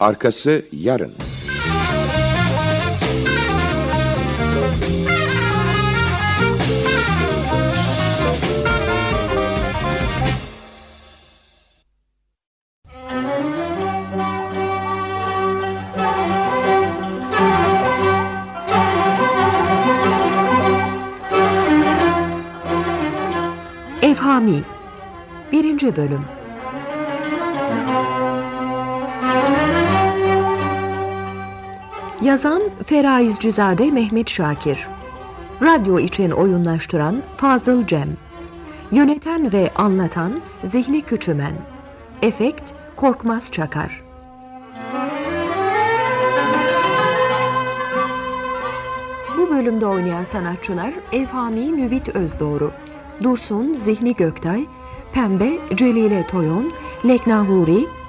Arkası yarın. Efhami 1. Bölüm Yazan Feraizcizade Mehmet Şakir. Radyo için oyunlaştıran Fazıl Cem. Yöneten ve anlatan Zihni Küçümen. Efekt Korkmaz Çakar. Bu bölümde oynayan sanatçılar Evhami Müvit Özdoğru, Dursun Zihni Göktay, Pembe Celile Toyon, Lekna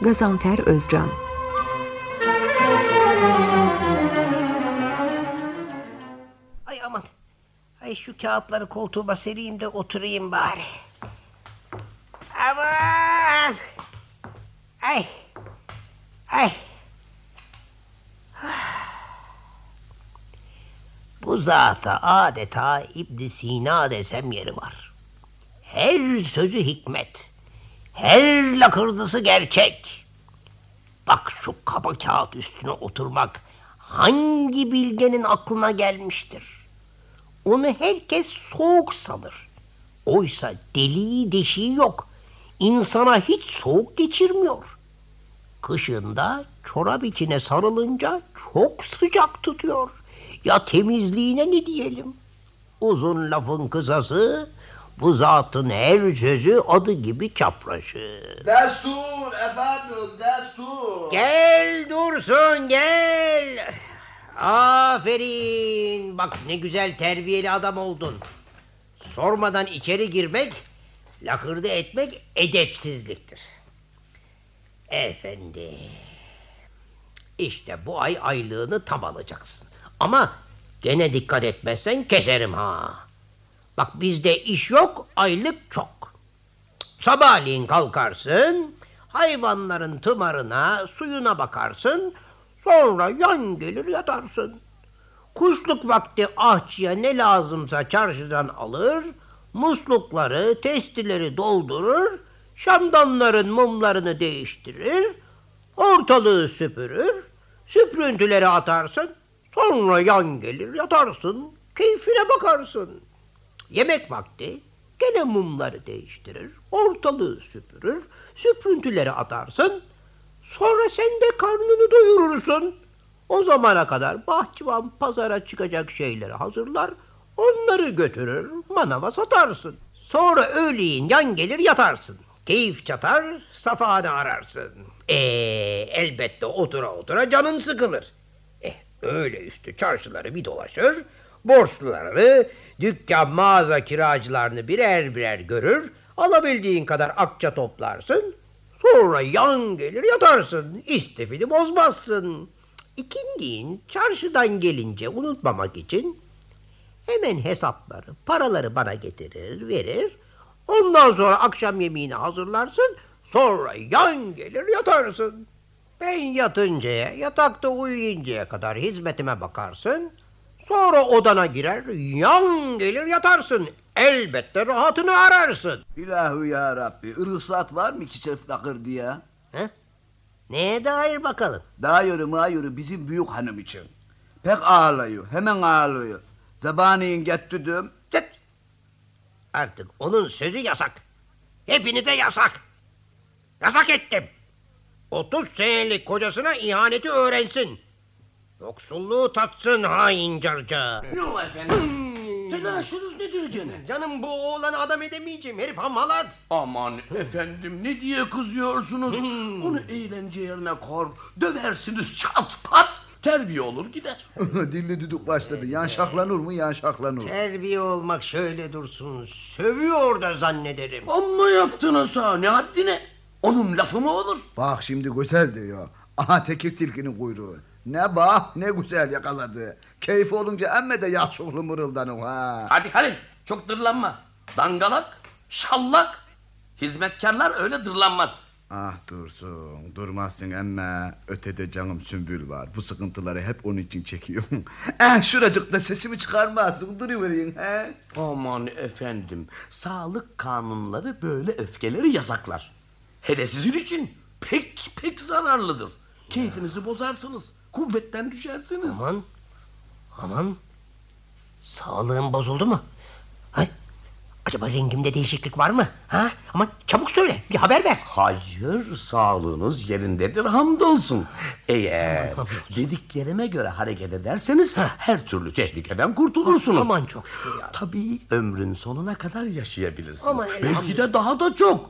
Gazanfer Özcan. Ay şu kağıtları koltuğuma sereyim de oturayım bari. Aman. Ay. Ay. Bu zata adeta ibn Sina desem yeri var. Her sözü hikmet. Her lakırdısı gerçek. Bak şu kaba kağıt üstüne oturmak hangi bilgenin aklına gelmiştir? Onu herkes soğuk sanır. Oysa deliği deşiği yok. İnsana hiç soğuk geçirmiyor. Kışında çorap içine sarılınca çok sıcak tutuyor. Ya temizliğine ne diyelim? Uzun lafın kısası bu zatın her sözü adı gibi çapraşı. Destur efendim destur. Gel Dursun gel. Aferin. Bak ne güzel terbiyeli adam oldun. Sormadan içeri girmek, lakırdı etmek edepsizliktir. Efendi. İşte bu ay aylığını tam alacaksın. Ama gene dikkat etmezsen keserim ha. Bak bizde iş yok, aylık çok. Sabahleyin kalkarsın, hayvanların tımarına, suyuna bakarsın, sonra yan gelir yatarsın. Kuşluk vakti ahçıya ne lazımsa çarşıdan alır, muslukları, testileri doldurur, şamdanların mumlarını değiştirir, ortalığı süpürür, süprüntüleri atarsın, sonra yan gelir yatarsın, keyfine bakarsın. Yemek vakti gene mumları değiştirir, ortalığı süpürür, süprüntüleri atarsın, sonra sen de karnını doyurursun. O zamana kadar bahçıvan pazara çıkacak şeyleri hazırlar, onları götürür, manava satarsın. Sonra öğleyin yan gelir yatarsın. Keyif çatar, safanı ararsın. Ee, elbette otura otura canın sıkılır. Eh, öyle üstü çarşıları bir dolaşır, borçluları, dükkan mağaza kiracılarını birer birer görür, alabildiğin kadar akça toplarsın, sonra yan gelir yatarsın, istifini bozmazsın. İkindiğin çarşıdan gelince unutmamak için hemen hesapları, paraları bana getirir, verir. Ondan sonra akşam yemeğini hazırlarsın, sonra yan gelir yatarsın. Ben yatıncaya, yatakta uyuyuncaya kadar hizmetime bakarsın. Sonra odana girer, yan gelir yatarsın. Elbette rahatını ararsın. İlahu ya Rabbi ırısat var mı ki çift lakır diye? He? Neye dair bakalım? Daha yürü ma yürü bizim büyük hanım için. Pek ağlıyor hemen ağlıyor. Zabaniyin getirdim. Tıt! Artık onun sözü yasak. Hepinize yasak. Yasak ettim. 30 senelik kocasına ihaneti öğrensin. Yoksulluğu tatsın hain carca. Yok efendim. Telaşınız nedir gene? Canım bu oğlanı adam edemeyeceğim. Herif hamalat. Aman efendim ne diye kızıyorsunuz? Onu eğlence yerine kor. Döversiniz çat pat. Terbiye olur gider. Dilli düdük başladı. Yan şaklanır mı yan şaklanır. Terbiye olmak şöyle dursun. Sövüyor da zannederim. Amma yaptınız ha ne haddine? Onun lafı mı olur? Bak şimdi güzel diyor. Aha tekir tilkinin kuyruğu. Ne bak ne güzel yakaladı. Keyif olunca emme de yakışıklı mırıldanım ha. Hadi hadi çok dırlanma. Dangalak, şallak. Hizmetkarlar öyle dırlanmaz. Ah dursun, durmazsın ama ötede canım sümbül var. Bu sıkıntıları hep onun için çekiyorum. eh şuracıkta sesimi çıkarmazsın, duruvereyim he. Aman efendim, sağlık kanunları böyle öfkeleri yasaklar. Hele sizin için pek pek zararlıdır. Keyfinizi bozarsınız, kuvvetten düşersiniz. Aman. Aman. Sağlığım bozuldu mu? Ha? Acaba rengimde değişiklik var mı? Ha? Ama çabuk söyle. Bir haber ver. Hayır, sağlığınız yerindedir hamdolsun. Eğer dediklerime göre hareket ederseniz her türlü tehlikeden kurtulursunuz. Aman çok şükür ya. Tabii ömrün sonuna kadar yaşayabilirsiniz. Aman Belki de daha da çok.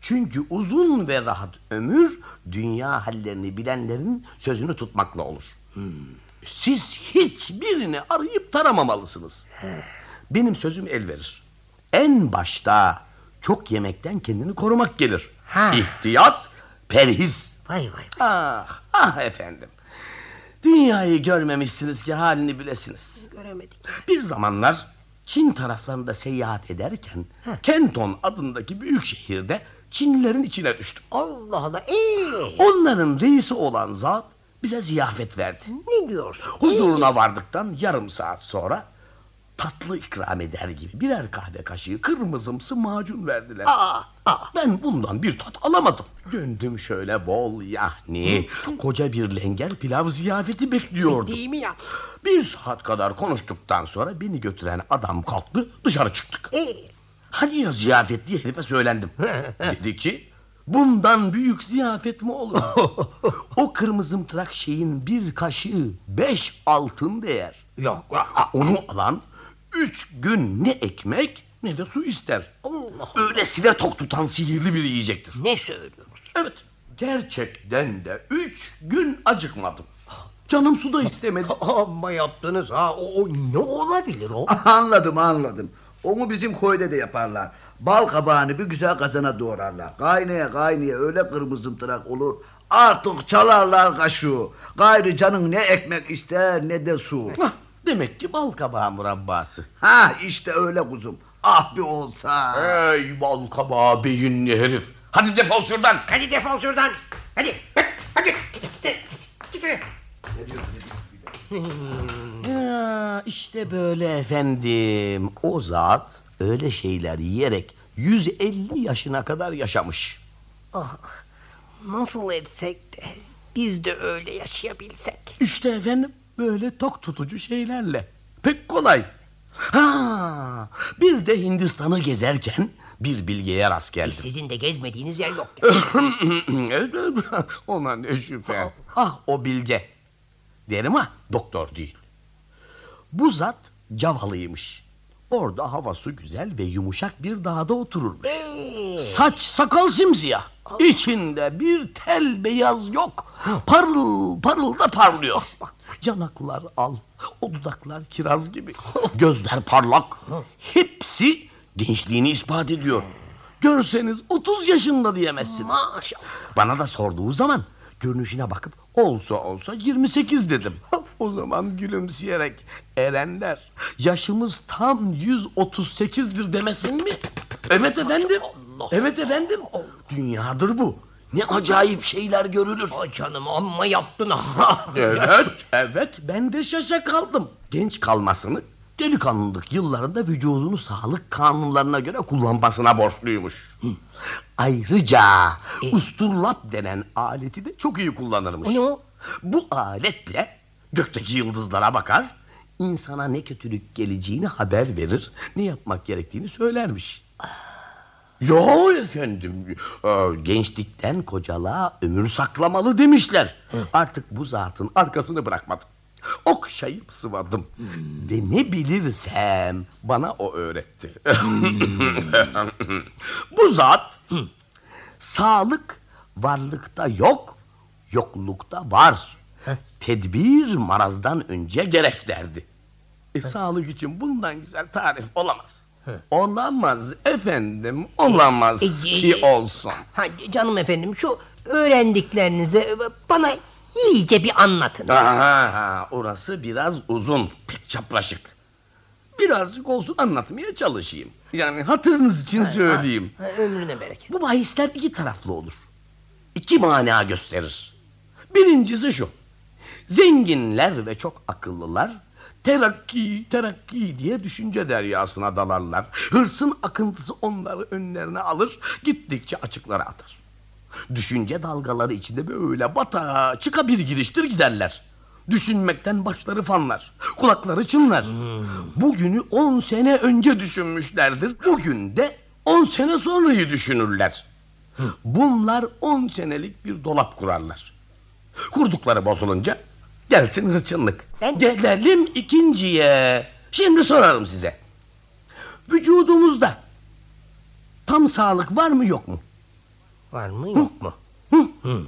Çünkü uzun ve rahat ömür dünya hallerini bilenlerin sözünü tutmakla olur. Siz hiçbirini arayıp taramamalısınız. Benim sözüm el verir. En başta çok yemekten kendini korumak gelir. Ha. İhtiyat, perhiz. Vay vay. Ah, ah efendim. Dünyayı görmemişsiniz ki halini bilesiniz. Göremedik. Bir zamanlar Çin taraflarında seyahat ederken Kenton adındaki büyük şehirde Çinlilerin içine düştüm. Allah Allah. Ee, Onların reisi olan zat bize ziyafet verdi. ne diyorsun? Huzuruna vardıktan yarım saat sonra tatlı ikram eder gibi birer kahve kaşığı kırmızımsı macun verdiler. Aa, aa. Ben bundan bir tat alamadım. Döndüm şöyle bol yahni, koca bir lenger pilav ziyafeti bekliyordum. Değil mi ya? Bir saat kadar konuştuktan sonra beni götüren adam kalktı dışarı çıktık. Ee, Hani ya ziyafet diye herife söylendim. Dedi ki bundan büyük ziyafet mi olur? o kırmızımtırak şeyin bir kaşığı beş altın değer. yok. Onu alan üç gün ne ekmek ne de su ister. Allah. Öylesine tok tutan sihirli bir yiyecektir. Ne söylüyorsun? Evet gerçekten de üç gün acıkmadım. Canım su da istemedi. Amma yaptınız ha. O, o ne olabilir o? Anladım anladım. Onu bizim köyde de yaparlar. Bal kabağını bir güzel kazana doğrarlar. Kaynaya kaynaya öyle kırmızımtırak olur. Artık çalarlar kaşığı. Gayrı canın ne ekmek ister ne de su. Hah, Demek ki bal kabağı murabbası. Ha işte öyle kuzum. Ah bir olsa. Ey bal kabağı beyinli herif. Hadi defol şuradan. Hadi defol şuradan. Hadi. Hadi. Ya, işte böyle efendim. O zat öyle şeyler yiyerek 150 yaşına kadar yaşamış. Ah, nasıl etsek de biz de öyle yaşayabilsek. İşte efendim böyle tok tutucu şeylerle. Pek kolay. Ha, bir de Hindistan'ı gezerken bir bilgiye rast geldim. Sizin de gezmediğiniz yer yok. Ona ne şüphe. Ah o bilge. Derim ha doktor değil. Bu zat Cavalıymış. Orada havası güzel ve yumuşak bir dağda otururmuş. Saç sakal simsiyah. İçinde bir tel beyaz yok. Parıl parıl da parlıyor. Yanaklar al, o dudaklar kiraz gibi. Gözler parlak. Hepsi gençliğini ispat ediyor. Görseniz 30 yaşında diyemezsiniz. Maşallah. Bana da sorduğu zaman görünüşüne bakıp olsa olsa 28 dedim. O zaman gülümseyerek erenler yaşımız tam 138'dir demesin mi? Evet efendim. Evet efendim. Dünyadır bu. Ne acayip şeyler görülür. Ay canım amma yaptın ha. Evet, evet ben de şaşa kaldım. Genç kalmasını delikanlılık yıllarında vücudunu sağlık kanunlarına göre kullanmasına borçluymuş. Hı. Ayrıca usturlap denen aleti de çok iyi kullanırmış. O ne o? Bu aletle gökteki yıldızlara bakar, insana ne kötülük geleceğini haber verir, ne yapmak gerektiğini söylermiş. Yo efendim, e, gençlikten kocalığa ömür saklamalı demişler. Artık bu zatın arkasını bırakmadım. Okşayıp sıvadım. Ve ne bilirsem bana o öğretti. bu zat sağlık varlıkta yok, yoklukta var. Tedbir marazdan önce gerek derdi. E, sağlık için bundan güzel tarif olamaz. Olamaz efendim, olamaz E, ki e, olsun. Ha, canım efendim şu öğrendiklerinizi bana iyice bir anlatın. Aha, orası biraz uzun, pek çapraşık. Birazcık olsun anlatmaya çalışayım. Yani hatırınız için söyleyeyim. Ha, ömrüne bereket. Bu bahisler iki taraflı olur. iki mana gösterir. Birincisi şu. Zenginler ve çok akıllılar terakki terakki diye düşünce deryasına dalarlar. Hırsın akıntısı onları önlerine alır, gittikçe açıklara atar. Düşünce dalgaları içinde böyle bata çıka bir giriştir giderler. Düşünmekten başları fanlar, kulakları çınlar. Bugünü on sene önce düşünmüşlerdir. Bugün de on sene sonrayı düşünürler. Bunlar on senelik bir dolap kurarlar. Kurdukları bozulunca gelsin hırçınlık. Ben- Gelelim ikinciye. Şimdi sorarım size. Vücudumuzda tam sağlık var mı yok mu? Var mı yok mu? Hı.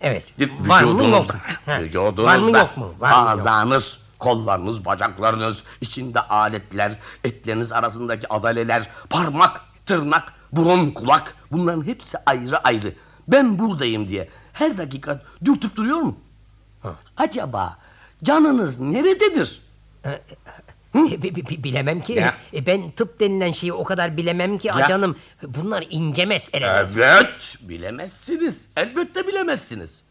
Evet. Var mı yok mu? Ha. Vücudunuzda. Var mı yok mu? Var mı yok mu? Ağzınız, kollarınız, bacaklarınız, içinde aletler, etleriniz arasındaki adaleler, parmak, tırnak, burun, kulak bunların hepsi ayrı ayrı. Ben buradayım diye her dakika dürtüp duruyor mu? Acaba canınız nerededir? E, bi- bi- bi- bilemem ki. Ya. E, ben tıp denilen şeyi o kadar bilemem ki Ya. canım. Bunlar ince meseleler. Evet, bilemezsiniz. Elbette bilemezsiniz.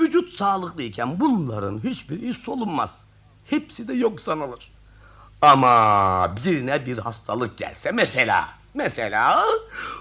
Vücut sağlıklıyken bunların hiçbiri solunmaz. Hepsi de yok sanılır. Ama birine bir hastalık gelse mesela, mesela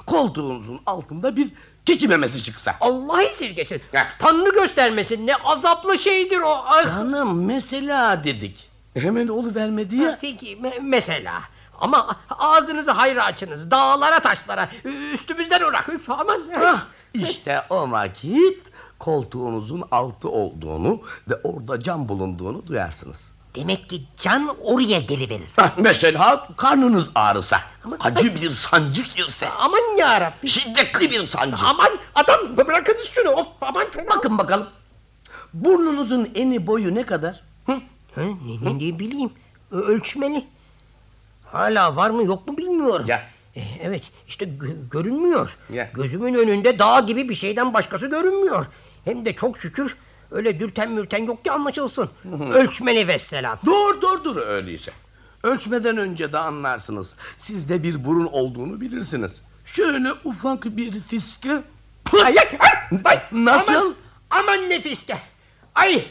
koltuğunuzun altında bir keçi memesi çıksa. Allah esirgesin. Ya. Tanrı göstermesin. Ne azaplı şeydir o. Ay. Canım mesela dedik. Hemen oluvermedi ya. Peki me- mesela. Ama ağzınızı hayra açınız. Dağlara taşlara. Üstümüzden uğrak. Üf, aman. Hah, işte o vakit koltuğunuzun altı olduğunu ve orada cam bulunduğunu duyarsınız. Demek ki can oraya geliverir. Mesela karnınız ağrısa, acı bir sancı girse, Aman yarabbim. şiddetli bir sancı. Aman adam bırakınız şunu. Of, aman. Bakın bakalım, burnunuzun eni boyu ne kadar? Hı? Ha, ne, ne diye bileyim. Ölçmeli. Hala var mı yok mu bilmiyorum. Ya. E, evet işte gö- görünmüyor. Ya. Gözümün önünde dağ gibi bir şeyden başkası görünmüyor. Hem de çok şükür öyle dürten mürten yok ki anlaşılsın. Ölçmeli vesselam. Dur dur dur öyleyse. Ölçmeden önce de anlarsınız. Sizde bir burun olduğunu bilirsiniz. Şöyle ufak bir fiske. Ay, ay, ay. Nasıl? Aman, aman nefiske. Ay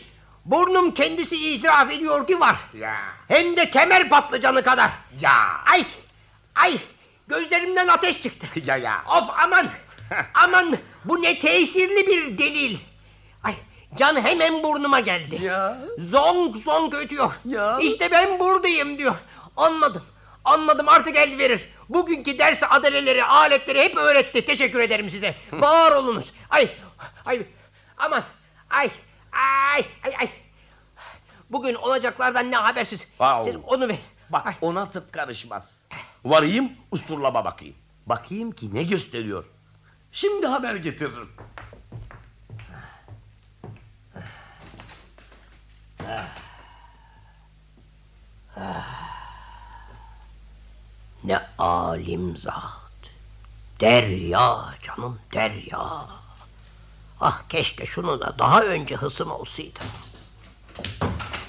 burnum kendisi itiraf ediyor ki var. Ya. Hem de kemer patlıcanı kadar. Ya. Ay ay gözlerimden ateş çıktı. Ya ya. Of aman aman bu ne tesirli bir delil. Ay can hemen burnuma geldi. Ya. Zonk zonk ötüyor. Ya. İşte ben buradayım diyor. Anladım. Anladım artık el verir. Bugünkü ders adaleleri, aletleri hep öğretti. Teşekkür ederim size. Var olunuz. Ay, ay, aman, ay, ay, ay, ay. Bugün olacaklardan ne habersiz. Wow. Sen onu ver. Bak Ay. ona tıp karışmaz. Varayım usturlaba bakayım. Bakayım ki ne gösteriyor. Şimdi haber getiririm. Ne alim zat. Derya canım derya. Ah keşke şunu da daha önce hısım olsaydı.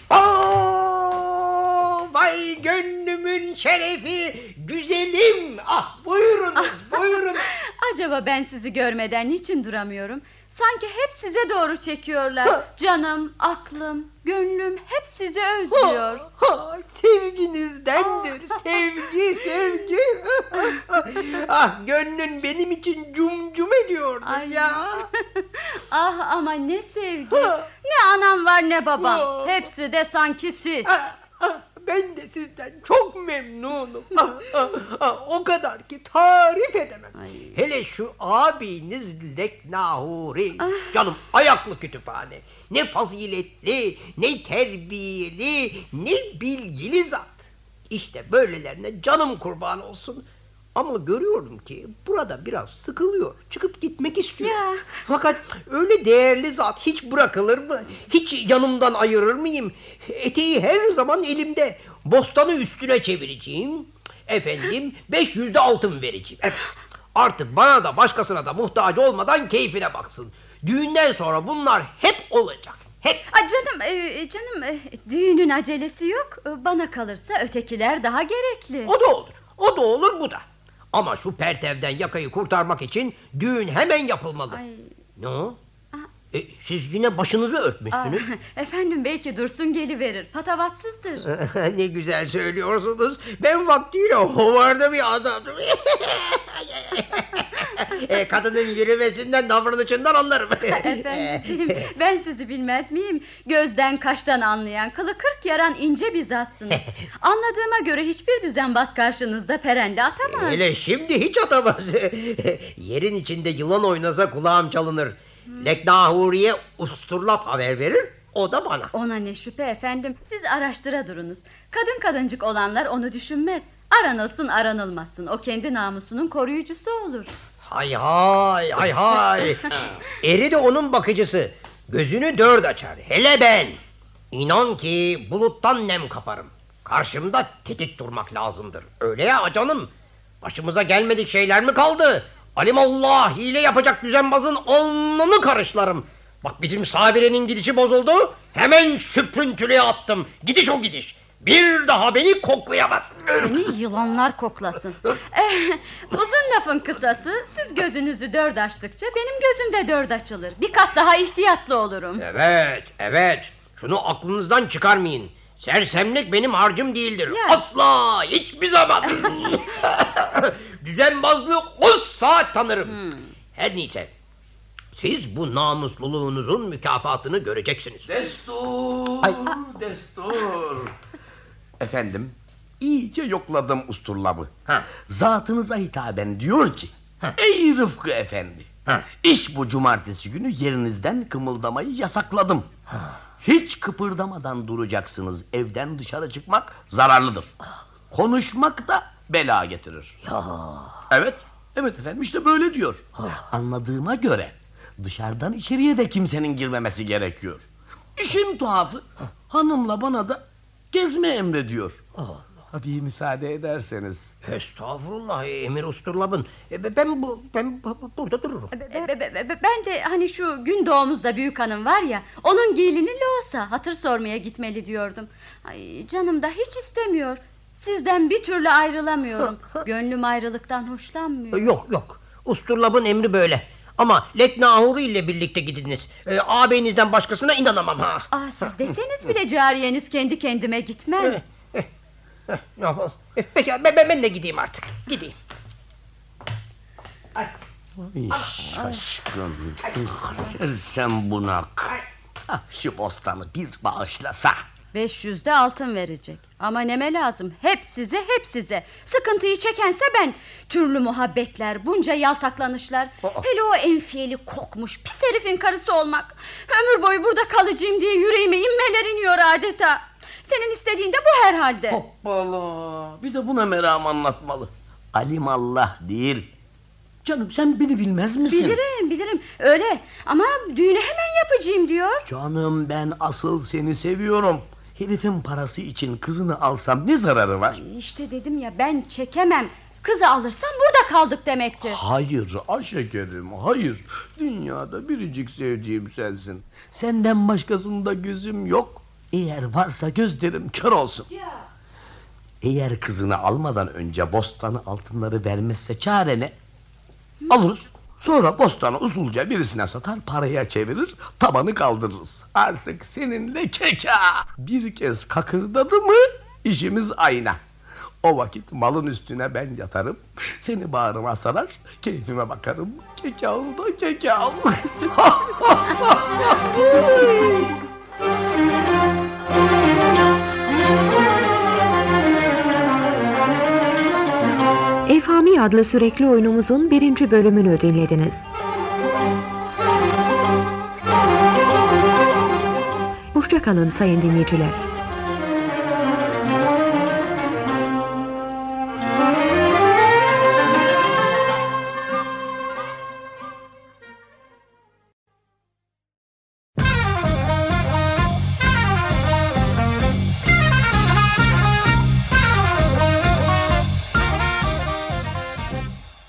Aa, vay gönlümün şerefi güzelim. Ah buyurunuz buyurunuz. Acaba ben sizi görmeden niçin duramıyorum? Sanki hep size doğru çekiyorlar. Canım, aklım, gönlüm hep sizi özlüyor. Ha, sevginizdendir. Sevgi, sevgi. ah gönlün benim için cum cum ediyordur Ay. ya. ah ama ne sevgi. Ne anam var ne babam. Ha. Hepsi de sanki siz. Ben de sizden çok memnunum. Ah, ah, ah, o kadar ki tarif edemem. Hele şu abiniz Leknahuri. Canım ayaklı kütüphane. Ne faziletli, ne terbiyeli, ne bilgili zat. İşte böylelerine canım kurban olsun. Ama görüyorum ki burada biraz sıkılıyor. Çıkıp gitmek istiyor. Ya. Fakat öyle değerli zat hiç bırakılır mı? Hiç yanımdan ayırır mıyım? Eteği her zaman elimde. Bostanı üstüne çevireceğim. Efendim 500 de altın vereceğim. Evet. Artık bana da başkasına da muhtaç olmadan keyfine baksın. Düğünden sonra bunlar hep olacak. Hep. Ay canım, e, canım e, düğünün acelesi yok. E, Bana kalırsa ötekiler daha gerekli. O da olur. O da olur bu da. Ama şu pertevden yakayı kurtarmak için düğün hemen yapılmalı. Ay. Ne o? E, siz yine başınızı örtmüşsünüz. Efendim belki Dursun geliverir. Patavatsızdır. ne güzel söylüyorsunuz. Ben vaktiyle hovarda bir adamdım. e, kadının yürümesinden davranışından anlarım. Efendiciğim ben sizi bilmez miyim? Gözden kaştan anlayan kılı kırk yaran ince bir zatsınız. Anladığıma göre hiçbir düzenbaz karşınızda perende atamaz. Hele şimdi hiç atamaz. Yerin içinde yılan oynasa kulağım çalınır. Leknahuriye usturlap haber verir. O da bana. Ona ne şüphe efendim. Siz araştıra durunuz. Kadın kadıncık olanlar onu düşünmez. Aranılsın aranılmasın. O kendi namusunun koruyucusu olur. Hay hay hay hay. Eri de onun bakıcısı. Gözünü dört açar. Hele ben. İnan ki buluttan nem kaparım. Karşımda tetik durmak lazımdır. Öyle ya canım. Başımıza gelmedik şeyler mi kaldı? Alimallah hile yapacak düzenbazın alnını karışlarım. Bak bizim Sabire'nin gidişi bozuldu. Hemen süprüntülüğe attım. Gidiş o gidiş. Bir daha beni koklayamaz. Seni yılanlar koklasın. Eh, uzun lafın kısası siz gözünüzü dört açtıkça benim gözüm de dört açılır. Bir kat daha ihtiyatlı olurum. Evet, evet. Şunu aklınızdan çıkarmayın. Sersemlik benim harcım değildir. Ya. Asla, hiçbir zaman. Düzenbazlığı on saat tanırım. Her neyse. Siz bu namusluluğunuzun mükafatını göreceksiniz. Destur, destur. Efendim, iyice yokladım usturlabı. Ha. Zatınıza hitaben diyor ki, ey Rıfkı efendi, Ha. iş bu cumartesi günü yerinizden kımıldamayı yasakladım. Hiç kıpırdamadan duracaksınız. Evden dışarı çıkmak zararlıdır. Konuşmak da bela getirir. Evet, evet efendim işte böyle diyor. Anladığıma göre dışarıdan içeriye de kimsenin girmemesi gerekiyor. İşin tuhafı hanımla bana da gezme emrediyor. Tabii müsaade ederseniz. Estağfurullah Emir Usturlab'ın. E, Ben bu ben bu- bu- burada dururum. Be- be- be- be- Ben de hani şu gün doğumuzda büyük hanım var ya Onun gelini Loğusa hatır sormaya gitmeli diyordum Ay canım da hiç istemiyor Sizden bir türlü ayrılamıyorum Gönlüm ayrılıktan hoşlanmıyor E, Yok yok. Usturlab'ın emri böyle. Ama Leknahuri ile birlikte gidiniz. E, ağabeyinizden başkasına inanamam ha. Aa, siz deseniz bile cariyeniz kendi kendime gitmem Ne yapalım? E, Peki ben, ben, ben de gideyim artık. Gideyim. Ay şaşkın. Sersem bunak. Ah, şu bostanı bir bağışlasa. 500'de altın verecek Ama neme lazım hep size hep size Sıkıntıyı çekense ben Türlü muhabbetler bunca yaltaklanışlar Hele o enfiyeli kokmuş pis herifin karısı olmak Ömür boyu burada kalacağım diye yüreğime inmeler iniyor adeta Senin istediğin de bu herhalde Hoppala. Bir de buna meram anlatmalı. Alimallah değil. Canım sen beni bilmez misin? Bilirim bilirim öyle Ama düğünü hemen yapacağım diyor Canım ben asıl seni seviyorum. Herifin parası için kızını alsam ne zararı var? İşte dedim ya ben çekemem Kızı alırsam burada kaldık demektir Hayır aşekerim hayır. Dünyada biricik sevdiğim sensin. Senden başkasında gözüm yok. Eğer varsa gözlerim kör olsun. Eğer kızını almadan önce bostanı altınları vermezse çare ne? Alırız. Sonra bostanı usulca birisine satar paraya çevirir tabanı kaldırırız. Artık seninle keka. Bir kez kakırdadı mı işimiz ayna. O vakit malın üstüne ben yatarım. Seni bağrıma sarar keyfime bakarım. Kekal da kekal. Efhami adlı sürekli oyunumuzun birinci bölümünü dinlediniz. Hoşçakalın sayın dinleyiciler.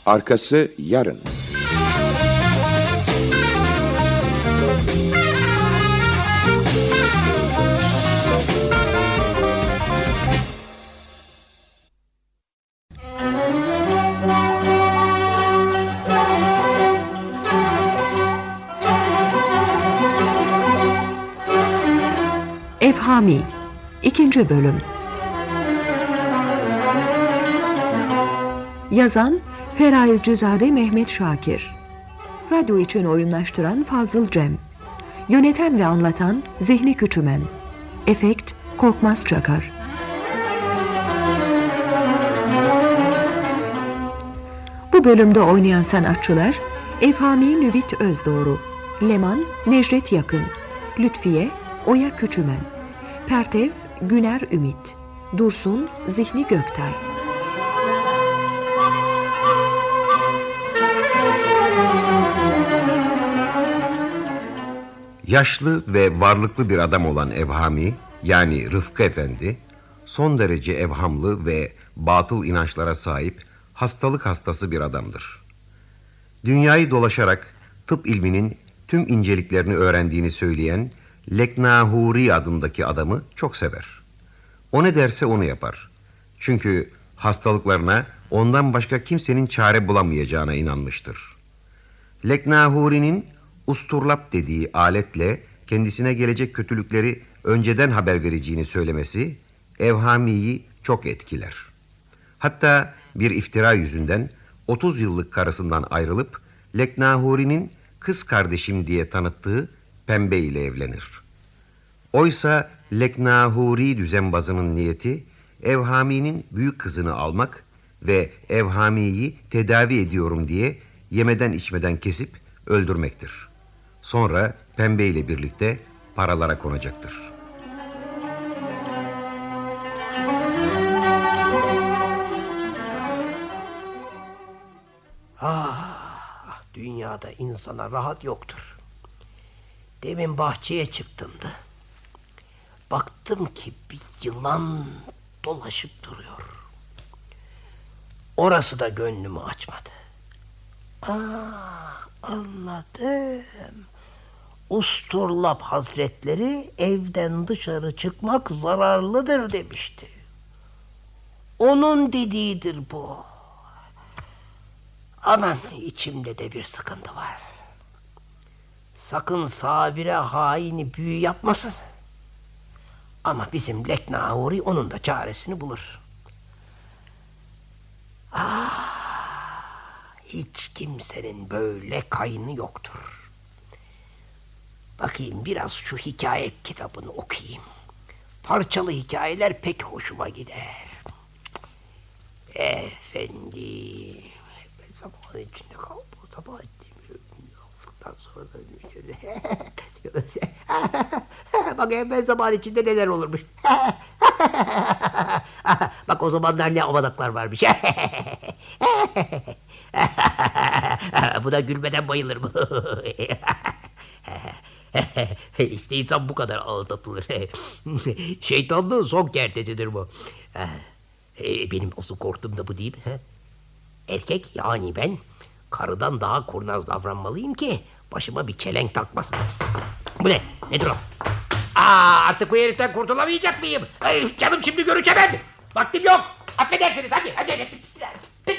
Arkası yarın. Efhami 2. Bölüm Yazan Feraizcizade Mehmet Şakir. Radyo için oyunlaştıran Fazıl Cem. Yöneten ve anlatan Zihni Küçümen. Efekt Korkmaz Çakar. Bu bölümde oynayan sanatçılar Efhami Nüvit Özdoğru Leman Necdet Yakın Lütfiye Oya Küçümen Pertev Güner Ümit Dursun Zihni Göktay Yaşlı ve varlıklı bir adam olan Evhami, yani Rıfkı Efendi, son derece evhamlı ve batıl inançlara sahip hastalık hastası bir adamdır. Dünyayı dolaşarak tıp ilminin tüm inceliklerini öğrendiğini söyleyen Leknahuri adındaki adamı çok sever. O ne derse onu yapar. Çünkü hastalıklarına ondan başka kimsenin çare bulamayacağına inanmıştır. Leknahuri'nin usturlap dediği aletle kendisine gelecek kötülükleri önceden haber vereceğini söylemesi Evhami'yi çok etkiler. Hatta bir iftira yüzünden 30 yıllık karısından ayrılıp Leknahuri'nin kız kardeşim diye tanıttığı Pembe ile evlenir. Oysa Leknahuri düzenbazının niyeti Evhami'nin büyük kızını almak ve Evhami'yi tedavi ediyorum diye yemeden içmeden kesip öldürmektir. Sonra Pembe ile birlikte paralara konacaktır. Dünyada insana rahat yoktur. Demin bahçeye çıktım da. Baktım ki bir yılan dolaşıp duruyor. Orası da gönlümü açmadı. Aa, anladım. Usturlap hazretleri evden dışarı çıkmak zararlıdır demişti. Onun dediğidir bu. Aman içimde de bir sıkıntı var. Sakın Sabire haini büyü yapmasın. Ama bizim Leknahuri onun da çaresini bulur. Ah, hiç kimsenin böyle kayını yoktur. Bakayım biraz şu hikaye kitabını okuyayım. Parçalı hikayeler pek hoşuma gider. Efendim, zaman içinde kaldım. Sabah Ondan sonra da Bak ben zaman içinde neler olurmuş. Bak o zamanlar ne avadaklar varmış. Buna gülmeden bayılırım. işte insan bu kadar aldatılır. Şeytanlığın son kertesidir bu. E, Benim asıl korktuğum da bu değil mi? Erkek yani ben karıdan daha kurnaz davranmalıyım ki başıma bir çelenk takmasın. Bu ne? Nedir o? Aa, artık bu heriften kurtulamayacak mıyım? Ay, canım şimdi görüşemem. Vaktim yok. Affedersiniz hadi, hadi.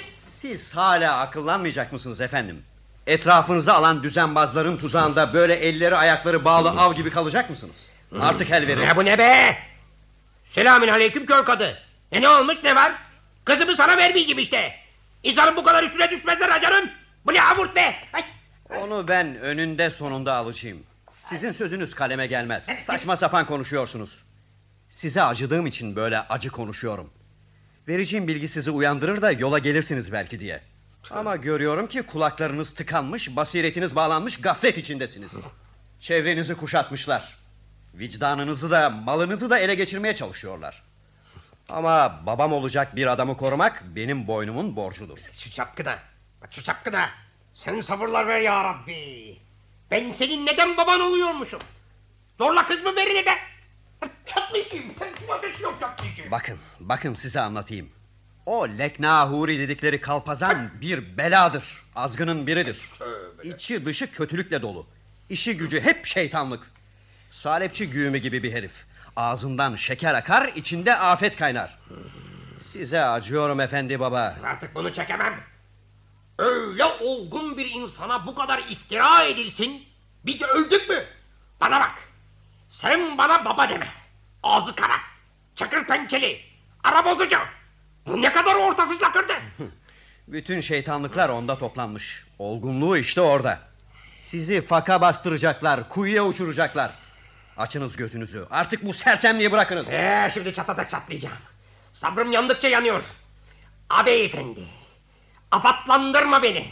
Siz hala akıllanmayacak mısınız efendim? Etrafınıza alan düzenbazların tuzağında böyle elleri ayakları bağlı av gibi kalacak mısınız? Artık el verin. Ne bu ne be? Selamün aleyküm kör kadı. E ne olmuş ne var? Kızımı sana vermeyeyim işte. İnsanın bu kadar üstüne düşmezler ha canım. Bu ne amurt be? Ay. Onu ben önünde sonunda alacağım. Sizin sözünüz kaleme gelmez. Saçma sapan konuşuyorsunuz. Size acıdığım için böyle acı konuşuyorum. Vereceğim bilgi sizi uyandırır da yola gelirsiniz belki diye. Ama görüyorum ki kulaklarınız tıkanmış, basiretiniz bağlanmış, gaflet içindesiniz. Çevrenizi kuşatmışlar. Vicdanınızı da, malınızı da ele geçirmeye çalışıyorlar. Ama babam olacak bir adamı korumak benim boynumun borcudur. Şu çapkına. Bak şu çapkına. Sen sabırlar ver ya Rabbi. Ben senin neden baban oluyormuşum? Zorla kız mı verilir be? Çatlayacağım. Ateş yok çatlayacağım. Bakın, bakın size anlatayım. O Leknahuri dedikleri kalpazan bir beladır. Azgının biridir. İçi dışı kötülükle dolu. İşi gücü hep şeytanlık. Salepçi güğümü gibi bir herif. Ağzından şeker akar, içinde afet kaynar. Size acıyorum efendi baba. Artık bunu çekemem. Öyle olgun bir insana bu kadar iftira edilsin. Biz öldük mü? Bana bak. Sen bana baba deme. Ağzı kara, çakır pençeli, ara bozucu. Bu ne kadar orta sıcakırdı. Bütün şeytanlıklar onda toplanmış. Olgunluğu işte orada. Sizi faka bastıracaklar, kuyuya uçuracaklar. Açınız gözünüzü. Artık bu sersemliği bırakınız. Ee, şimdi çatlatak çatlayacağım. Sabrım yandıkça yanıyor. Abeyefendi, afatlandırma beni.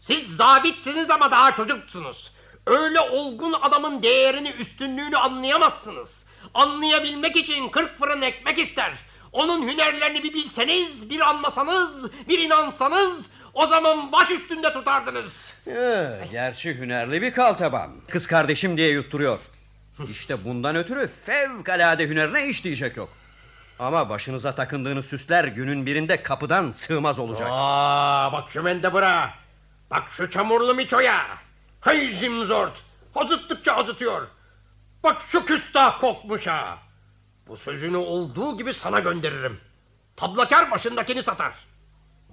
Siz zabitsiniz ama daha çocuksunuz. Öyle olgun adamın değerini, üstünlüğünü anlayamazsınız. Anlayabilmek için kırk fırın ekmek ister. Onun hünerlerini bir bilseniz, bir anlasanız, bir inansanız... ...o zaman baş üstünde tutardınız. Ee, gerçi hünerli bir kaltaban. Kız kardeşim diye yutturuyor. İşte bundan ötürü fevkalade hünerine iş diyecek yok. Ama başınıza takındığınız süsler günün birinde kapıdan sığmaz olacak. Aa, bak şu mendebura. Bak şu çamurlu miçoya. Hay zimzort. Hazıttıkça azıtıyor. Bak şu küstah kokmuşa. Bu sözünü olduğu gibi sana gönderirim. Tablakar başındakini satar.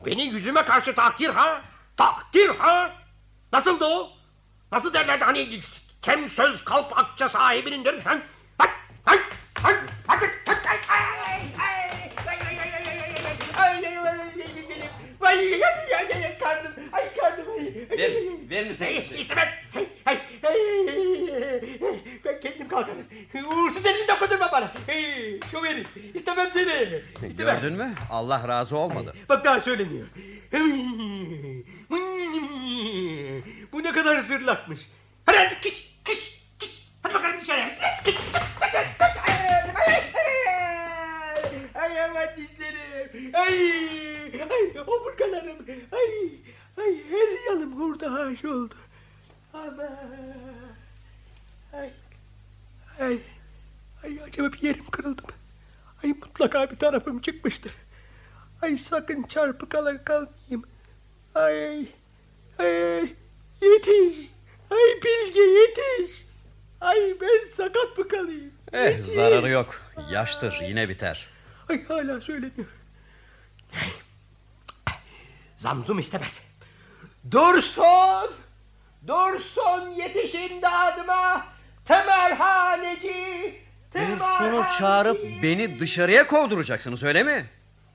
Beni yüzüme karşı tahkir ha? Tahkir ha? Nasıldı o? Nasıl derlerdi hani kem söz kalp akça? Hay, hay, hay, hay, hay, hay, hay, hay, hay, hay, hay, hay, hay, ay, ay, ay, ay, benim, ay, ay, ay, ay, ay, karnım, ay, karnım, ay, ay, Ver, ay, ver misin? Ay, istemem, ay, ay, ay, ben kendim kalkarım, uğursuz elini dokundurma bana, şu herif, istemem seni, istemem. Gördün mü? Allah razı olmadı. Bak daha söyleniyor. Bu ne kadar zırlakmış. Hadi hadi kış kış kış. Hadi bakalım dışarı. Ay aman dizlerim. Ay, ay omurgalarım. Ay, ay her yanım hurda haş oldu. Aman. Ay, ay, ay acaba bir yerim kırıldı mı? Ay mutlaka bir tarafım çıkmıştır. Ay sakın çarpık kala kalmayayım. Ay, ay, ay, yetiş. Ay Bilge yetiş. Ay ben sakat mı kalayım? Eh Yetiş. zararı yok. Yaştır yine biter. Ay hala söyleniyor. Zamzum istemez. Dursun! Dursun yetişin dadıma! Temerhaneci! Dursun'u çağırıp beni dışarıya kovduracaksınız öyle mi?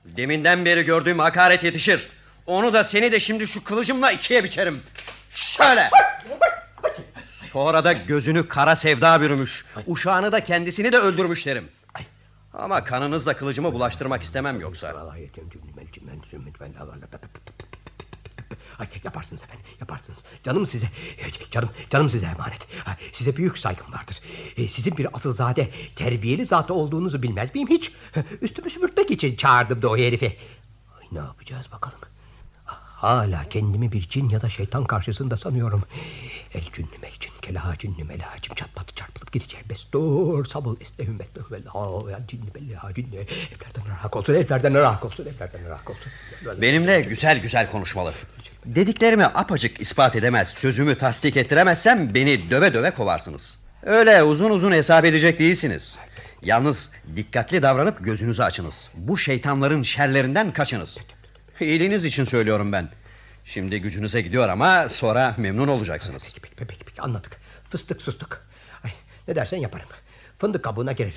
Deminden beri gördüğüm hakaret yetişir. Onu da seni de şimdi şu kılıcımla ikiye biçerim. Şöyle. Sonra da gözünü kara sevda bürümüş. Uşağını da kendisini de öldürmüş derim. Ama kanınızla kılıcımı bulaştırmak istemem yoksa. Ay, yaparsınız efendim, yaparsınız. Canım size, canım, canım size emanet. Size büyük saygım vardır. E, Sizin bir asılzade, terbiyeli zatı olduğunuzu bilmez miyim hiç? Üstümü süpürtmek için çağırdım da o herifi. Ay, ne yapacağız bakalım? Hala kendimi bir cin ya da şeytan karşısında sanıyorum. El cünnü mel cin, kelaha cünnü melacim çatpat çarpılıp gideceğim. Bestor, sabıl, estehüm, bestehüm, velha, ya cünnü, bellaha cünnü. Evlerden ırak olsun, evlerden ırak olsun, evlerden ırak olsun. Benimle güzel güzel konuşmalı. Dediklerimi apacık ispat edemez, sözümü tasdik ettiremezsem beni döve döve kovarsınız. Öyle uzun uzun hesap edecek değilsiniz. Yalnız dikkatli davranıp gözünüzü açınız. Bu şeytanların şerlerinden kaçınız. İyiliğiniz için söylüyorum ben. Şimdi gücünüze gidiyor ama sonra memnun olacaksınız. Peki, peki, peki, peki anladık. Fıstık sustuk. Ay, ne dersen yaparım. Fındık kabuğuna girerim.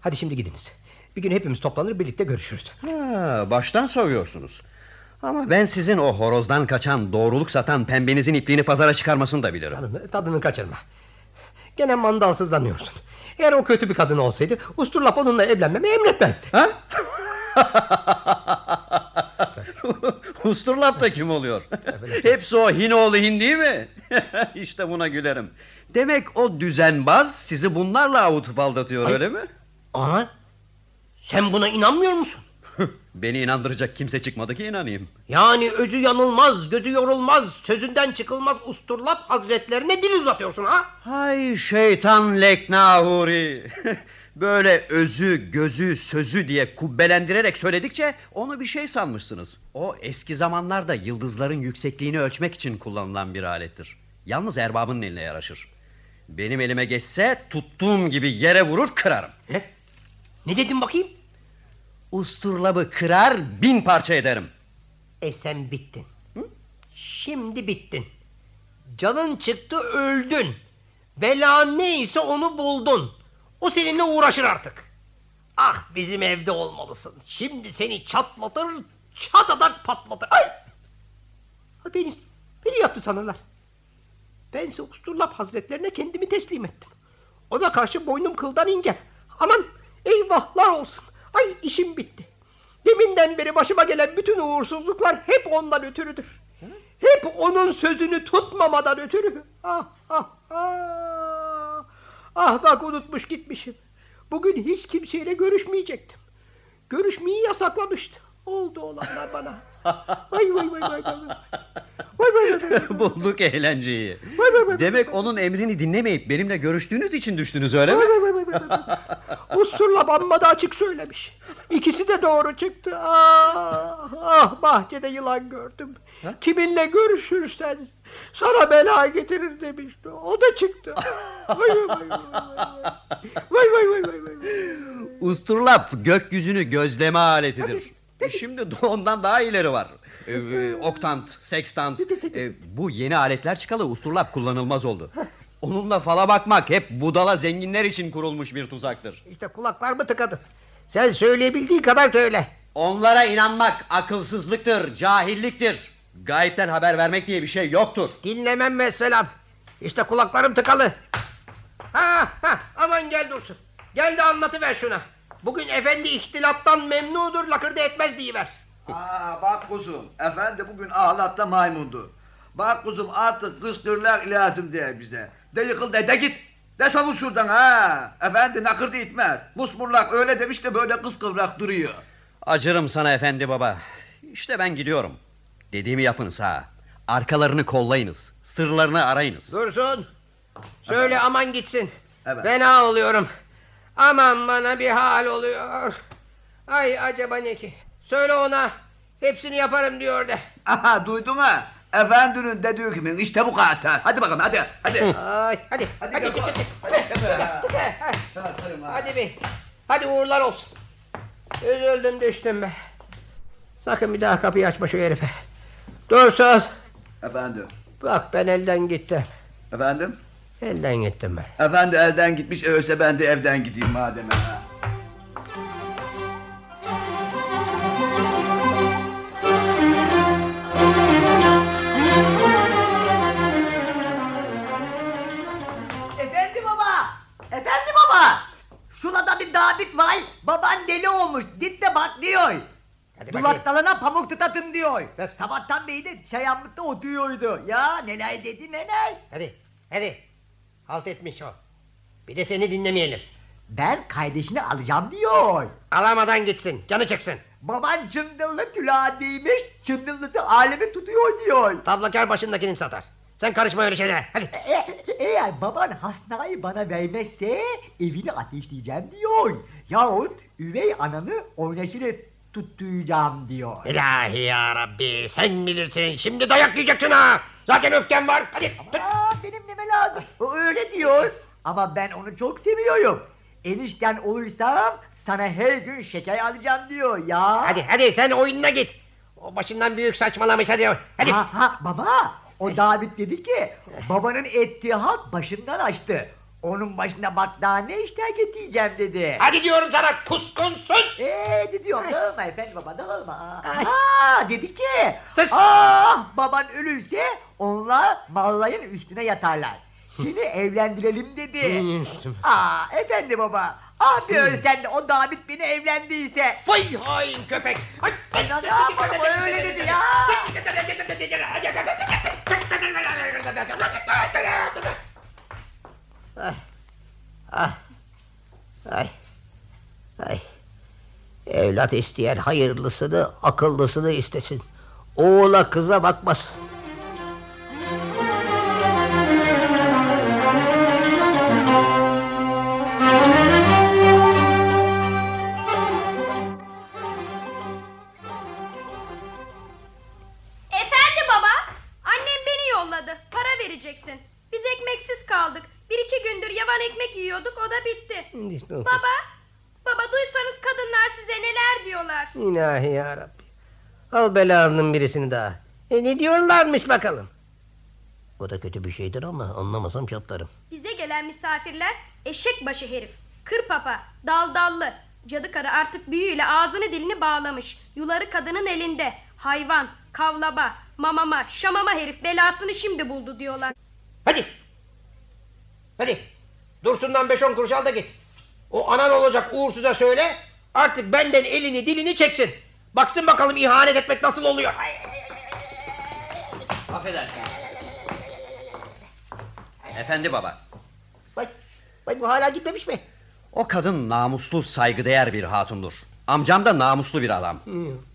Hadi şimdi gidiniz. Bir gün hepimiz toplanır birlikte görüşürüz. Ha, baştan soruyorsunuz. Ama ben sizin o horozdan kaçan, doğruluk satan pembenizin ipliğini pazara çıkarmasını da bilirim. Hanım tadını kaçırma. Gene mandalsızlanıyorsun. Eğer o kötü bir kadın olsaydı Usturlap onunla evlenmemi emretmezdi. Ha? Usturlap da kim oluyor? Hepsi o Hinoğlu Hin değil mi? işte buna gülerim. Demek o düzenbaz sizi bunlarla avutup aldatıyor öyle mi? Ama sen buna inanmıyor musun? Beni inandıracak kimse çıkmadı ki inanayım. Yani özü yanılmaz, gözü yorulmaz, sözünden çıkılmaz Usturlap hazretlerine dil uzatıyorsun ha? Hay şeytan leknahuri. Böyle özü, gözü, sözü diye kubbelendirerek söyledikçe onu bir şey sanmışsınız. O eski zamanlarda yıldızların yüksekliğini ölçmek için kullanılan bir alettir. Yalnız erbabının eline yaraşır. Benim elime geçse tuttuğum gibi yere vurur kırarım. Ne? Ne dedin bakayım? Usturlabı kırar bin parça ederim. E sen bittin. Şimdi bittin. Canın çıktı öldün. Bela neyse onu buldun. O seninle uğraşır artık. Ah bizim evde olmalısın. Şimdi seni çatlatır, çatadak patlatır. Ay! Beni, beni yaptı sanırlar. Bense Usturlap hazretlerine kendimi teslim ettim. Ona karşı boynum kıldan ince. Aman eyvahlar olsun. Ay işim bitti. Deminden beri başıma gelen bütün uğursuzluklar hep ondan ötürüdür. Hep onun sözünü tutmamadan ötürü. Ah ah ah. Ah bak unutmuş gitmişim. Bugün hiç kimseyle görüşmeyecektim. Görüşmeyi yasaklamıştı. Oldu olanlar bana. Vay vay vay vay vay. Vay vay vay vay. Bulduk eğlenceyi. Vay vay vay. Demek onun emrini dinlemeyip benimle görüştüğünüz için düştünüz öyle mi? Vay vay vay vay vay. Usturla bamba da açık söylemiş. İkisi de doğru çıktı. Ah, ah bahçede yılan gördüm. Kiminle görüşürsen sana bela getirir demişti. O da çıktı. Vay vay vay vay vay. Vay vay vay vay. Usturlap gökyüzünü gözleme aletidir. E, Şimdi de ondan daha ileri var. Ee, e, oktant, sextant. e, bu yeni aletler çıkalı usturlap kullanılmaz oldu. Onunla fala bakmak hep budala zenginler için kurulmuş bir tuzaktır. İşte kulaklar mı tıkadı? Sen söyleyebildiğin kadar söyle. Onlara inanmak akılsızlıktır, cahilliktir. Gayipten haber vermek diye bir şey yoktur. Dinlemem mesela. İşte kulaklarım tıkalı. Ha, ha, aman gel dursun. Gel de anlatıver şuna. Bugün efendi ihtilattan memnudur lakırdı etmez diyiver. Aa, bak kuzum, efendi bugün ağlatta maymundu. Bak kuzum artık kışkırlar lazım diye bize. De yıkıl de, de git. De savun şuradan ha. Efendi nakırdı itmez. Musmurlak öyle demiş de böyle kıskıvrak duruyor. Acırım sana efendi baba. İşte ben gidiyorum. Dediğimi yapınız ha. Arkalarını kollayınız. Sırlarını arayınız. Dursun. Söyle aman gitsin. Evet. Fena oluyorum. Aman bana bir hal oluyor. Ay acaba ne ki? Söyle ona. Hepsini yaparım diyor de. Aha duydun ha. Efendinin dediği gibi işte bu kadar. Hadi bakalım hadi. Hadi. Ay hadi. Hadi Hadi gel hadi. bak. Hadi Hadi hadi. Çarparım ha. Hadi bir. Hadi uğurlar olsun. Üzüldüm düştüm be. Sakın bir daha kapıyı açma şu herife. Dursun. Efendim. Bak ben elden gittim. Efendim. Elden gittim ben. Efendi elden gitmiş öyleyse ben de evden gideyim madem. ha. Efendi baba! Efendi baba! Şurada bir dabit var. Baban deli olmuş. Git de bak diyor. Hadi bakayım. dalına pamuk tutatım diyor. Sus. Sabahtan beri de çayamlıkta oturuyordu. Ya neler dedi neler. Hadi. Hadi. Halt etmiş o. Bir de seni dinlemeyelim. Ben kardeşini alacağım diyor. Alamadan gitsin. Canı çıksın. Baban çındırlı tülağa değmiş. Çındırlısı alemi tutuyor diyor. Tablakar başındakini satar. Sen karışma öyle şeylere. Hadi. E- eğer baban hastayı bana vermezse evini ateşleyeceğim diyor. Yahut üvey ananı oynaşını tutturacağım diyor. İlahi ya Rabbi sen bilirsin. Şimdi dayak yiyeceksin ha. Zaten öfken var. Hadi. Aa, benim neme lazım. O öyle diyor. Ama ben onu çok seviyorum. Enişten olursam sana her gün şeker alacağım diyor ya. Hadi hadi sen oyununa git. O başından büyük saçmalamış hadi. Hadi. Ha, ha, baba o David dedi ki babanın ettiği halt başından açtı. Onun başına bak daha ne işler getireceğim dedi. Hadi diyorum sana kuskunsuz. Eee dedi diyor dağılma efendi baba dağılma. Aa dedi ki Sus. ah baban ölürse onlar mallayın üstüne yatarlar. Seni evlendirelim dedi. Aa efendi baba. Abi ölsen de o David beni evlendiyse. Vay hain köpek. Ay, ay, ne yapalım o öyle dedi ya. Ay. Ay. Evlat isteyen hayırlısını, akıllısını istesin. Oğula kıza bakmasın. İki gündür yavan ekmek yiyorduk, o da bitti. Baba, baba duysanız kadınlar size neler diyorlar. İlahi ya Rabbi. Al belanın birisini daha. E ne diyorlarmış bakalım. O da kötü bir şeydir ama anlamasam çatlarım. Bize gelen misafirler eşek başı herif, kır papa, daldallı, Cadı karı artık büyüyle ağzını dilini bağlamış. Yuları kadının elinde. Hayvan, kavlaba, mamama, şamama herif belasını şimdi buldu diyorlar. Hadi. Hadi. Dursun'dan beş on kuruş al da git. O anan olacak uğursuza söyle. Artık benden elini dilini çeksin. Baksın bakalım ihanet etmek nasıl oluyor. Affedersiniz. Efendi baba. Bak, bak bu hala gitmemiş mi? O kadın namuslu saygıdeğer bir hatundur. Amcam da namuslu bir adam.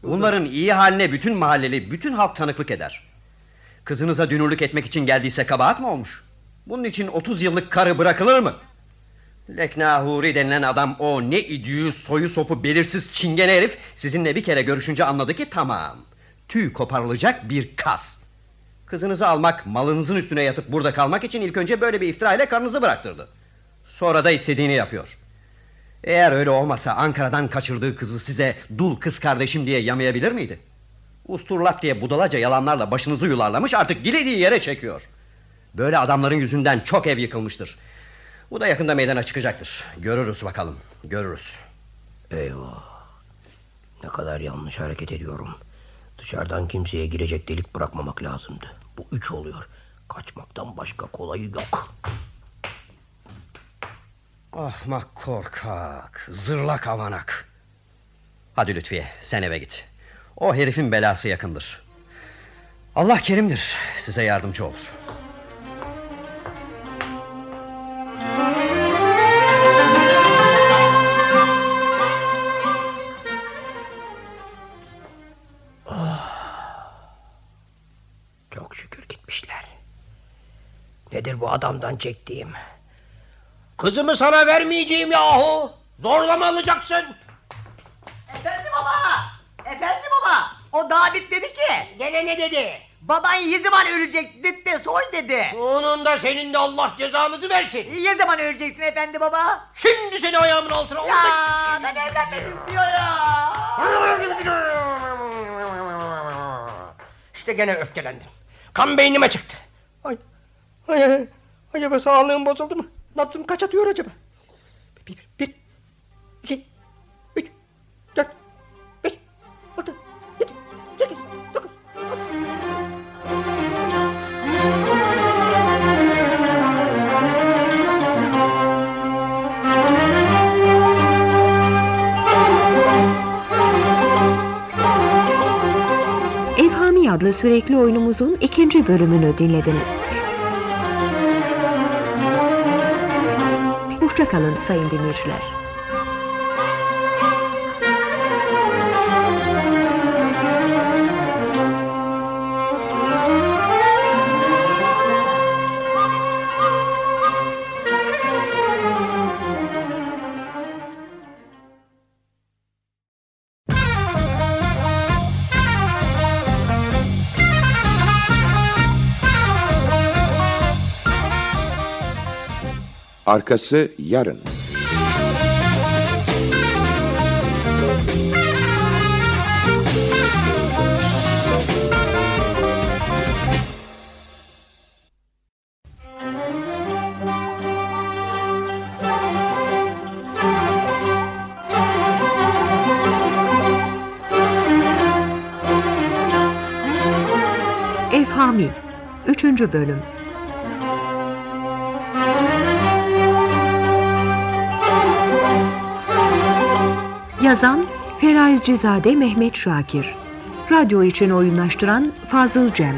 Bunların iyi haline bütün mahalleli, bütün halk tanıklık eder. Kızınıza dünürlük etmek için geldiyse kabahat mı olmuş? Bunun için 30 yıllık karı bırakılır mı? Lekna Huri denilen adam o ne idüğü soyu sopu belirsiz çingene herif sizinle bir kere görüşünce anladı ki tamam. Tüy koparılacak bir kas. Kızınızı almak, malınızın üstüne yatıp burada kalmak için ilk önce böyle bir iftira ile karınızı bıraktırdı. Sonra da istediğini yapıyor. Eğer öyle olmasa Ankara'dan kaçırdığı kızı size dul kız kardeşim diye yamayabilir miydi? Usturlap diye budalaca yalanlarla başınızı yularlamış artık dilediği yere çekiyor. Böyle adamların yüzünden çok ev yıkılmıştır. Bu da yakında meydana çıkacaktır. Görürüz bakalım, görürüz. Eyvah. Ne kadar yanlış hareket ediyorum. Dışarıdan kimseye girecek delik bırakmamak lazımdı. Bu üç oluyor. Kaçmaktan başka kolayı yok. Ahmak korkak, zırlak avanak. Hadi Lütfiye, sen eve git. O herifin belası yakındır. Allah kerimdir, size yardımcı olur. Çok şükür gitmişler. Nedir bu adamdan çektiğim? Kızımı sana vermeyeceğim yahu. Zorla mı alacaksın? Efendi baba! Efendi baba! O David dedi ki Gene ne dedi? baban ne zaman ölecek dedi soy dedi. Onun da senin de Allah cezanızı versin. Ne zaman öleceksin efendi baba? Şimdi seni ayağımın altına Ya ben evlenmek istiyorum. İşte gene öfkelendim. Kan beynime çıktı. Ay, ay, acaba sağlığım bozuldu mu? Nabzım kaç atıyor acaba? Bir, bir, iki, adlı sürekli oyunumuzun ikinci bölümünü dinlediniz. Hoşçakalın sayın dinleyiciler. Arkası yarın. Evhami 3. Bölüm Yazan Feraizcizade Mehmet Şakir. Radyo için oyunlaştıran Fazıl Cem.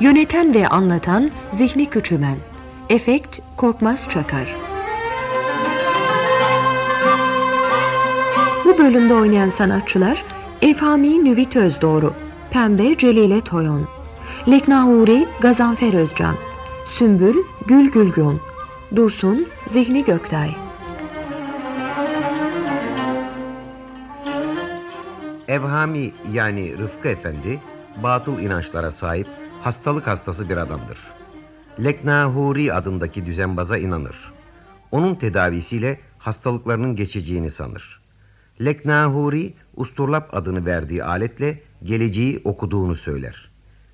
Yöneten ve anlatan Zihni Küçümen. Efekt Korkmaz Çakar. Bu bölümde oynayan sanatçılar Efhami Nüvit Özdoğru Pembe Celile Toyon Leknahuri Gazanfer Özcan Sümbül Gül Gülgün Dursun Zihni Göktay Evhami yani Rıfkı Efendi batıl inançlara sahip hastalık hastası bir adamdır. Leknahuri adındaki düzenbaza inanır. Onun tedavisiyle hastalıklarının geçeceğini sanır. Leknahuri usturlap adını verdiği aletle geleceği okuduğunu söyler.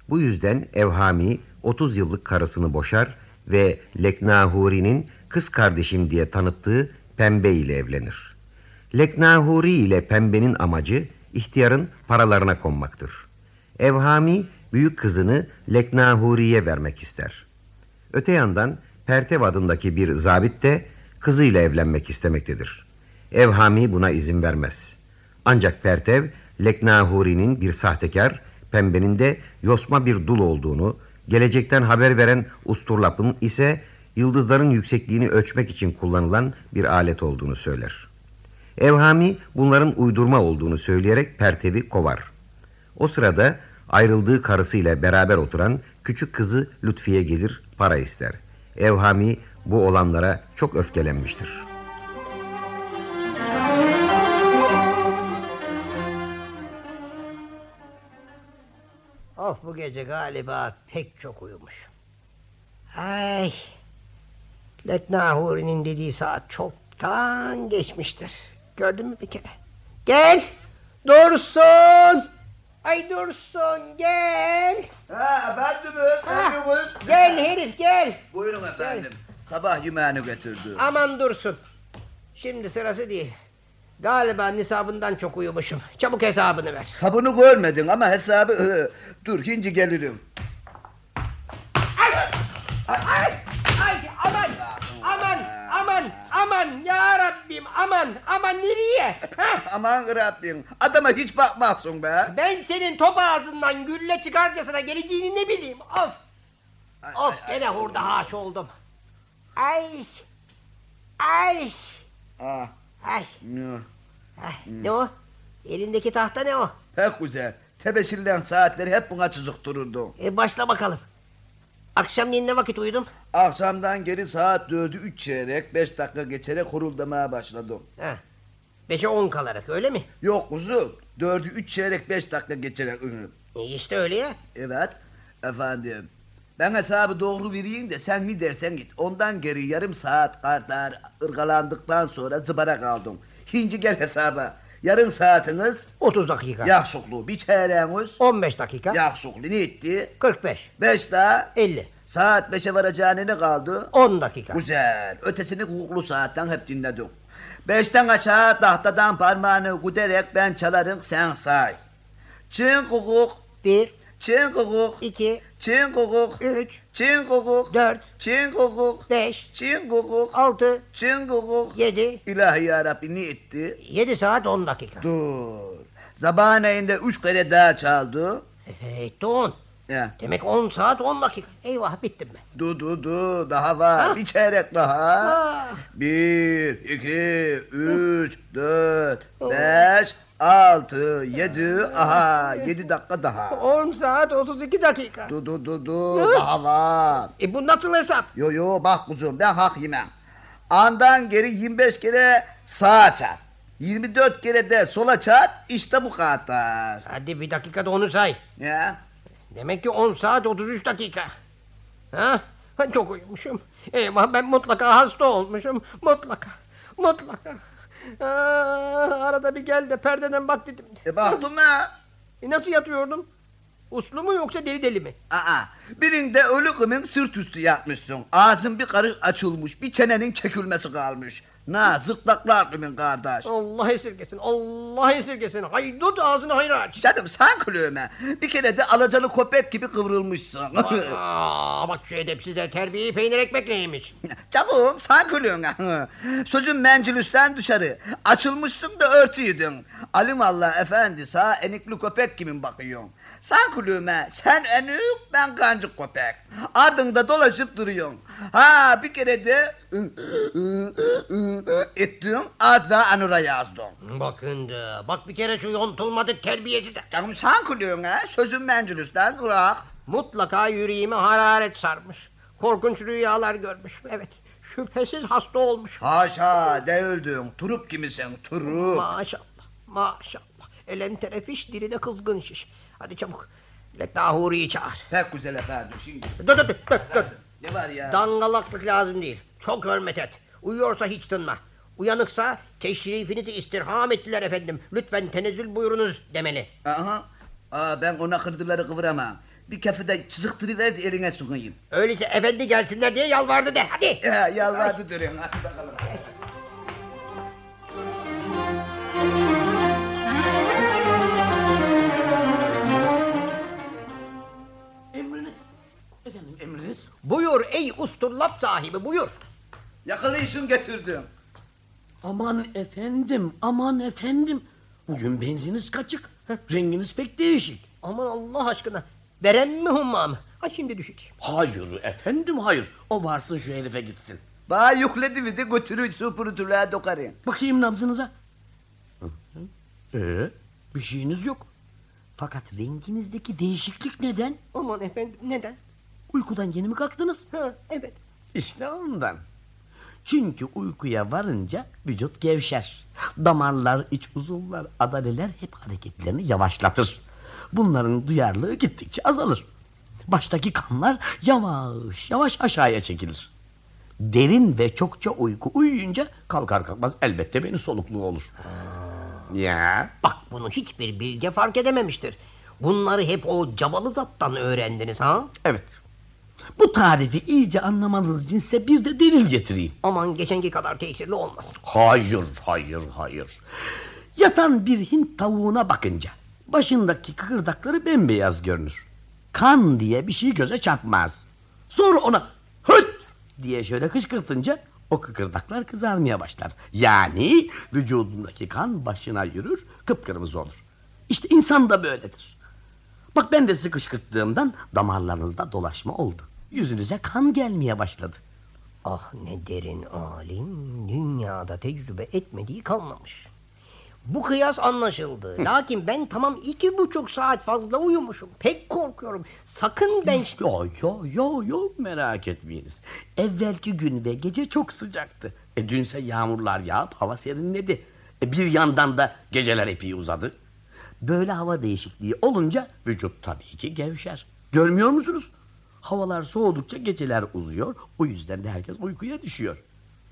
Bu yüzden Evhami 30 yıllık karısını boşar ve Leknahuri'nin kız kardeşim diye tanıttığı Pembe ile evlenir. Leknahuri ile pembenin amacı ihtiyarın paralarına konmaktır. Evhami büyük kızını Leknahuri'ye vermek ister. Öte yandan Pertev adındaki bir zabit de kızıyla evlenmek istemektedir. Evhami buna izin vermez. Ancak Pertev, Leknahuri'nin bir sahtekar, pembenin de yosma bir dul olduğunu, gelecekten haber veren usturlapın ise yıldızların yüksekliğini ölçmek için kullanılan bir alet olduğunu söyler. Evhami bunların uydurma olduğunu söyleyerek Pertev'i kovar. O sırada ayrıldığı karısıyla beraber oturan küçük kızı Lütfiye gelir para ister. Evhami bu olanlara çok öfkelenmiştir. Of bu gece galiba pek çok uyumuş. Ay. Leknahuri'nin dediği saat çoktan geçmiştir. Gördün mü bir kere? Gel. Dursun. Ay Dursun gel. Ha efendimiz, emriniz. Gel herif gel. Buyurun efendim. Sabah yemeğini getirdim. Aman Dursun. Şimdi sırası değil. Galiba nisabından çok uyumuşum. Çabuk hesabını ver. Sabunu görmedin ama hesabı... Dur şimdi gelirim. Aman, aman nereye? Aman Rabbim adama hiç bakmazsın be. ben senin top ağzından gülle çıkarcasına geleceğini ne bileyim, of. Of, gene hurda haş oldum. Ay, ay, Ah, ay, ne? ay, ne o? Elindeki tahta ne o? Pek güzel. Tebeşirlen saatleri hep buna çocuk dururdu. E, başla bakalım. Akşamleyin ne vakit uyudum? Akşamdan geri saat dördü üç çeyrek, beş dakika geçerek horuldamaya başladım. Ha. Beşe on kalarak öyle mi? Yok kuzu, dördü üç çeyrek, beş dakika geçerek ünü. E işte öyle ya. Evet, efendim. Ben hesabı doğru vereyim de sen ne dersen git. Ondan geri yarım saat kadar ırgalandıktan sonra zıbara kaldım. Şimdi gel hesaba. Yarım saatiniz 30 dakika. yakşuklu, bir çeyreğiniz 15 dakika. yakşuklu ne etti? 45. Beş daha 50. saat beşe varacağına ne kaldı? 10 dakika. Güzel. Ötesini hukuklu saatten hep dinledim. Beşten aşağı tahtadan parmağını güderek ben çalarım sen say. Çin hukuk, 1, çin hukuk, 2, çin hukuk, 3, çin hukuk, 4, çin hukuk, 5, çin hukuk, 6, çin hukuk. 7. İlahi yarabbi ne etti? 7 saat 10 dakika. Dur. Zabaneyinde üç kere daha çaldı. Etti 10. Ya. Demek 10 saat 10 dakika. Eyvah bittim ben. Du du du daha var. Bir çeyrek daha. Ah. Bir, iki, üç, dört, beş, altı, yedi. Aha yedi dakika daha. 10 saat 32 dakika. Du du du du daha var. E bu nasıl hesap? Yo yo bak kuzum ben hak yemem. Andan geri 25 kere sağa çat. 24 kere de sola çat. İşte bu kadar. Hadi bir dakikada onu say. Ya. Demek ki 10 saat 33 dakika. Ha? Çok uyumuşum. Eyvah ben mutlaka hasta olmuşum. Mutlaka. Mutlaka. Aa, arada bir gel de perdeden bak dedim. E baktım ha. E nasıl yatıyordum? Uslu mu yoksa deli deli mi? Aa, birinde ölü kımın sırt üstü yatmışsın. Ağzın bir karış açılmış, bir çenenin çekilmesi kalmış. Na zıplaklar kımın kardeş. Allah esirgesin. Allah esirgesin. Haydut ağzını hayra aç. Canım sen kulüme. Bir kere de alacalı köpek gibi kıvrılmışsın. Aa, bak şu edepsize terbiyeyi peynir ekmekle yemiş. Canım sen kulüne. Sözün mencilüsten dışarı. Açılmışsın da örtüydün. Alim Allah efendi sağ enikli köpek gibi bakıyorsun. Sen kulüme, sen enik, ben kancık köpek. Ardında dolaşıp duruyorsun. Ha bir kere de ettin, az daha anura yazdın. Bakın da, bak bir kere şu yontulmadık terbiyesize. Canım sen kulüne, sözün mencilüsten bırak. Mutlaka yüreğime hararet sarmış. Korkunç rüyalar görmüş. Evet, şüphesiz hasta olmuş. Haşa değildin, turup gibisin, turup. Maşallah, maşallah. Elem terefiş, diri de kızgın şiş. Hadi çabuk, Leknahuri'yi çağır. Pek güzel efendim, şimdi. Dur dur dur, dur. Ne var ya? Dangalaklık lazım değil. Çok hürmet et. Uyuyorsa hiç tınma. Uyanıksa teşrifinizi istirham ettiler efendim. Lütfen tenezzül buyurunuz demeli. Aha. Aa, ben ona kırdıları kıvıramam. Bir kafede çızıktırıver de eline sokayım. Öyleyse efendi gelsinler diye yalvardı de. Hadi. Ya, yalvardı durun. Hadi bakalım. Buyur ey usturlap sahibi buyur. Yakalıyorsun getirdim. Aman efendim, aman efendim. Bugün benziniz kaçık. Renginiz pek değişik. Aman Allah aşkına. Veren mi hummam? Ha şimdi düşecek. Hayır efendim hayır. O varsın şu herife gitsin. Bana yükledi mi de götürür süpürütürlüğe dokarım. Bakayım nabzınıza. Ee, bir şeyiniz yok. Fakat renginizdeki değişiklik neden? Aman efendim neden? Uykudan yeni mi kalktınız? Ha evet. İşte ondan. Çünkü uykuya varınca vücut gevşer. Damarlar, iç uzuvlar, adaleler hep hareketlerini yavaşlatır. Bunların duyarlılığı gittikçe azalır. Baştaki kanlar yavaş yavaş aşağıya çekilir. Derin ve çokça uyku uyuyunca kalkar kalkmaz elbette beni solukluğu olur. Ya Bak bunu hiçbir bilge fark edememiştir. Bunları hep o cavalı zattan öğrendiniz ha? evet. Bu tarifi iyice anlamanız içinse bir de delil getireyim. Aman geçenki kadar tesirli olmaz. Hayır, hayır, hayır. Yatan bir Hint tavuğuna bakınca başındaki kıkırdakları bembeyaz görünür. Kan diye bir şey göze çarpmaz. Sonra ona höt diye şöyle kışkırtınca o kıkırdaklar kızarmaya başlar. Yani vücudundaki kan başına yürür, kıpkırmızı olur. İşte insan da böyledir. Bak ben de sizi kışkırttığımdan damarlarınızda dolaşma oldu. Yüzünüze kan gelmeye başladı. Ah ne derin alim dünyada tecrübe etmediği kalmamış. Bu kıyas anlaşıldı. Lakin ben tam iki buçuk saat fazla uyumuşum. Pek korkuyorum. Sakın ben... Yo yo yo yo merak etmeyiniz. Evvelki gün ve gece çok sıcaktı. E dünse yağmurlar yağıp hava serinledi. E bir yandan da geceler epey uzadı. Böyle hava değişikliği olunca vücut tabii ki gevşer. Görmüyor musunuz? Havalar soğudukça geceler uzuyor. O yüzden de herkes uykuya düşüyor.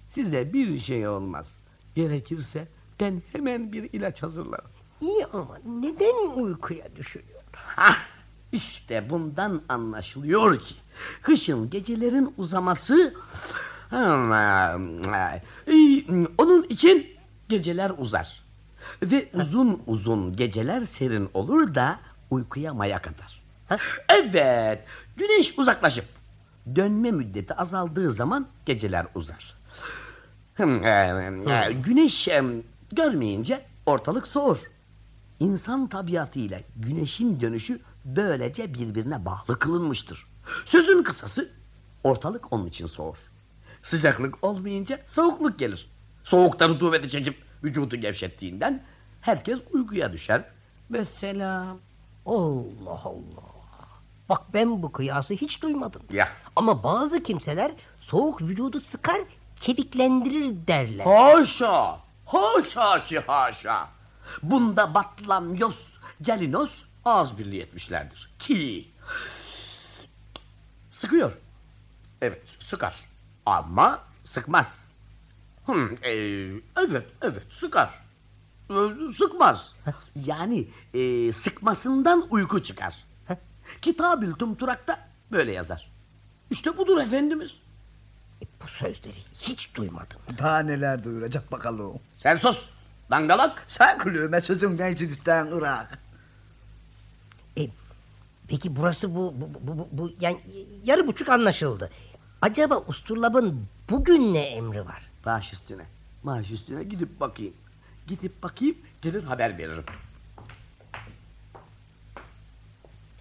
Size bir şey olmaz. Gerekirse ben hemen bir ilaç hazırlarım. İyi ama neden uykuya düşürüyor? Hah, işte bundan anlaşılıyor ki kışın gecelerin uzaması onun için geceler uzar. Ve uzun uzun geceler serin olur da uykuya maya kadar. Evet, güneş uzaklaşıp dönme müddeti azaldığı zaman geceler uzar. E, e, Güneş e, görmeyince ortalık soğur. İnsan tabiatıyla güneşin dönüşü böylece birbirine bağlı kılınmıştır. Sözün kısası ortalık onun için soğur. Sıcaklık olmayınca soğukluk gelir. Soğukta rutubeti çekip vücudu gevşettiğinden herkes uykuya düşer. Ve selam. Allah Allah. Bak ben bu kıyası hiç duymadım. Ya. Ama bazı kimseler soğuk vücudu sıkar, çeviklendirir derler. Haşa! Haşa ki haşa! Bunda batlamyos, celinos ağız birliği etmişlerdir. Ki sıkıyor. Evet sıkar. Ama sıkmaz. Hmm, e, evet evet sıkar. E, Sıkmaz. Yani e, sıkmasından uyku çıkar. Kitab-ül Tumturak'ta böyle yazar. İşte budur Efendimiz. E, bu sözleri hiç duymadım. Daha neler duyuracak bakalım. Sen sus. Dangalak. Sen kulüme sözüm ne için isteyen Irak. E, peki burası bu, bu, bu, bu, bu- yani yarı buçuk anlaşıldı. Acaba Usturlab'ın bugün ne emri var? Baş üstüne. Baş üstüne gidip bakayım. Gidip bakayım gelir haber veririm.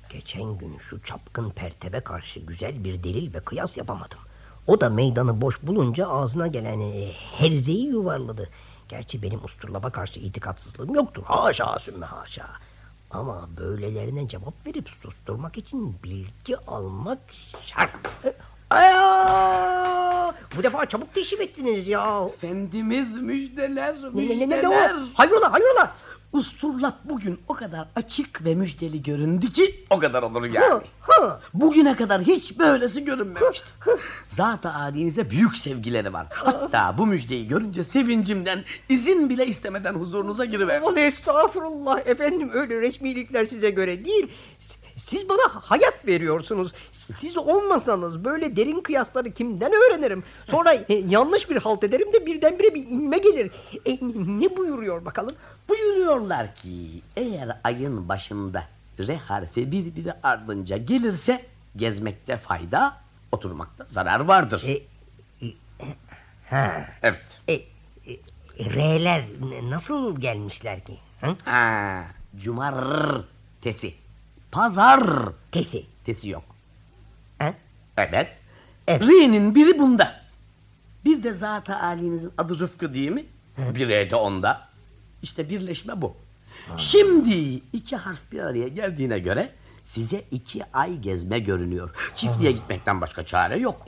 Geçen gün şu çapkın pertebe karşı güzel bir delil ve kıyas yapamadım. O da meydanı boş bulunca ağzına gelen e, herzeyi yuvarladı. Gerçi benim usturlaba karşı itikatsızlığım yoktur. Haşa sümme haşa. Ama böylelerine cevap verip susturmak için bilgi almak şart. Aya! Bu defa çabuk teşrif ettiniz ya. Efendimiz müjdeler, Ne, ne, ne, müjdeler. ne, ne o? Hayrola hayrola. Usturlap bugün o kadar açık ve müjdeli göründü ki o kadar olur yani. Bugüne kadar hiç böylesi görünmemişti. Zat-ı âlinize büyük sevgileri var. Hatta bu müjdeyi görünce sevincimden izin bile istemeden huzurunuza giriver. Aman estağfurullah efendim öyle resmilikler size göre değil. Siz bana hayat veriyorsunuz. Siz olmasanız böyle derin kıyasları kimden öğrenirim? Sonra e, yanlış bir halt ederim de birdenbire bir inme gelir. E, ne buyuruyor bakalım? Buyuruyorlar ki eğer ayın başında R harfi birbiri ardınca gelirse gezmekte fayda, Oturmakta zarar vardır. E, ha. Evet. E, e, R'ler nasıl gelmişler ki? Hı? Ha, cumartesi. Pazar. Tesi. Tesi yok. Ha? Evet. Evet. Ri'nin biri bunda. Bir de zat halinizin adı Rıfkı değil mi? Bir E de onda. İşte birleşme bu. Şimdi iki harf bir araya geldiğine göre size iki ay gezme görünüyor. Çiftliğe gitmekten başka çare yok.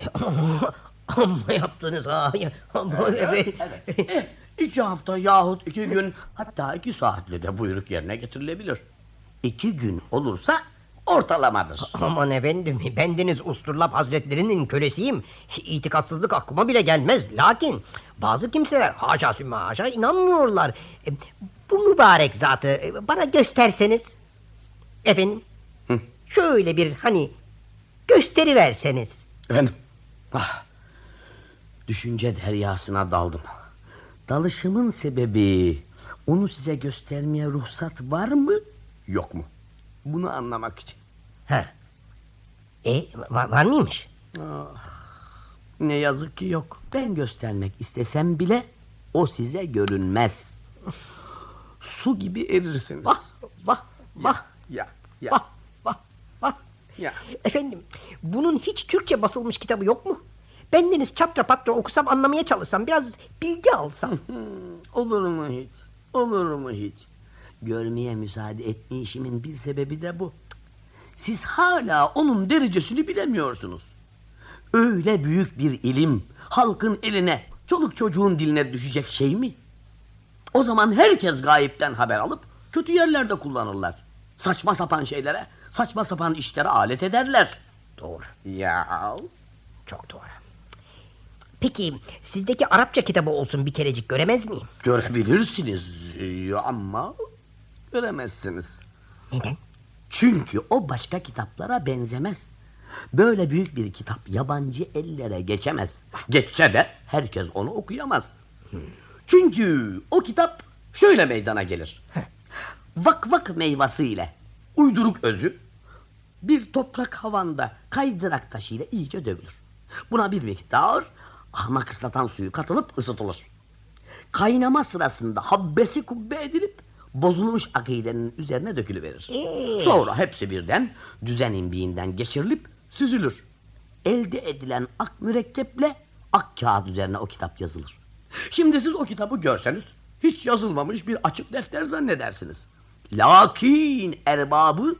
Amma yaptınız ha. Ya, Ama evet. Eh, iki hafta yahut iki gün hatta iki saatle de buyruk yerine getirilebilir. İki gün olursa ortalamadır. Aman efendim bendeniz Usturlap Hazretlerinin kölesiyim. İtikatsızlık aklıma bile gelmez. Lakin bazı kimseler haşa sümme haşa inanmıyorlar. E, Bu mübarek zatı e, bana gösterseniz. Efendim şöyle bir hani gösteri verseniz. Efendim? Ah, düşünce deryasına daldım. Dalışımın sebebi onu size göstermeye ruhsat var mı yok mu? Bunu anlamak için. Ha. E var, var mıymış? Ne yazık ki yok. Ben göstermek istesem bile o size görünmez. Su gibi erirsiniz. Vah vah vah Ya ya vah vah vah. ya. Efendim bunun hiç Türkçe basılmış kitabı yok mu? Bendeniz çatra patra okusam anlamaya çalışsam biraz bilgi alsam. Olur mu hiç? Olur mu hiç? Görmeye müsaade etmeyişimin bir sebebi de bu. Siz hala onun derecesini bilemiyorsunuz. Öyle büyük bir ilim halkın eline, çoluk çocuğun diline düşecek şey mi? O zaman herkes gayipten haber alıp kötü yerlerde kullanırlar. Saçma sapan şeylere, saçma sapan işlere alet ederler. Doğru. Ya Çok doğru. Peki sizdeki Arapça kitabı olsun bir kerecik göremez miyim? görebilirsiniz ama göremezsiniz. Neden? Çünkü o başka kitaplara benzemez. Böyle büyük bir kitap yabancı ellere geçemez. Geçse de herkes onu okuyamaz. Çünkü o kitap şöyle meydana gelir. Vak vak meyvası ile uyduruk özü bir toprak havanda kaydırak taşıyla iyice dövülür. Buna bir miktar ahmak ıslatan suyu katılıp ısıtılır. Kaynama sırasında habbesi kubbe edilip bozulmuş akidenin üzerine dökülüverir. Sonra hepsi birden düzen imbiğinden geçirilip süzülür. Elde edilen ak mürekkeple ak kağıt üzerine o kitap yazılır. Şimdi siz o kitabı görseniz hiç yazılmamış bir açık defter zannedersiniz. Lakin erbabı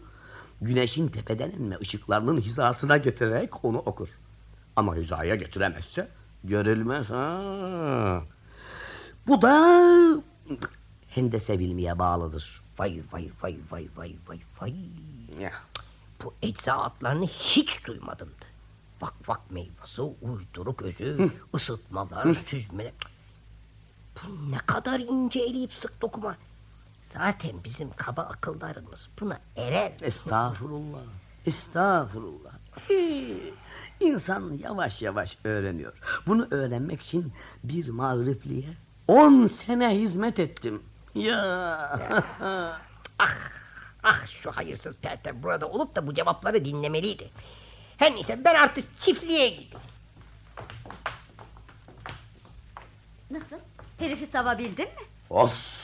güneşin tepeden inme ışıklarının hizasına getirerek onu okur. Ama hizaya getiremezse görülmez ha. Bu da hendese bilmeye bağlıdır. Vay vay vay vay vay vay vay. Ya. Bu ecza adlarını hiç duymadım da. Vak vak meyvası, uyduruk özü, ısıtmalar, süzmeler. Bu ne kadar ince eleyip sık dokuma. Zaten bizim kaba akıllarımız buna erer. Estağfurullah. Estağfurullah. Hii, İnsan yavaş yavaş öğreniyor. Bunu öğrenmek için bir mağripliğe on sene hizmet ettim. Ya. Ah şu hayırsız tertem burada olup da bu cevapları dinlemeliydi. Her neyse ben artık çiftliğe gideyim. Nasıl? Herifi savabildin mi? of.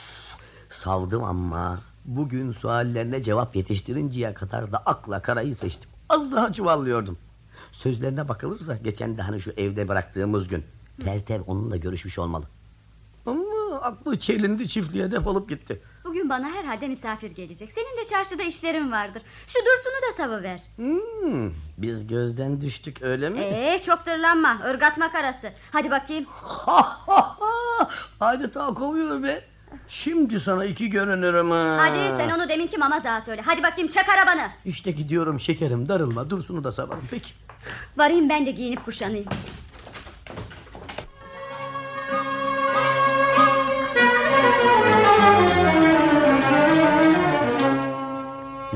Savdım ama bugün suallerine cevap yetiştirinceye kadar da akla karayı seçtim. Az daha çuvallıyordum. Sözlerine bakılırsa geçen de hani şu evde bıraktığımız gün Tertev onunla görüşmüş olmalı. Ama aklı çelindi çiftliğe defolup gitti. Bugün bana herhalde misafir gelecek. Senin de çarşıda işlerin vardır. Şu Dursun'u da savuver. Hmm, biz gözden düştük öyle mi? Ee, çok tırlanma. Irgatmak arası. Hadi bakayım. Adeta kovuyor be. Şimdi sana iki görünürüm ha. Hadi sen onu deminki mamazağa söyle. Hadi bakayım çak arabanı. İşte gidiyorum şekerim darılma Dursun'u da savarım peki. Varayım ben de giyinip kuşanayım.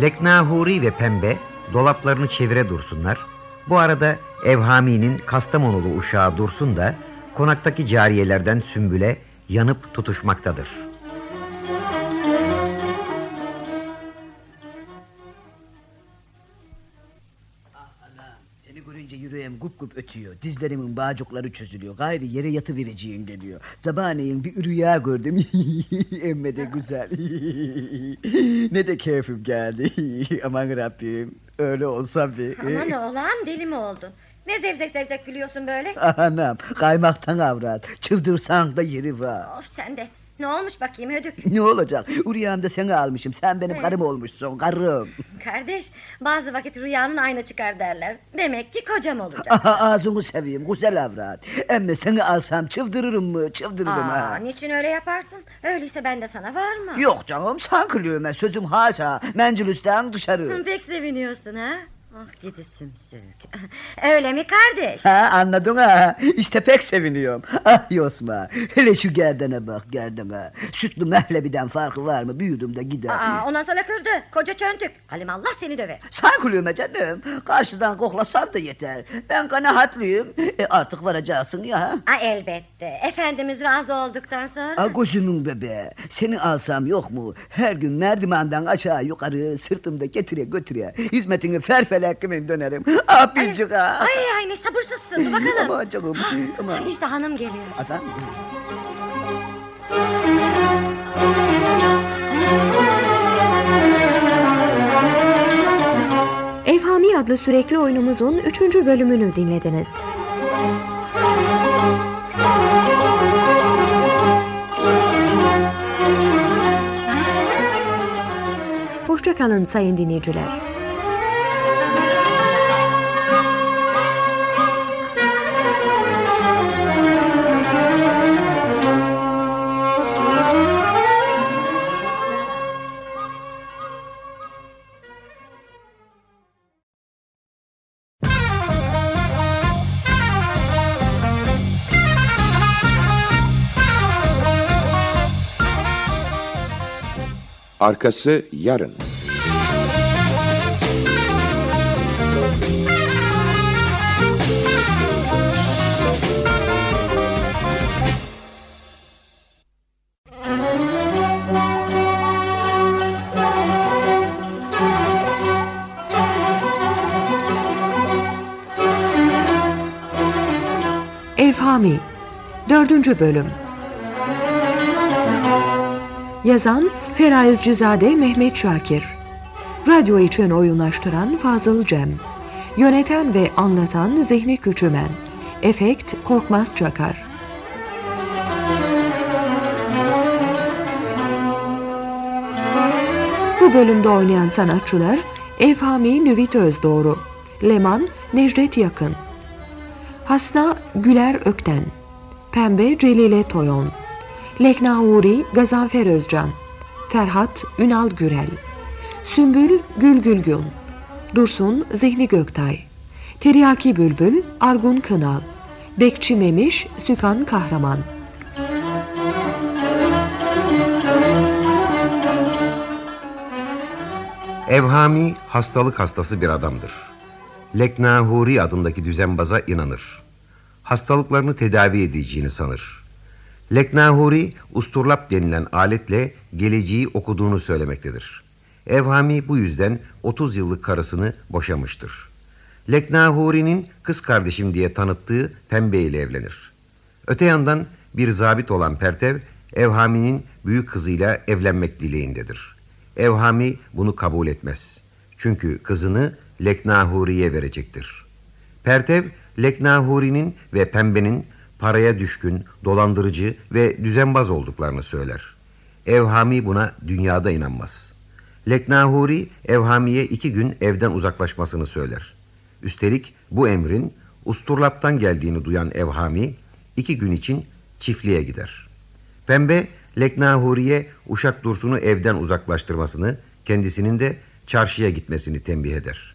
Leknahuri ve Pembe dolaplarını çevire dursunlar. Bu arada Evhami'nin Kastamonulu uşağı Dursun da konaktaki cariyelerden Sümbül'e yanıp tutuşmaktadır. Yüreğim gup gup ötüyor. Dizlerimin bağcıkları çözülüyor. Gayrı yere yatıvereceğin geliyor. Sabahleyin bir rüya gördüm. Emme de güzel. ne de keyfim geldi. Aman Rabbim. Öyle olsa bir. Aman oğlan deli mi oldun? Ne zevzek zevzek gülüyorsun böyle? Anam kaymaktan avrat. Çıldırsan da yeri var. Of sen de. Ne olmuş bakayım ödük? Ne olacak? Rüyamda seni almışım. Sen benim karım olmuşsun. Karım. Kardeş bazı vakit rüyanın aynı çıkar derler. Demek ki kocam olacak. Aha, ağzını seveyim güzel avrat. Emme seni alsam çıldırırım mı? Çıldırırım Aa, ha. niçin öyle yaparsın? Öyleyse ben de sana var mı? Yok canım sankılıyor sözüm haşa. Mencilisten dışarı. Pek seviniyorsun ha? Ah gidi sümsük. Öyle mi kardeş? Ha anladın ha. İşte pek seviniyorum. Ah Yosma. Hele şu gerdene bak gerdene. Sütlü mehlebiden farkı var mı? Büyüdüm de gider. Aa, ondan sonra kırdı. Koca çöntük. Halim Allah seni döver. Sankılıyor canım. Karşıdan koklasam da yeter. Ben kanahatlıyım. E artık varacaksın ya. Aa, elbette. Efendimiz razı olduktan sonra. A gözümün bebe. Seni alsam yok mu? Her gün merdivenden aşağı yukarı sırtımda getire götüre. Hizmetini ferfelekkimin dönerim. Ah bilcik ha. Ay ay ne sabırsızsın. Bakalım. Aman canım. Aman. İşte hanım geliyor. Efendim? Evhami adlı sürekli oyunumuzun 3. bölümünü dinlediniz. Hoşçakalın sayın dinleyiciler. Arkası yarın. Evhami 4. Bölüm Yazan Ferayiz Cizade Mehmet Şakir. Radyo için oyunlaştıran Fazıl Cem. Yöneten ve anlatan Zihni Küçümen. Efekt Korkmaz Çakar. Bu bölümde oynayan sanatçılar Evhami Nüvit Özdoğru Leman Necdet Yakın Hasna Güler Ökten Pembe Celile Toyon Leknahuri Gazanfer Özcan Ferhat Ünal Gürel Sümbül Gül Gülgün Dursun Zihni Göktay Tiryaki Bülbül Argun Kınal Bekçi Memiş Sükan Kahraman Evhami hastalık hastası bir adamdır. Leknahuri adındaki düzenbaza inanır. Hastalıklarını tedavi edeceğini sanır. Leknahuri usturlap denilen aletle geleceği okuduğunu söylemektedir. Evhami bu yüzden 30 yıllık karısını boşamıştır. Leknahuri'nin kız kardeşim diye tanıttığı Pembe ile evlenir. Öte yandan bir zabit olan Pertev, Evhami'nin büyük kızıyla evlenmek dileğindedir. Evhami bunu kabul etmez. Çünkü kızını Leknahuri'ye verecektir. Pertev, Leknahuri'nin ve Pembe'nin paraya düşkün, dolandırıcı ve düzenbaz olduklarını söyler. Evhami buna dünyada inanmaz. Leknahuri, Evhami'ye iki gün evden uzaklaşmasını söyler. Üstelik bu emrin Usturlap'tan geldiğini duyan Evhami, iki gün için çiftliğe gider. Pembe, Leknahuri'ye Uşak Dursun'u evden uzaklaştırmasını, kendisinin de çarşıya gitmesini tembih eder.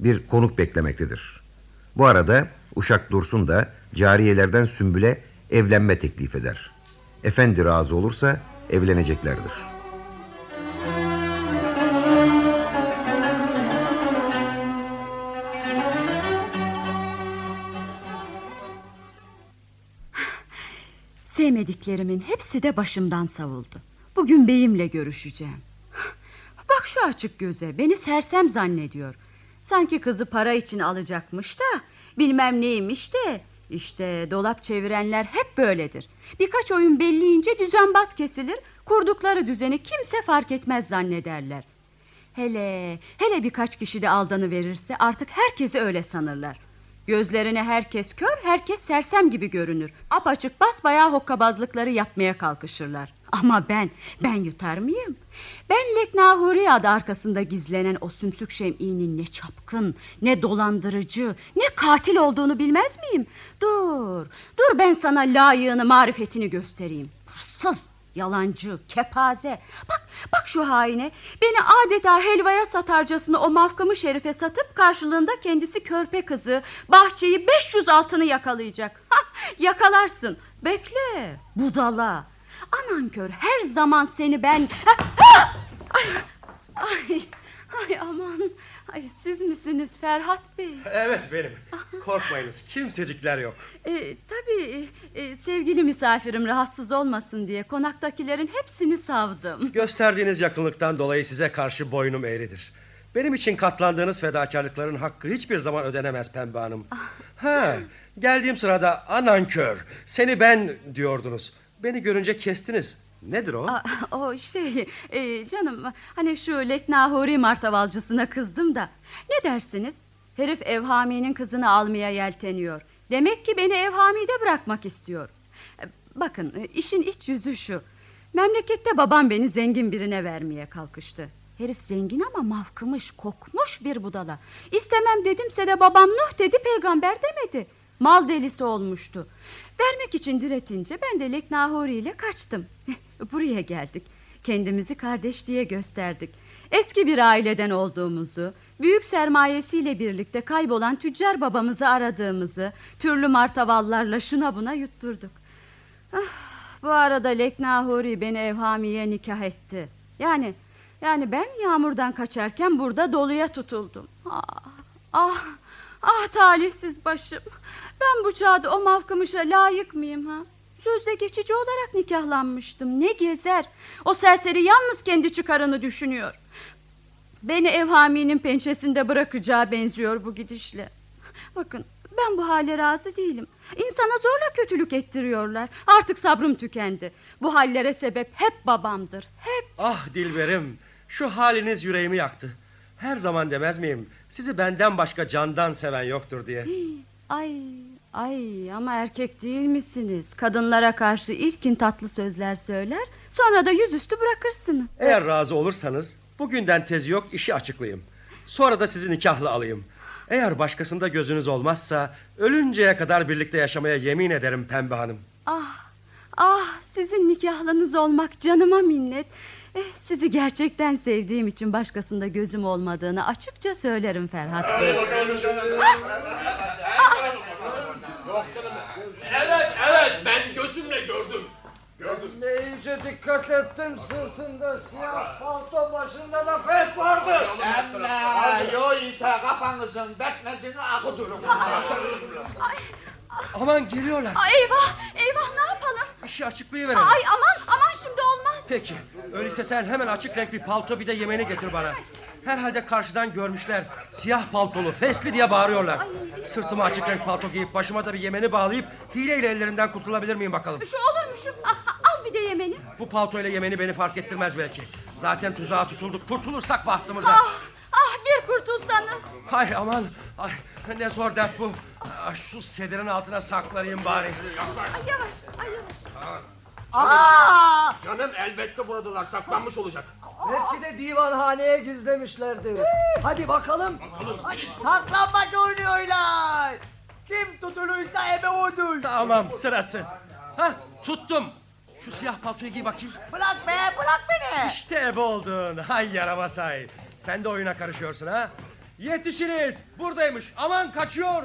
Bir konuk beklemektedir. Bu arada Uşak Dursun da cariyelerden Sümbül'e evlenme teklif eder. Efendi razı olursa evleneceklerdir. Sevmediklerimin hepsi de başımdan savuldu. Bugün beyimle görüşeceğim. Bak şu açık göze beni sersem zannediyor. Sanki kızı para için alacakmış da bilmem neymiş de işte dolap çevirenler hep böyledir. Birkaç oyun belleyince düzenbaz kesilir. Kurdukları düzeni kimse fark etmez zannederler. Hele hele birkaç kişi de aldanı verirse artık herkesi öyle sanırlar. Gözlerine herkes kör, herkes sersem gibi görünür. Apaçık basbayağı hokkabazlıkları yapmaya kalkışırlar. Ama ben, ben yutar mıyım? Ben Leknahuri adı arkasında gizlenen o sümsük şem'inin ne çapkın, ne dolandırıcı, ne katil olduğunu bilmez miyim? Dur, dur ben sana layığını, marifetini göstereyim. Hırsız, yalancı, kepaze. Bak, bak şu haine. Beni adeta helvaya satarcasına o mafkamı şerife satıp karşılığında kendisi körpe kızı, bahçeyi 500 altını yakalayacak. Hah, yakalarsın. Bekle, budala. Anan kör her zaman seni ben... Ay, ay, ay aman. Ay, siz misiniz Ferhat Bey? Evet benim. Korkmayınız kimsecikler yok. E, tabii e, sevgili misafirim rahatsız olmasın diye konaktakilerin hepsini savdım. Gösterdiğiniz yakınlıktan dolayı size karşı boynum eğridir. Benim için katlandığınız fedakarlıkların hakkı hiçbir zaman ödenemez Pembe Hanım. Ha, geldiğim sırada anan kör, seni ben diyordunuz. Beni görünce kestiniz. Nedir o? Aa, o şey e, canım hani şu Leknahuri martavalcısına kızdım da ne dersiniz? Herif Evhami'nin kızını almaya yelteniyor. Demek ki beni Evhami'de bırakmak istiyor. E, Bakın e, işin iç yüzü şu. Memlekette babam beni zengin birine vermeye kalkıştı. Herif zengin ama mavkımış, kokmuş bir budala. İstemem dedimse de babam Nuh dedi, peygamber demedi. Mal delisi olmuştu. Vermek için diretince ben de Leknahuri ile kaçtım. Buraya geldik. Kendimizi kardeş diye gösterdik. Eski bir aileden olduğumuzu, büyük sermayesiyle birlikte kaybolan tüccar babamızı aradığımızı, türlü martavallarla şuna buna yutturduk. Ah, bu arada Leknahuri beni Evhami'ye nikah etti. Yani yani ben yağmurdan kaçarken burada doluya tutuldum. Ah, ah, ah talihsiz başım. Ben bu çağda o mavkımışa layık mıyım ha? Sözde geçici olarak nikahlanmıştım. Ne gezer? O serseri yalnız kendi çıkarını düşünüyor. Beni Evhami'nin pençesinde bırakacağı benziyor bu gidişle. Bakın ben bu hale razı değilim. İnsana zorla kötülük ettiriyorlar. Artık sabrım tükendi. Bu hallere sebep hep babamdır. Hep. Ah Dilberim, şu haliniz yüreğimi yaktı. Her zaman demez miyim? Sizi benden başka candan seven yoktur diye. Ay ay ama erkek değil misiniz? Kadınlara karşı ilkin tatlı sözler söyler. Sonra da yüzüstü bırakırsınız. Eğer razı olursanız bugünden tezi yok işi açıklayayım. Sonra da sizi nikahlı alayım. Eğer başkasında gözünüz olmazsa ölünceye kadar birlikte yaşamaya yemin ederim Pembe Hanım. Ah ah sizin nikahlınız olmak canıma minnet. Eh, sizi gerçekten sevdiğim için başkasında gözüm olmadığını açıkça söylerim Ferhat Bey. Evet evet ben gözümle gördüm. Gördüm. Ne iyice dikkat ettim sırtında siyah palto başında da fes vardı. Emme yo ise kafanızın betmesini akıtırım. Aman geliyorlar. Ay, eyvah eyvah ne yapalım? İşi açıklayıverelim. Ay olmaz. Peki. Öyleyse sen hemen açık renk bir palto bir de yemeni getir bana. Herhalde karşıdan görmüşler. Siyah paltolu, fesli diye bağırıyorlar. Sırtıma açık renk palto giyip başıma da bir yemeni bağlayıp hileyle ellerinden kurtulabilir miyim bakalım? Şu olur mu şu? Ah, al bir de yemeni. Bu paltoyla yemeni beni fark ettirmez belki. Zaten tuzağa tutulduk. Kurtulursak bahtımıza. Ah, ah bir kurtulsanız. Hay aman. Ay, ne zor dert bu. Ah, Şu sedirin altına saklanayım bari. Ay yavaş ay yavaş. Aa! Canım elbette buradalar saklanmış olacak. Belki de divanhaneye gizlemişlerdir. Hadi bakalım. Saklanmaç oynuyorlar. Kim tutulursa ebe odur. Tamam sırası. Hah tuttum. Şu siyah paltoyu giy bakayım. Bırak be bırak beni. İşte ebe oldun. Hay yaramaz hay. Sen de oyuna karışıyorsun ha. Yetişiniz. Buradaymış. Aman kaçıyor.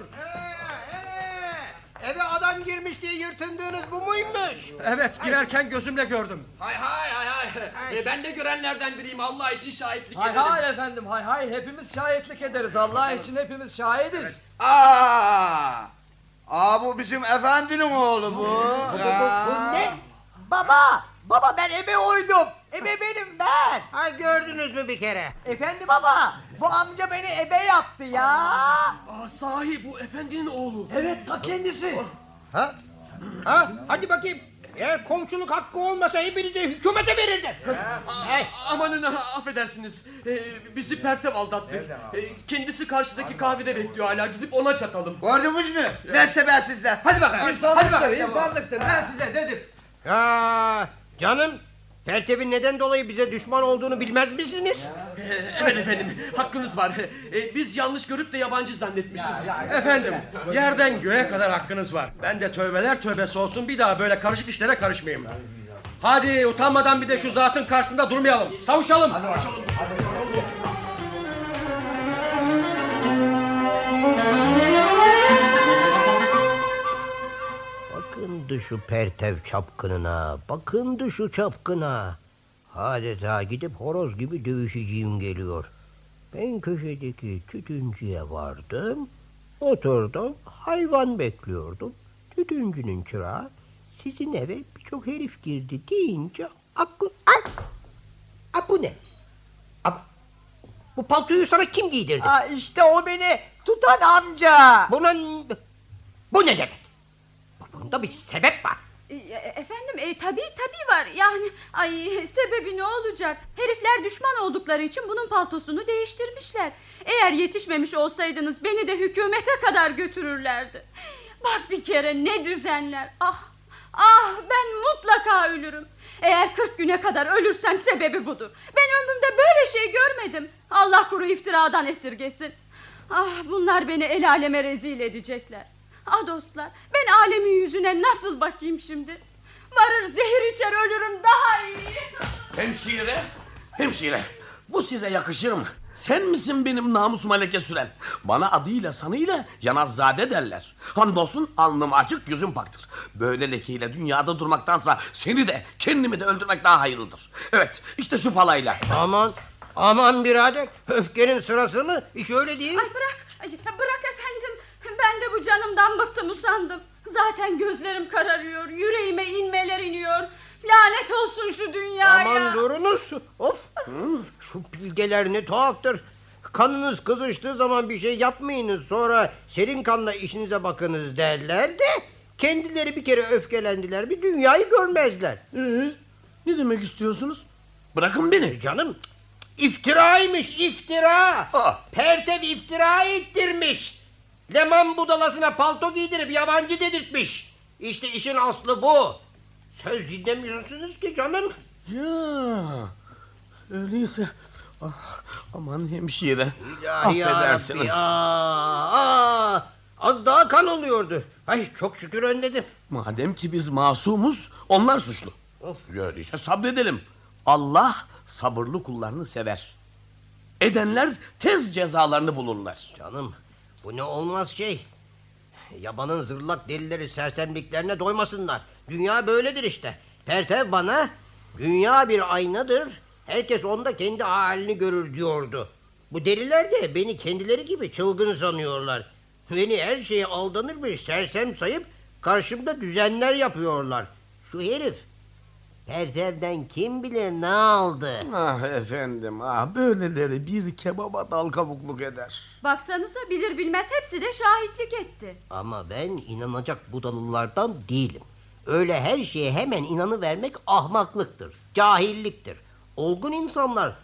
Eve adam girmiş diye yırtındığınız bu muymuş? Evet girerken gözümle gördüm. Hay hay hay hay. E, ben de görenlerden biriyim Allah için şahitlik Hay ederim. hay efendim hay hay hepimiz şahitlik ederiz. Allah için hepimiz şahidiz. Aa! Aa bu bizim efendinin oğlu bu. Bu ne? Baba baba ben ebe oydum. Ebe benim ben. Ha gördünüz mü bir kere? Efendi baba bu amca beni ebe yaptı ya. Aa, sahi bu efendinin oğlu. Evet ta kendisi. Ha? Ha? Hadi bakayım. Eğer komşuluk hakkı olmasa hepinizi hükümete verirdim. Aa, amanın affedersiniz. Ee, bizi Pertev aldattı. Ee, kendisi karşıdaki kahvede bekliyor hala. Gidip ona çatalım. Gördünüz mü? Ben ben sizden. Hadi bakalım. Hadi İnsanlıktır, bakalım. insanlıktır. Ben size dedim. Ya canım Pertev'in neden dolayı bize düşman olduğunu bilmez misiniz? Evet efendim hakkınız var. Ee, biz yanlış görüp de yabancı zannetmişiz. Efendim yerden göğe kadar hakkınız var. Ben de tövbeler tövbesi olsun bir daha böyle karışık işlere karışmayayım. Hadi utanmadan bir de şu zatın karşısında durmayalım. Savuşalım. Bakındı şu Pertev çapkınına, bakındı şu çapkına. Adeta gidip horoz gibi dövüşeceğim geliyor. Ben köşedeki tütüncüye vardım. Oturdum, hayvan bekliyordum. Tütüncünün çırağı sizin eve birçok herif girdi deyince aklım... Ay! Ay bu ne? Ay, bu paltoyu sana kim giydirdi? Aa, işte o beni tutan amca. Bunun... Bu ne demek? Bunda bir sebep var. E, Efendim e, tabii tabii var. Yani ay sebebi ne olacak? Herifler düşman oldukları için bunun paltosunu değiştirmişler. Eğer yetişmemiş olsaydınız beni de hükümete kadar götürürlerdi. Bak bir kere ne düzenler. Ah ah ben mutlaka ölürüm. Eğer 40 güne kadar ölürsem sebebi budur. Ben ömrümde böyle şey görmedim. Allah kuru iftiradan esirgesin. Ah bunlar beni el aleme rezil edecekler Ah dostlar ben alemin yüzüne nasıl bakayım şimdi Varır zehir içer ölürüm daha iyi Hemşire, hemşire. Bu size yakışır mı? Sen misin benim namusuma leke süren? Bana adıyla sanıyla Yanazade derler. Hamdolsun alnım açık yüzüm paktır. Böyle lekeyle dünyada durmaktansa seni de kendimi de öldürmek daha hayırlıdır. Evet işte şu palayla. Aman aman birader öfkenin sırası mı? İş öyle değil. Ay bırak ay, bırak efendim Ben de bu canımdan bıktım usandım Zaten gözlerim kararıyor Yüreğime inmeler iniyor Lanet olsun şu dünyaya Aman durunuz. Of. Şu bilgeler ne tuhaftır. Kanınız kızıştığı zaman bir şey yapmayınız. Sonra serin kanla işinize bakınız derler de... ...kendileri bir kere öfkelendiler bir dünyayı görmezler. Ee, ne demek istiyorsunuz? Bırakın beni. Canım iftiraymış iftira. Ah. Pertev iftira ettirmiş. Leman budalasına palto giydirip yabancı dedirtmiş. İşte işin aslı bu. Söz dinlemiyorsunuz ki canım. Ya öyleyse ah, aman hemşire İlahi ya affedersiniz. Aa, aa, az daha kan oluyordu. Ay çok şükür önledim. Madem ki biz masumuz onlar suçlu. Of. Öyleyse sabredelim. Allah sabırlı kullarını sever. Edenler tez cezalarını bulurlar. Canım bu ne olmaz şey. Yabanın zırlak delileri sersemliklerine doymasınlar. Dünya böyledir işte. Pertev bana dünya bir aynadır. Herkes onda kendi halini görür diyordu. Bu deliler de beni kendileri gibi çılgın sanıyorlar. Beni her şeye aldanır bir sersem sayıp karşımda düzenler yapıyorlar. Şu herif Pertev'den kim bilir ne aldı. Ah efendim ah böyleleri bir kebaba dal kavukluk eder. Baksanıza bilir bilmez hepsi de şahitlik etti Ama ben inanacak budalılardan değilim. Öyle her şeye hemen inanıvermek ahmaklıktır, cahilliktir. Olgun insanlar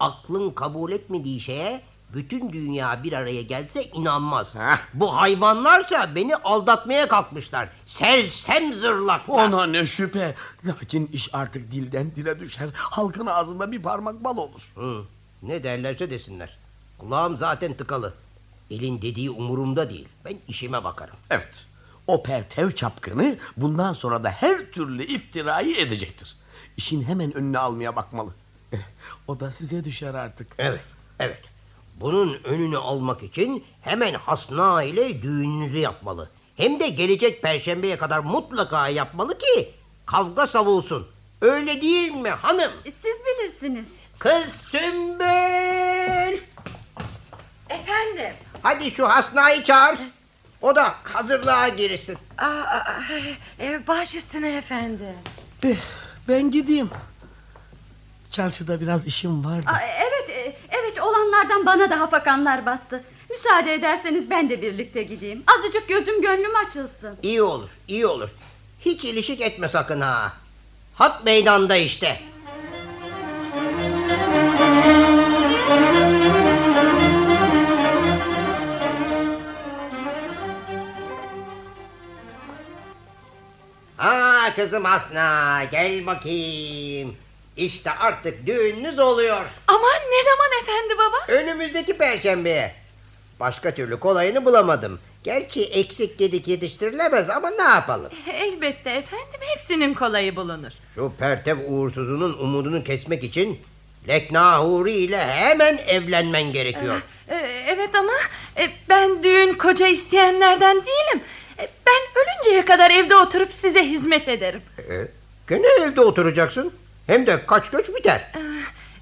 aklın kabul etmediği şeye bütün dünya bir araya gelse inanmaz. Bu hayvanlarsa beni aldatmaya kalkmışlar. Sersem zırlaklar. Ona ne şüphe. Lakin iş artık dilden dile düşer. Halkın ağzında bir parmak bal olur. Hı, ne derlerse desinler. Kulağım zaten tıkalı. Elin dediği umurumda değil. Ben işime bakarım. Evet. O pertev çapkını bundan sonra da her türlü iftirayı edecektir. İşin hemen önüne almaya bakmalı. Eh, O da size düşer artık. Evet, evet. Bunun önünü almak için hemen Hasna ile düğününüzü yapmalı. Hem de gelecek perşembeye kadar mutlaka yapmalı ki kavga savulsun. Öyle değil mi hanım? E, Siz bilirsiniz Kız Sümbül! Efendim? Hadi şu Hasna'yı çağır. O da hazırlığa girsin. Aa, aa, e, baş üstüne efendim. Eh, ben gideyim. Çarşıda biraz işim vardı. Aa, evet, e, evet olanlardan bana da hafakanlar bastı. Müsaade ederseniz ben de birlikte gideyim. Azıcık gözüm gönlüm açılsın. İyi olur, iyi olur. Hiç ilişik etme sakın ha. Hat meydanda işte. Aa kızım Asna gel bakayım. İşte artık düğününüz oluyor. Aman ne zaman efendi baba? Önümüzdeki perşembeye. Başka türlü kolayını bulamadım. Gerçi eksik gedik yetiştirilemez ama ne yapalım? Elbette efendim hepsinin kolayı bulunur. Şu pertev uğursuzunun umudunu kesmek için Lekna Huri ile hemen evlenmen gerekiyor. Ee, evet ama ben düğün koca isteyenlerden değilim. Ben ölünceye kadar evde oturup size hizmet ederim. Ee, gene evde oturacaksın. Hem de kaç göç biter. Ee,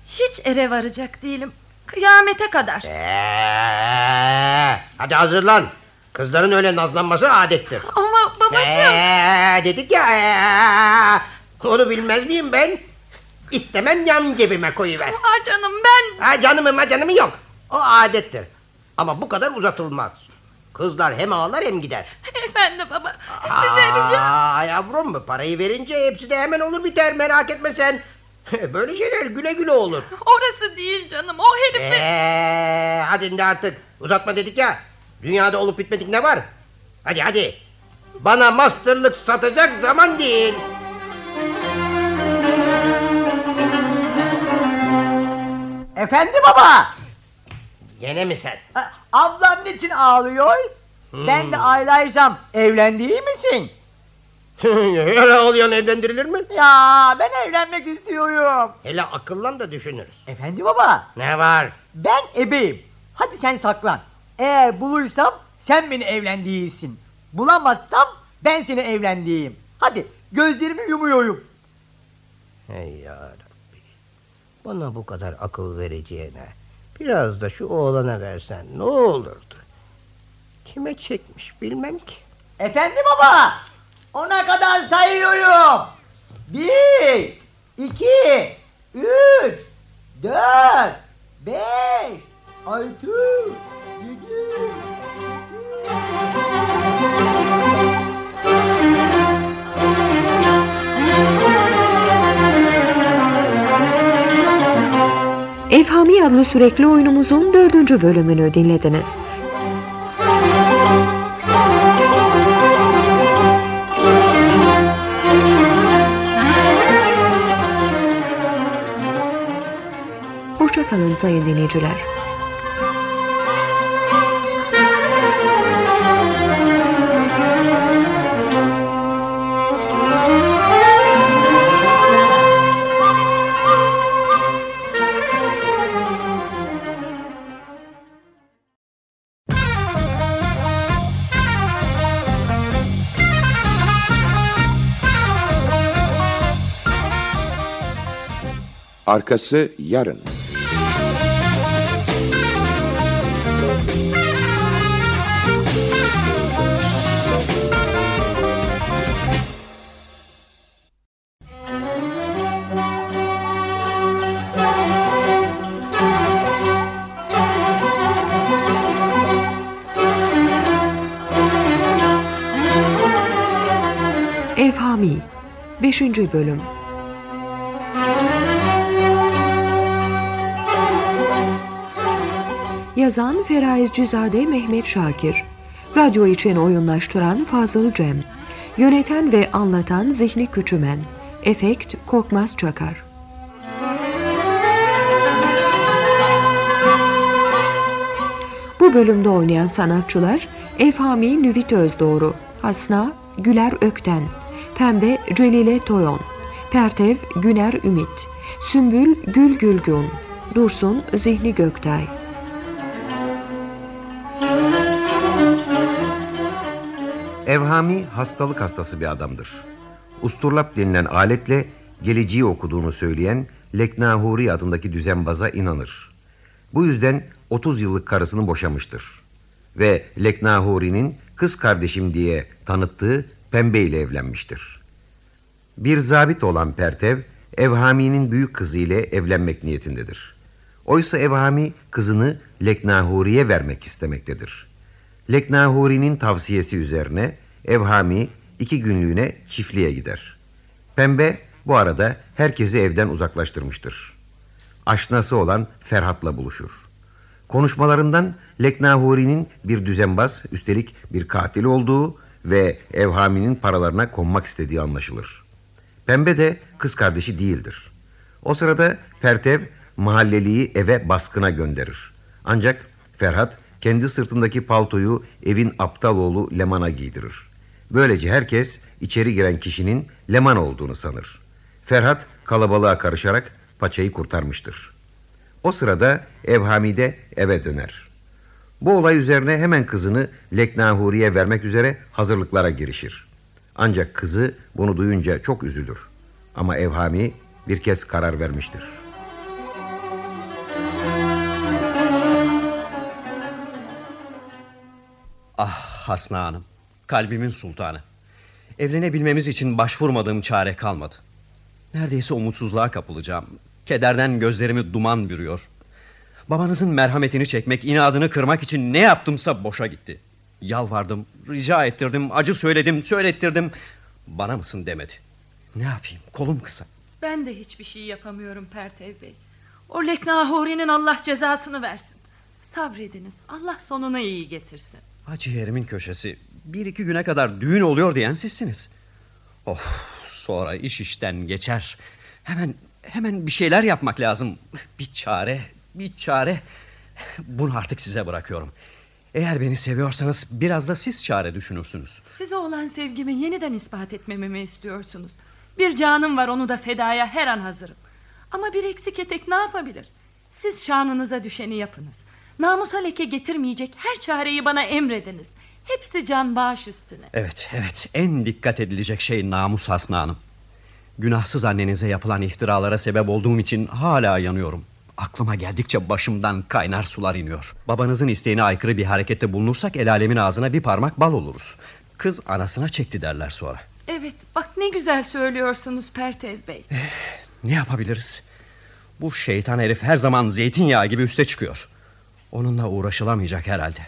hiç ere varacak değilim. Kıyamete kadar. Ee, hadi hazırlan. Kızların öyle nazlanması adettir. Ama babacığım. Ee, dedik ya. ee, onu bilmez miyim ben? İstemem yan cebime koyuver. Aa canım ben... Ha, canımım ha canımı yok. O adettir. Ama bu kadar uzatılmaz. Kızlar hem ağlar hem gider. Efendi baba size rica... Aa, yavrum mu parayı verince hepsi de hemen olur biter merak etme sen. Böyle şeyler güle güle olur. Orası değil canım o herifi... Ee, hadi şimdi artık uzatma dedik ya. Dünyada olup bitmedik ne var? Hadi hadi. Bana masterlık satacak zaman değil. Efendi baba. Gene mi sen? Ablam niçin ağlıyor? Hmm. Ben de aylaysam evlendiği misin? Öyle oluyor evlendirilir mi? Ya ben evlenmek istiyorum. Hele akıllan da düşünürüz. Efendi baba. Ne var? Ben ebeyim. Hadi sen saklan. Eğer bulursam sen beni evlendiğisin. Bulamazsam ben seni evlendiğim. Hadi gözlerimi yumuyorum. Hey ya Rabbi. Bana bu kadar akıl vereceğine biraz da şu oğlana versen ne olurdu? Kime çekmiş bilmem ki. Efendi baba. Ona kadar sayıyorum. Bir, iki, üç, dört, beş, altı, yedi. Efhami adlı sürekli oyunumuzun dördüncü bölümünü dinlediniz. Hoşçakalın sayın dinleyiciler. Arkası yarın. Evhami 5. Bölüm Yazan Feraiz Cizade Mehmet Şakir Radyo için oyunlaştıran Fazıl Cem Yöneten ve anlatan Zihni Küçümen Efekt Korkmaz Çakar Bu bölümde oynayan sanatçılar Efhami Nüvit Özdoğru, Hasna Güler Ökten, Pembe Celile Toyon, Pertev Güner Ümit, Sümbül Gül Gülgün, Dursun Zihni Göktay. Evhami hastalık hastası bir adamdır. Usturlap denilen aletle geleceği okuduğunu söyleyen Leknahuri adındaki düzenbaza inanır. Bu yüzden 30 yıllık karısını boşamıştır. Ve Leknahuri'nin kız kardeşim diye tanıttığı Pembe ile evlenmiştir. Bir zabit olan Pertev Evhami'nin büyük kızı ile evlenmek niyetindedir. Oysa Evhami kızını Leknahuri'ye vermek istemektedir. Leknahuri'nin tavsiyesi üzerine Evhami iki günlüğüne çiftliğe gider. Pembe bu arada herkesi evden uzaklaştırmıştır. Aşnası olan Ferhat'la buluşur. Konuşmalarından Leknahuri'nin bir düzenbaz, üstelik bir katil olduğu ve Evhami'nin paralarına konmak istediği anlaşılır. Pembe de kız kardeşi değildir. O sırada Pertev mahalleliyi eve baskına gönderir. Ancak Ferhat kendi sırtındaki paltoyu evin aptal oğlu Leman'a giydirir. Böylece herkes içeri giren kişinin Leman olduğunu sanır. Ferhat kalabalığa karışarak paçayı kurtarmıştır. O sırada Evhami de eve döner. Bu olay üzerine hemen kızını Leknahuri'ye vermek üzere hazırlıklara girişir. Ancak kızı bunu duyunca çok üzülür. Ama Evhami bir kez karar vermiştir. Ah Hasna Hanım, kalbimin sultanı. Evlenebilmemiz için başvurmadığım çare kalmadı. Neredeyse umutsuzluğa kapılacağım. Kederden gözlerimi duman bürüyor. Babanızın merhametini çekmek, inadını kırmak için ne yaptımsa boşa gitti. Yalvardım, rica ettirdim, acı söyledim, söylettirdim. Bana mısın demedi. Ne yapayım, kolum kısa. Ben de hiçbir şey yapamıyorum Pertev Bey. O Leknahuri'nin Allah cezasını versin. Sabrediniz. Allah sonuna iyi getirsin. Acı yerimin köşesi. Bir iki güne kadar düğün oluyor diyen sizsiniz. Of, sonra iş işten geçer. Hemen hemen bir şeyler yapmak lazım. Bir çare, bir çare. Bunu artık size bırakıyorum. Eğer beni seviyorsanız biraz da siz çare düşünürsünüz. Size olan sevgimi yeniden ispat etmemi mi istiyorsunuz? Bir canım var onu da fedaya her an hazırım. Ama bir eksik etek ne yapabilir? Siz şanınıza düşeni yapınız. Namusa leke getirmeyecek her çareyi bana emrediniz. Hepsi can bağış üstüne. Evet, evet. En dikkat edilecek şey namus Hasna Hanım. Günahsız annenize yapılan iftiralara sebep olduğum için hala yanıyorum. Aklıma geldikçe başımdan kaynar sular iniyor. Babanızın isteğine aykırı bir harekette bulunursak el alemin ağzına bir parmak bal oluruz. Kız anasına çekti derler sonra. Evet bak ne güzel söylüyorsunuz Pertev Bey. Ne yapabiliriz? Bu şeytan herif her zaman zeytinyağı gibi üste çıkıyor. Onunla uğraşılamayacak herhalde.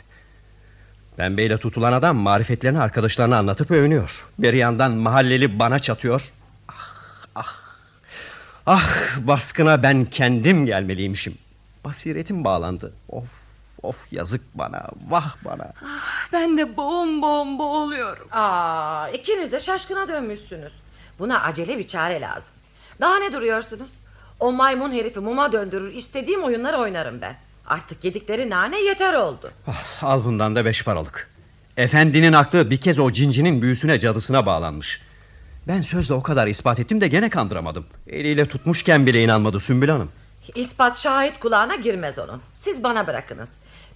Pembeyle tutulan adam marifetlerini arkadaşlarına anlatıp övünüyor. Bir yandan mahalleli bana çatıyor. Ah, ah. Ah, baskına ben kendim gelmeliymişim. Basiretim bağlandı. Of, of yazık bana, vah bana. Ben de boğum boğum boğuluyorum. Aa, ikiniz de şaşkına dönmüşsünüz. Buna acele bir çare lazım. Daha ne duruyorsunuz? O maymun herifi muma döndürür istediğim oyunları oynarım ben. Artık yedikleri nane yeter oldu. Ah, al bundan da beş paralık. Efendinin aklı bir kez o cincinin büyüsüne cadısına bağlanmış. Ben sözle o kadar ispat ettim de gene kandıramadım. Eliyle tutmuşken bile inanmadı Sümbül Hanım. İspat şahit kulağına girmez onun. Siz bana bırakınız.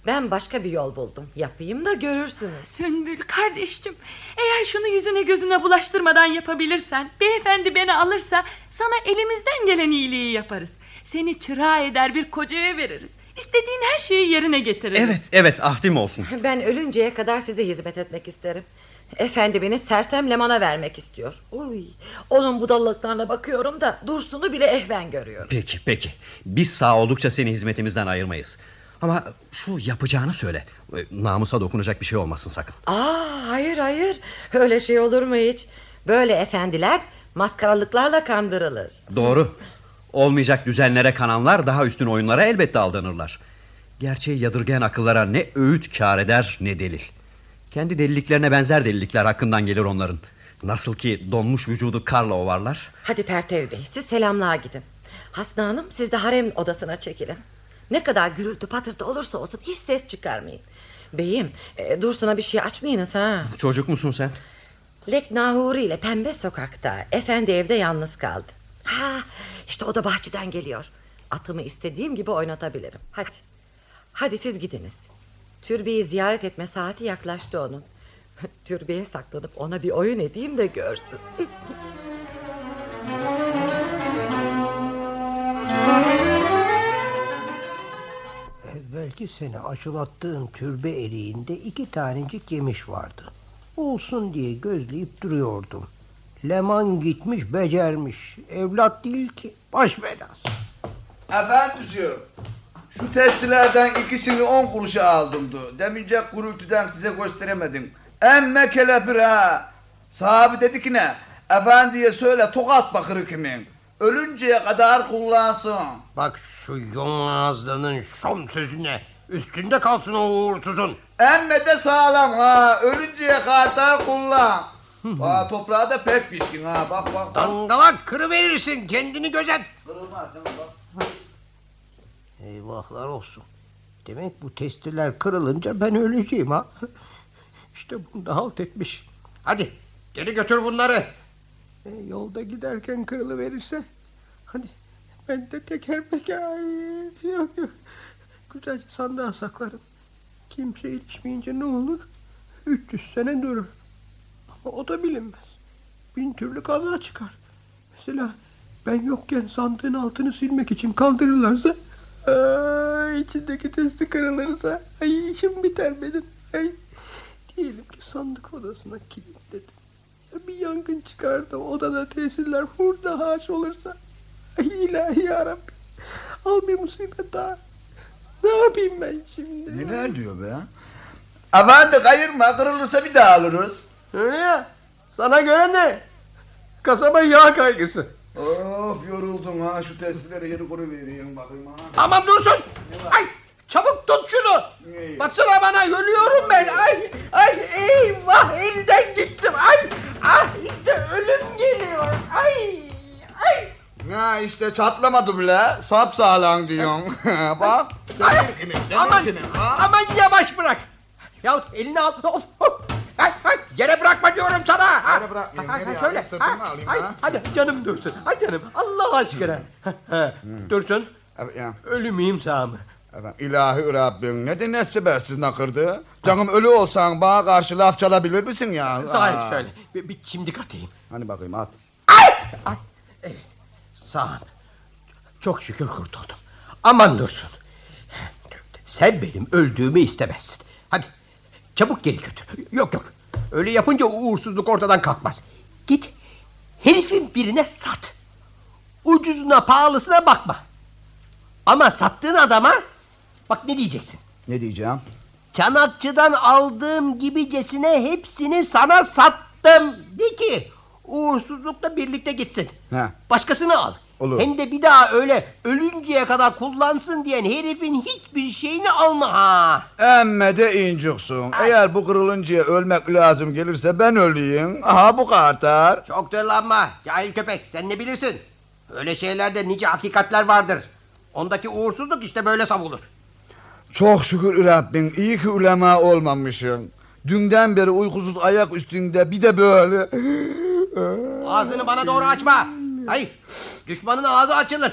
Ben başka bir yol buldum. Yapayım da görürsünüz. Sümbül kardeşim eğer şunu yüzüne gözüne bulaştırmadan yapabilirsen beyefendi beni alırsa sana elimizden gelen iyiliği yaparız. Seni çırağı eder bir kocaya veririz. İstediğin her şeyi yerine getiririz. Evet evet ahdim olsun. Ben ölünceye kadar size hizmet etmek isterim. Efendi beni sersem Leman'a vermek istiyor. Uy, onun budalalıklarına bakıyorum da Dursun'u bile ehven görüyorum. Peki peki. Biz sağ oldukça seni hizmetimizden ayırmayız. Ama şu yapacağını söyle. E, Namusa dokunacak bir şey olmasın sakın. Aa, hayır hayır öyle şey olur mu hiç? Böyle efendiler maskaralıklarla kandırılır. Doğru. Olmayacak düzenlere kananlar daha üstün oyunlara elbette aldanırlar. Gerçeği yadırgayan akıllara ne öğüt kar eder ne delil. Kendi deliliklerine benzer delilikler hakkından gelir onların. Nasıl ki donmuş vücudu karla ovarlar. Hadi Pertev Bey siz selamlığa gidin. Hasna Hanım siz de harem odasına çekilin. Ne kadar gürültü patırtı olursa olsun hiç ses çıkarmayın. Beyim e, Dursun'a bir şey açmayınız ha. Çocuk musun sen? Lek Nahuri ile Pembe sokakta. Efendi evde yalnız kaldı. Ha, işte o da bahçeden geliyor. Atımı istediğim gibi oynatabilirim. Hadi. Hadi siz gidiniz. Türbeyi ziyaret etme saati yaklaştı onun. Türbeye saklanıp ona bir oyun edeyim de görsün. Belki seni aşılattığım türbe eriğinde iki tanecik yemiş vardı. Olsun diye gözleyip duruyordum. Leman gitmiş becermiş. Evlat değil ki. Baş belası. Efendiciğim şu testilerden ikisini on kuruşa aldımdı. Demince gürültüden size gösteremedim. Emme kelepir ha. Sahibi dedi ki ne? Efendiye söyle tokat bakır kimin. Ölünceye kadar kullansın. Bak şu yon ağızlının şom sözüne. Üstünde kalsın o uğursuzun. Emme de sağlam ha. Ölünceye kadar kullan. Aa, toprağı da pek pişkin ha. Bak bak. bak. Dangalak kırıverirsin kendini gözet. Kırılmaz canım bak. Eyvahlar olsun. Demek bu testiler kırılınca ben öleceğim ha. İşte bunda halt etmiş. Hadi geri götür bunları. E, yolda giderken kırılıverirse hadi ben de teker peker ay, yok yok. Güzelce sandığa saklarım. Kimse ilişmeyince ne olur? 300 sene durur. O da bilinmez. Bin türlü kaza çıkar. Mesela ben yokken sandığın altını silmek için kaldırırlarsa ay, içindeki testi kırılırsa ay işim biter benim. Ay. Diyelim ki sandık odasına kilitledim. Ya bir yangın çıkar da odada tesirler hurda haş olursa. Ay ilahi yarabbi. Al bir musibet daha. Ne yapayım ben şimdi? Neler diyor be? Efendi kayırma kırılırsa bir daha alırız. Öyle ya. Sana göre ne? Kasaba yağ kaygısı. Of yoruldum ha şu testileri yeri kuru vereyim bakayım ha. Aman dursun. Ay çabuk tut şunu. Baksana bana ölüyorum ben. Ay ay eyvah elden gittim. Ay ah işte ölüm geliyor. Ay ay. Ha işte çatlamadı bile. Sap sağlam diyorsun. Bak. Ay, aman, aman yavaş bırak. Ya elini al. Of, of. Ay, ay, yere bırakma diyorum sana. Yere bırakmayayım. Ha, ha, şöyle. Ha, alayım ay, ha. Hadi canım dursun. Ay canım Allah aşkına. Ha, dursun. Ya. Ölümeyim sağ mı? Efendim, ilahi Rabbim ne dinlerse ben siz nakırdı. Canım ölü olsan bana karşı laf çalabilir misin ya? Sahi Aa. şöyle bir, bir çimdik atayım. Hani bakayım at. Evet sağ ol. Çok şükür kurtuldum. Aman dursun. Sen benim öldüğümü istemezsin. Hadi çabuk geri götür. Yok yok. Öyle yapınca uğursuzluk ortadan kalkmaz. Git herifin birine sat. Ucuzuna pahalısına bakma. Ama sattığın adama bak ne diyeceksin. Ne diyeceğim? Çanakçıdan aldığım gibicesine hepsini sana sattım. De ki uğursuzlukla birlikte gitsin. He. Başkasını al. Olur. Hem de bir daha öyle ölünceye kadar kullansın diyen herifin hiçbir şeyini alma ha. Emme de inciksin. Eğer bu kırılıncaya ölmek lazım gelirse ben öleyim. Aha bu kadar. Çok dırlanma cahil köpek sen ne bilirsin? Öyle şeylerde nice hakikatler vardır. Ondaki uğursuzluk işte böyle savulur. Çok şükür Rabbim iyi ki ulema olmamışım. Dünden beri uykusuz ayak üstünde bir de böyle. Ağzını bana doğru açma. Hayır düşmanın ağzı açılır.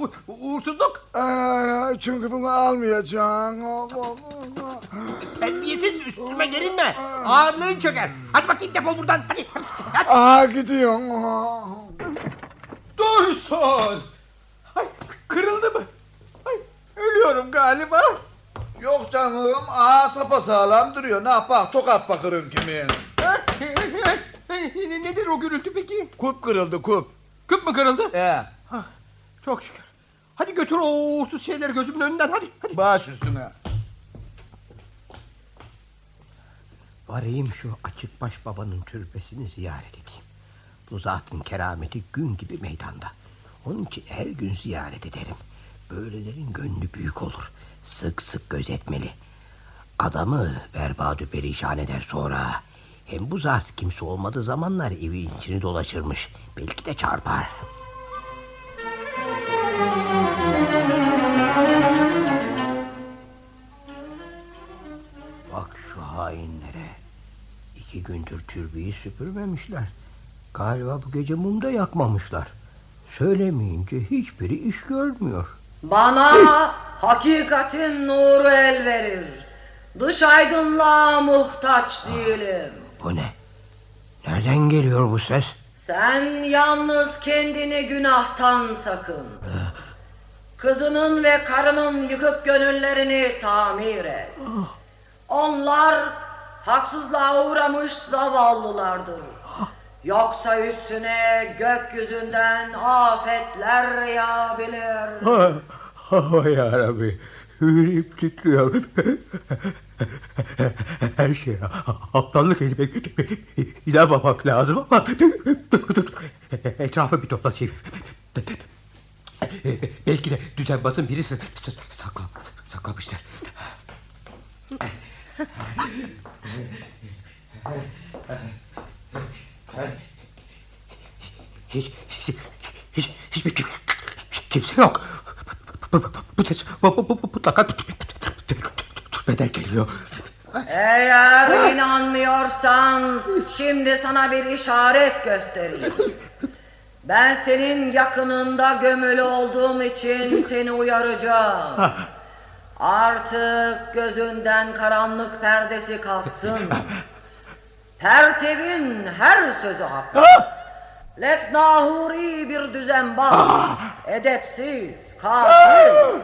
U- uğursuzluk. Ay, çünkü bunu almayacağım. Terbiyesiz üstüme gelinme. Ağırlığın çöker. Hadi bakayım defol buradan. Hadi. hadi. Aha gidiyorum. Dursun. Ay, kırıldı mı? Ay, ölüyorum galiba. Yok canım. Aha sapasağlam duruyor. Ne yapar? Tokat bakırım kimin. Ne- Nedir o gürültü peki? Kup kırıldı kup. Küp mü kırıldı? He. Çok şükür. Hadi götür o uğursuz şeyleri gözümün önünden hadi. hadi. Baş üstüne. Varayım şu açık baş babanın türbesini ziyaret edeyim. Bu zatın kerameti gün gibi meydanda. Onun için her gün ziyaret ederim. Böylelerin gönlü büyük olur. Sık sık gözetmeli. Adamı berbadü perişan eder sonra. Hem bu zat kimse olmadığı zamanlar evin içini dolaşırmış. Belki de çarpar. Bak şu hainlere. İki gündür türbeyi süpürmemişler. Galiba bu gece mum da yakmamışlar. Söylemeyince hiçbiri iş görmüyor. Bana hakikatin nuru el verir. Dış aydınlığa muhtaç değilim. Bu ne? Nereden geliyor bu ses? Sen yalnız kendini günahtan sakın. Kızının ve karının yıkık gönüllerini tamir et. Onlar haksızlığa uğramış zavallılardır. Yoksa üstüne gökyüzünden afetler yağabilir. Ah, ah yarabbi. Yüreğim titriyor. Her şeye aptallık edip inanmamak lazım ama etrafı bir toplatayım. Belki de düzenbazın biri sakla, saklamıştır. Hiç, hiç, hiç, hiçbir kim- kimse yok. Bu, bu, bu ses bu, bu, bu, mutlaka türbeden geliyor. Eğer inanmıyorsan şimdi sana bir işaret göstereyim. Ben senin yakınında gömülü olduğum için seni uyaracağım. Artık gözünden karanlık perdesi kalksın. Pertevin her sözü haklı. Leknahuri bir düzenbaz, edepsiz, katil.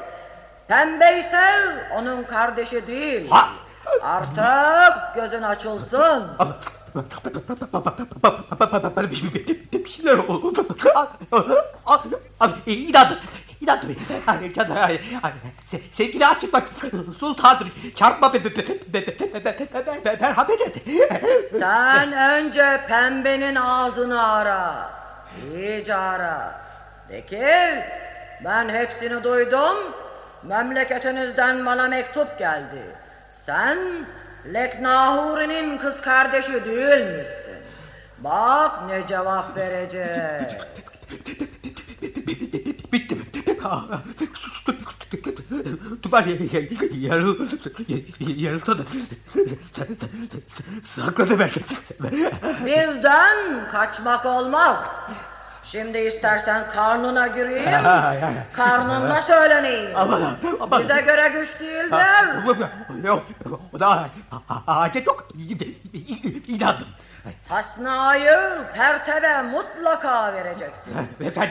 Pembe ise onun kardeşi değil. Ha. Artık gözün açılsın. Bir şeyler oldu. İnandım. İnandım. Sevgili açık bak. Sultanım çarpma merhamet et. Sen önce pembenin ağzını ara. İyice ara. De ki ben hepsini duydum. Memleketinizden bana mektup geldi. Sen Leknahuri'nin kız kardeşi değilmişsin. Bak ne cevap verecek. Duvar yarıl, yarılsa da sen, sen, sen, sakladı belki. Bizden kaçmak olmaz. Şimdi istersen karnına gireyim. Karnında söyleneyim. Aman, aman. Bize göre güç değildir. Yok, o da hacet yok. İnandım. Hasna'yı Pertev'e mutlaka vereceksin.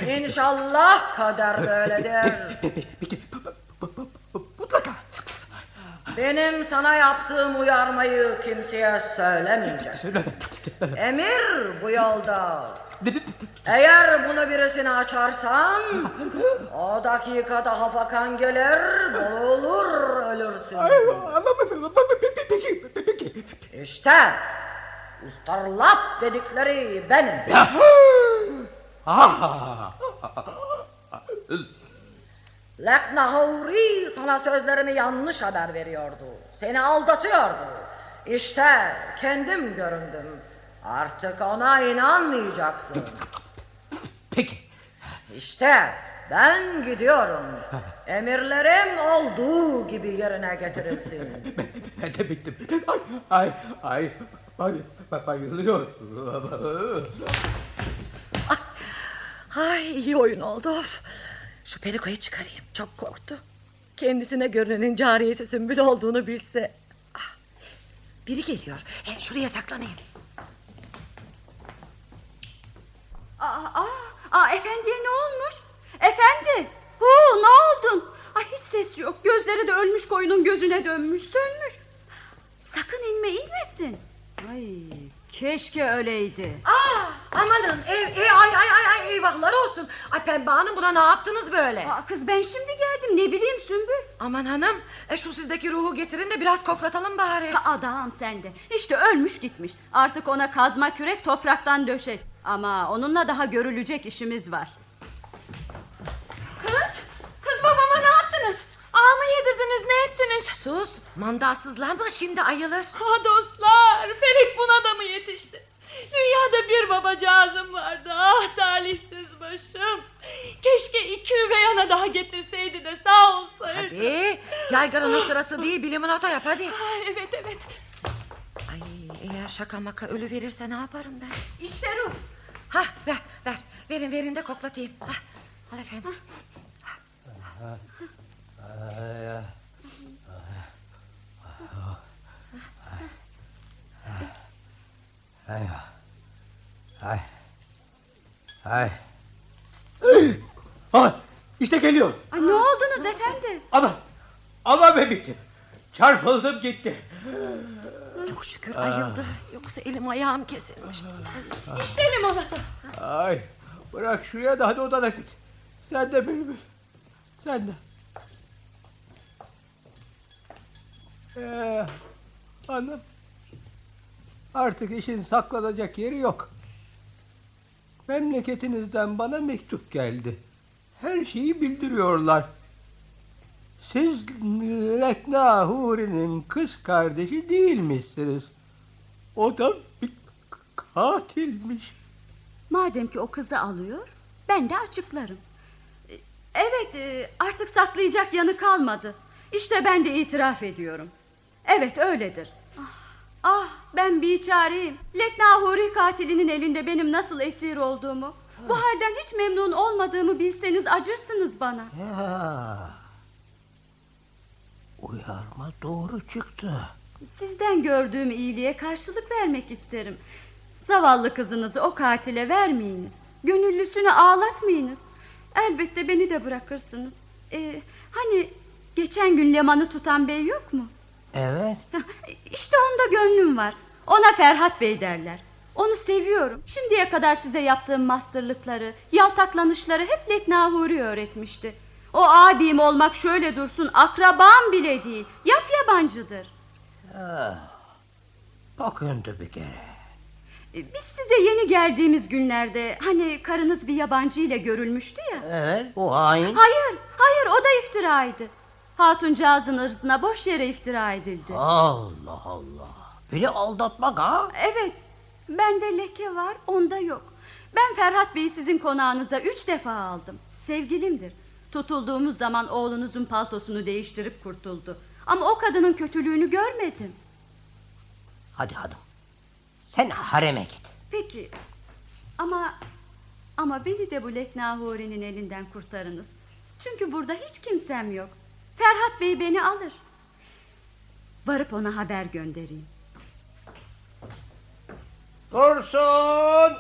İnşallah kader böyledir. Mutlaka. Benim sana yaptığım uyarmayı kimseye söylemeyeceksin. Emir bu yolda. Eğer bunu birisine açarsan o dakikada hafakan gelir, boğulur ölürsün. İşte ustarlap dedikleri benim. Leknahuri sana sözlerimi yanlış haber veriyordu. Seni aldatıyordu. İşte kendim göründüm. Artık ona inanmayacaksın. Peki. İşte ben gidiyorum. Emirlerim olduğu gibi yerine getirilsin. Ben de bittim. Ay, ay, ay, ay bayılıyor. Ay iyi oyun oldu of. Şu perikoyu çıkarayım çok korktu. Kendisine görünenin cariyesi sümbül olduğunu bilse. Ah, biri geliyor. He, şuraya saklanayım. Aa, aa, aa, efendiye ne olmuş? Efendi! Hu ne oldun? Ay hiç ses yok. Gözleri de ölmüş koyunun gözüne dönmüş, sönmüş. Sakın inme, inmesin. Ay keşke öyleydi. Aa, amanın ev, ev, ay, ay, ay, ay, eyvahlar olsun. Ay Pembe Hanım buna ne yaptınız böyle? Aa, kız ben şimdi geldim ne bileyim Sümbül. Aman hanım e, şu sizdeki ruhu getirin de biraz koklatalım bari. Ha, Adam sende. İşte ölmüş gitmiş. Artık ona kazma kürek topraktan döşek. Ama onunla daha görülecek işimiz var. Kız, kız babama ne yaptınız? Ağamı yedirdiniz ne ettiniz? Sus mandalsızlanma şimdi ayılır. Ha dostlar Ferik buna da mı yetişti? Dünyada bir babacağızım vardı. Ah talihsiz başım. Keşke iki üvey ana daha getirseydi de sağ olsaydı. Hadi yaygaranın sırası değil bir limonata yap hadi. Ah, evet evet. Ay eğer şaka maka ölü verirse ne yaparım ben? İşte ruh. Ha ver ver verin verin de koklatayım. Ha, al efendim. Ay, ay, ay. Ay, işte geliyor. Ay, ne oldunuz efendi? Ama, ama ben bittim. Çarpıldım gitti. Çok şükür ayıldı. Yoksa elim ayağım kesilmişti. İşte limonata. Ay bırak şuraya da hadi odana git. Sen de Bülbül. Sen de. Ee, hanım. Artık işin saklanacak yeri yok. Memleketinizden bana mektup geldi. Her şeyi bildiriyorlar. Siz Lekna Huri'nin kız kardeşi değilmişsiniz. O da bir katilmiş. Madem ki o kızı alıyor, ben de açıklarım. Evet, e, artık saklayacak yanı kalmadı. İşte ben de itiraf ediyorum. Evet, öyledir. Ah, ah ben bir çareyim. Lekna Huri katilinin elinde benim nasıl esir olduğumu, bu halden hiç memnun olmadığımı bilseniz acırsınız bana. Ya. Uyarma doğru çıktı. Sizden gördüğüm iyiliğe karşılık vermek isterim. Zavallı kızınızı o katile vermeyiniz. Gönüllüsünü ağlatmayınız. Elbette beni de bırakırsınız. Ee, hani geçen gün Leman'ı tutan bey yok mu? Evet. İşte onda gönlüm var. Ona Ferhat Bey derler. Onu seviyorum. Şimdiye kadar size yaptığım masterlıkları, yaltaklanışları hep Lekna Huri öğretmişti. O abim olmak şöyle dursun, akrabam bile değil. Yap yabancıdır. Ah, bakındı bir kere. Ee, Biz size yeni geldiğimiz günlerde hani karınız bir yabancı ile görülmüştü ya. Evet o hain. Hayır, hayır o da iftiraydı. Hatuncağızın ırzına boş yere iftira edildi. Allah Allah. Beni aldatmak ha? Evet, bende leke var, onda yok. Ben Ferhat Bey'i sizin konağınıza üç defa aldım. Sevgilimdir. Tutulduğumuz zaman oğlunuzun paltosunu değiştirip kurtuldu. Ama o kadının kötülüğünü görmedim. Hadi hanım. Sen hareme git. Peki, ama ama beni de bu Lekna Huri'nin elinden kurtarınız. Çünkü burada hiç kimsem yok. Ferhat Bey beni alır. Varıp ona haber göndereyim. Dursun!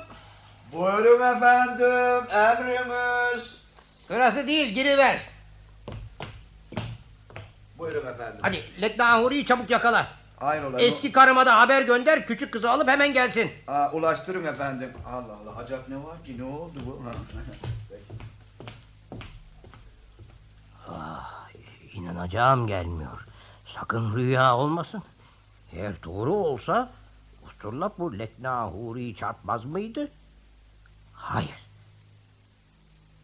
Buyurun efendim, emriniz. Sırası değil giriver. Buyurun efendim. Hadi Lekna Huri'yi çabuk yakala. Aynı olan. Eski karıma da haber gönder küçük kızı alıp hemen gelsin. Aa, ulaştırın efendim. Allah Allah, acaba ne var ki, ne oldu bu? Ah, inanacağım gelmiyor. Sakın rüya olmasın. Eğer doğru olsa Usturlap bu Lekna Huri'yi çarpmaz mıydı? Hayır.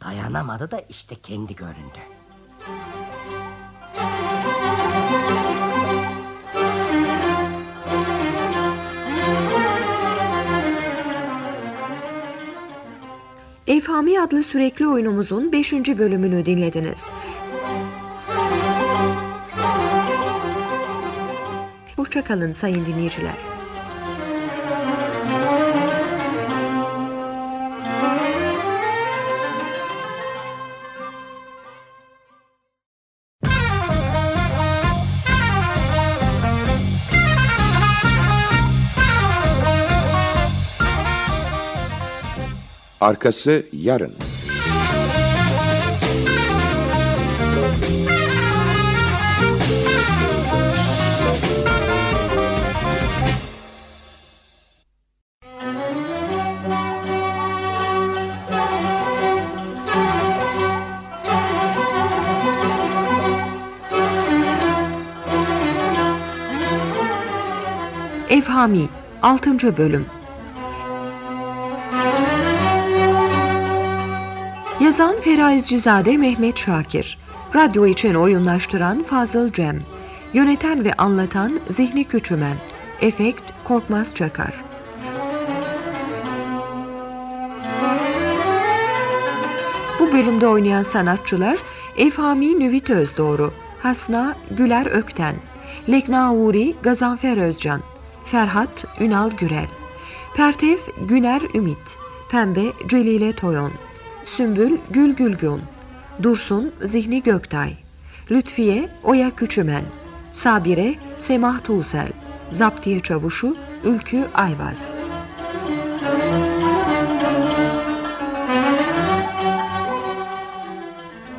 Dayanamadı da işte kendi göründü. Efhami adlı sürekli oyunumuzun 5. bölümünü dinlediniz. Hoşçakalın sayın dinleyiciler. Arkası yarın. Efhami 6. bölüm Yazan Feraizcizade Mehmet Şakir. Radyo için oyunlaştıran Fazıl Cem. Yöneten ve anlatan Zihni Küçümen. Efekt Korkmaz Çakar. Bu bölümde oynayan sanatçılar Efhami Nüvit Özdoğru Hasna Güler Ökten Lekna Uğri Gazanfer Özcan Ferhat Ünal Gürel Pertev Güner Ümit Pembe Celile Toyon Sümbül Gül Gülgün Dursun Zihni Göktay Lütfiye Oya Küçümen Sabire Semah Tuğsel Zaptiye Çavuşu Ülkü Ayvaz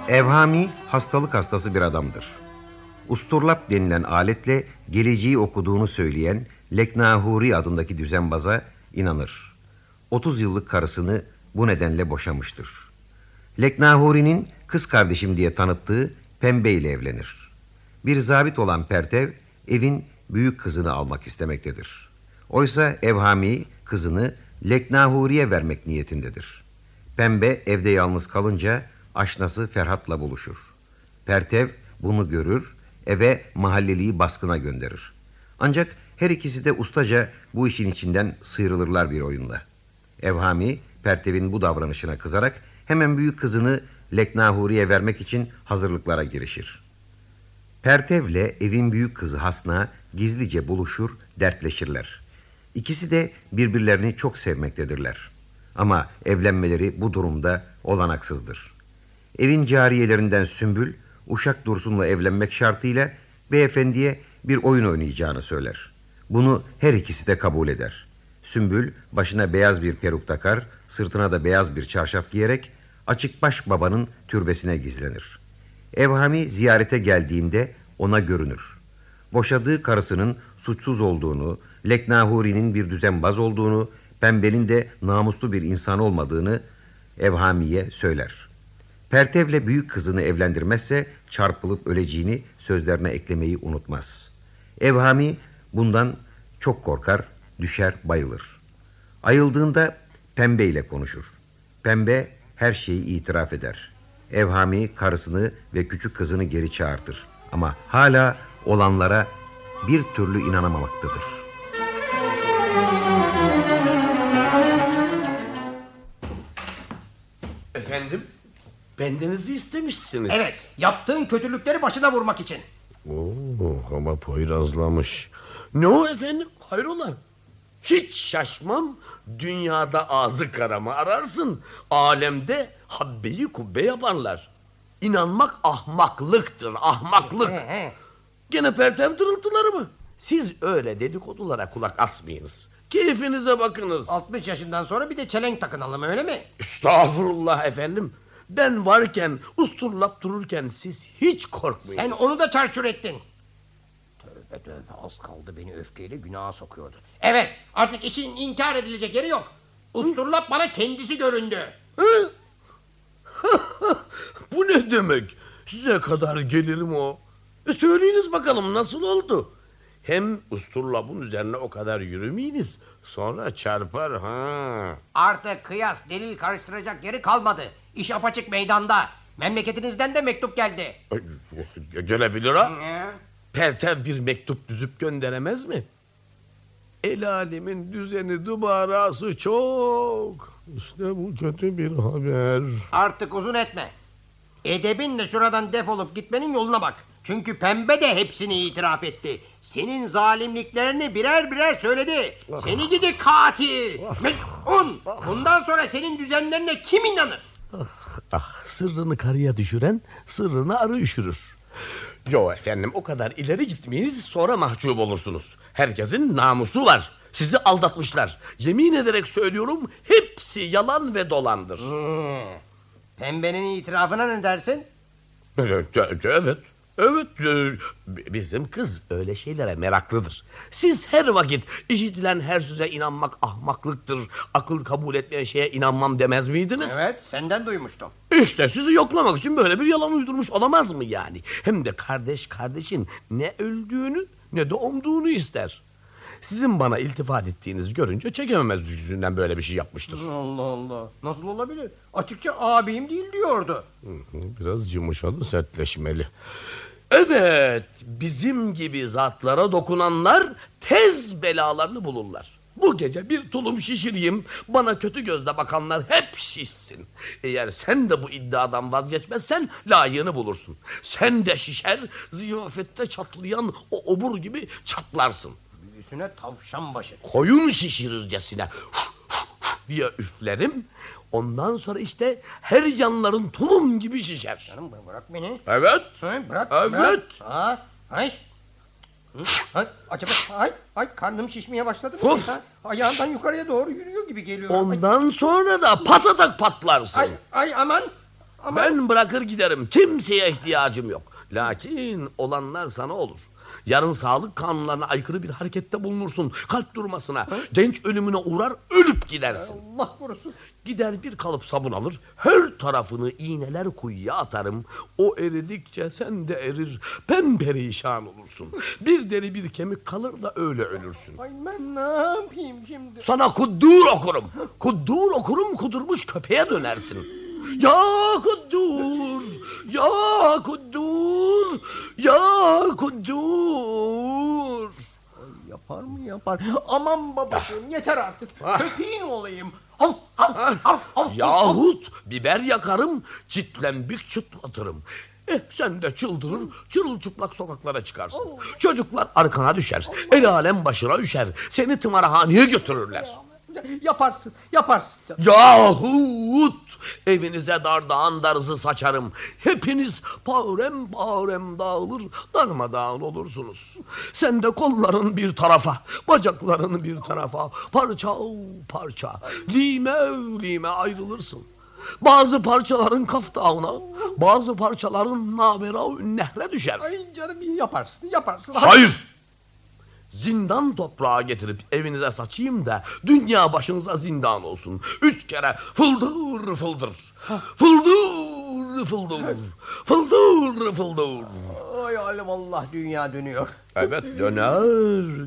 Evhami hastalık hastası bir adamdır. usturlap denilen aletle geleceği okuduğunu söyleyen Leknahuri adındaki düzenbaza inanır. 30 yıllık karısını bu nedenle boşamıştır. Leknahuri'nin kız kardeşim diye tanıttığı Pembe ile evlenir. Bir zabit olan Pertev evin büyük kızını almak istemektedir. Oysa Evhami kızını Leknahuri'ye vermek niyetindedir. Pembe evde yalnız kalınca aşnası Ferhat'la buluşur. Pertev bunu görür, eve mahalleliyi baskına gönderir. Ancak her ikisi de ustaca bu işin içinden sıyrılırlar bir oyunla. Evhami Pertev'in bu davranışına kızarak hemen büyük kızını Leknahuri'ye vermek için hazırlıklara girişir. Pertev'le evin büyük kızı Hasna gizlice buluşur, dertleşirler. İkisi de birbirlerini çok sevmektedirler. Ama evlenmeleri bu durumda olanaksızdır. Evin cariyelerinden Sümbül, Uşak Dursun'la evlenmek şartıyla beyefendiye bir oyun oynayacağını söyler. Bunu her ikisi de kabul eder. Sümbül başına beyaz bir peruk takar, sırtına da beyaz bir çarşaf giyerek açıkbaş babanın türbesine gizlenir. Evhami ziyarete geldiğinde ona görünür. Boşadığı karısının suçsuz olduğunu, Leknahuri'nin bir düzenbaz olduğunu, Pembe'nin de namuslu bir insan olmadığını Evhami'ye söyler. Pertev'le büyük kızını evlendirmezse çarpılıp öleceğini sözlerine eklemeyi unutmaz. Evhami bundan çok korkar, düşer, bayılır. Ayıldığında Pembe ile konuşur. Pembe her şeyi itiraf eder. Evhami karısını ve küçük kızını geri çağırtır. Ama hala olanlara bir türlü inanamamaktadır. Efendim? Bendenizi istemişsiniz. Evet, yaptığın kötülükleri başına vurmak için. Oo, ama poyrazlamış. Ne o efendim? Hayrola? Hiç şaşmam. Dünyada ağzı karamı ararsın. Alemde habbeyi kubbe yaparlar. İnanmak ahmaklıktır, ahmaklık. Gene pertem tırıltıları mı? Siz öyle dedikodulara kulak asmayınız. Keyfinize bakınız. 60 yaşından sonra bir de çelenk takınalım öyle mi? Estağfurullah efendim. Ben varken, usturlap dururken siz hiç korkmayın. Sen onu da çarçur ettin. Tövbe tövbe az kaldı beni öfkeyle günaha sokuyordu. Evet artık işin inkar edilecek yeri yok. Usturlap bana kendisi göründü. Bu ne demek? Size kadar gelirim o. E söyleyiniz bakalım nasıl oldu? Hem usturlabın üzerine o kadar yürümeyiniz. Sonra çarpar ha. Artık kıyas delil karıştıracak yeri kalmadı. İş apaçık meydanda. Memleketinizden de mektup geldi. Ge- Gelebilir ha. Pertev bir mektup düzüp gönderemez mi? El alemin düzeni dubarası çok. İşte bu kötü bir haber. Artık uzun etme. Edebinle şuradan defolup gitmenin yoluna bak. Çünkü pembe de hepsini itiraf etti. Senin zalimliklerini birer birer söyledi. Seni gidi katil. Melun. Bundan sonra senin düzenlerine kim inanır? Ah, sırrını karıya düşüren sırrını arı üşürür. Yo efendim o kadar ileri gitmeyiniz sonra mahcup olursunuz. Herkesin namusu var. Sizi aldatmışlar. Yemin ederek söylüyorum hepsi yalan ve dolandır. Pembenin itirafına ne dersin? Evet, evet. Evet, e, bizim kız öyle şeylere meraklıdır. Siz her vakit işitilen her söze inanmak ahmaklıktır. Akıl kabul etmeyen şeye inanmam demez miydiniz? Evet senden duymuştum. İşte sizi yoklamak için böyle bir yalan uydurmuş olamaz mı yani? Hem de kardeş kardeşin ne öldüğünü ne de umduğunu ister. Sizin bana iltifat ettiğinizi görünce çekememez yüzünden böyle bir şey yapmıştır. Allah Allah. Nasıl olabilir? Açıkça abim değil diyordu. Biraz yumuşadı sertleşmeli. Evet bizim gibi zatlara dokunanlar tez belalarını bulurlar. Bu gece bir tulum şişireyim bana kötü gözle bakanlar hep şişsin. Eğer sen de bu iddiadan vazgeçmezsen layığını bulursun. Sen de şişer ziyafette çatlayan o obur gibi çatlarsın. Üstüne tavşan başı. Koyun şişirircesine diye üflerim. Ondan sonra işte her yanların tulum gibi şişer. Canım bırak beni. Evet. Sen bırak. Evet. Bırak. Ha, ay. Hı, ay, acaba ay, ay karnım şişmeye başladı mı? Of. Ha, ayağından yukarıya doğru yürüyor gibi geliyor. Ondan sonra da patatak patlarsın. Ay, ay aman. Ben bırakır giderim. Kimseye ihtiyacım yok. Lakin olanlar sana olur. Yarın sağlık kanunlarına aykırı bir harekette bulunursun. Kalp durmasına, genç ölümüne uğrar, ölüp gidersin. Allah korusun. Gider bir kalıp sabun alır, her tarafını iğneler kuyuya atarım. O eridikçe sen de erir, pemperişan olursun. Bir deri bir kemik kalır da öyle ölürsün. Ay ben ne yapayım şimdi? Sana kuddur okurum. Kuddur okurum kudurmuş köpeğe dönersin. Ya kuddur, ya kuddur, ya kuddur. Yapar mı yapar? Aman babacığım yeter artık. Ah. Köpeğin olayım. Hav, hav, hav, hav, hav. Yahut biber yakarım, çitlembik çıtlatırım. Eh sen de çıldırır, çırılçıplak sokaklara çıkarsın. Çocuklar arkana düşer, el alem başına üşer. Seni tımarhaneye götürürler. Yaparsın, yaparsın. Yahut evinize dardağın darısı saçarım. Hepiniz pavrem pavrem dağılır, darmadağın olursunuz. Sen de kolların bir tarafa, bacakların bir tarafa, parça parça, lime lime ayrılırsın. Bazı parçaların kaftağına, bazı parçaların nabera nehre düşer. Ay canım yaparsın, yaparsın. Hayır. Zindan toprağı getirip evinize saçayım da dünya başınıza zindan olsun. Üç kere fıldır fıldır. Fıldır fıldır. Fıldır fıldır. Ay ay vallahi dünya dönüyor. Evet döner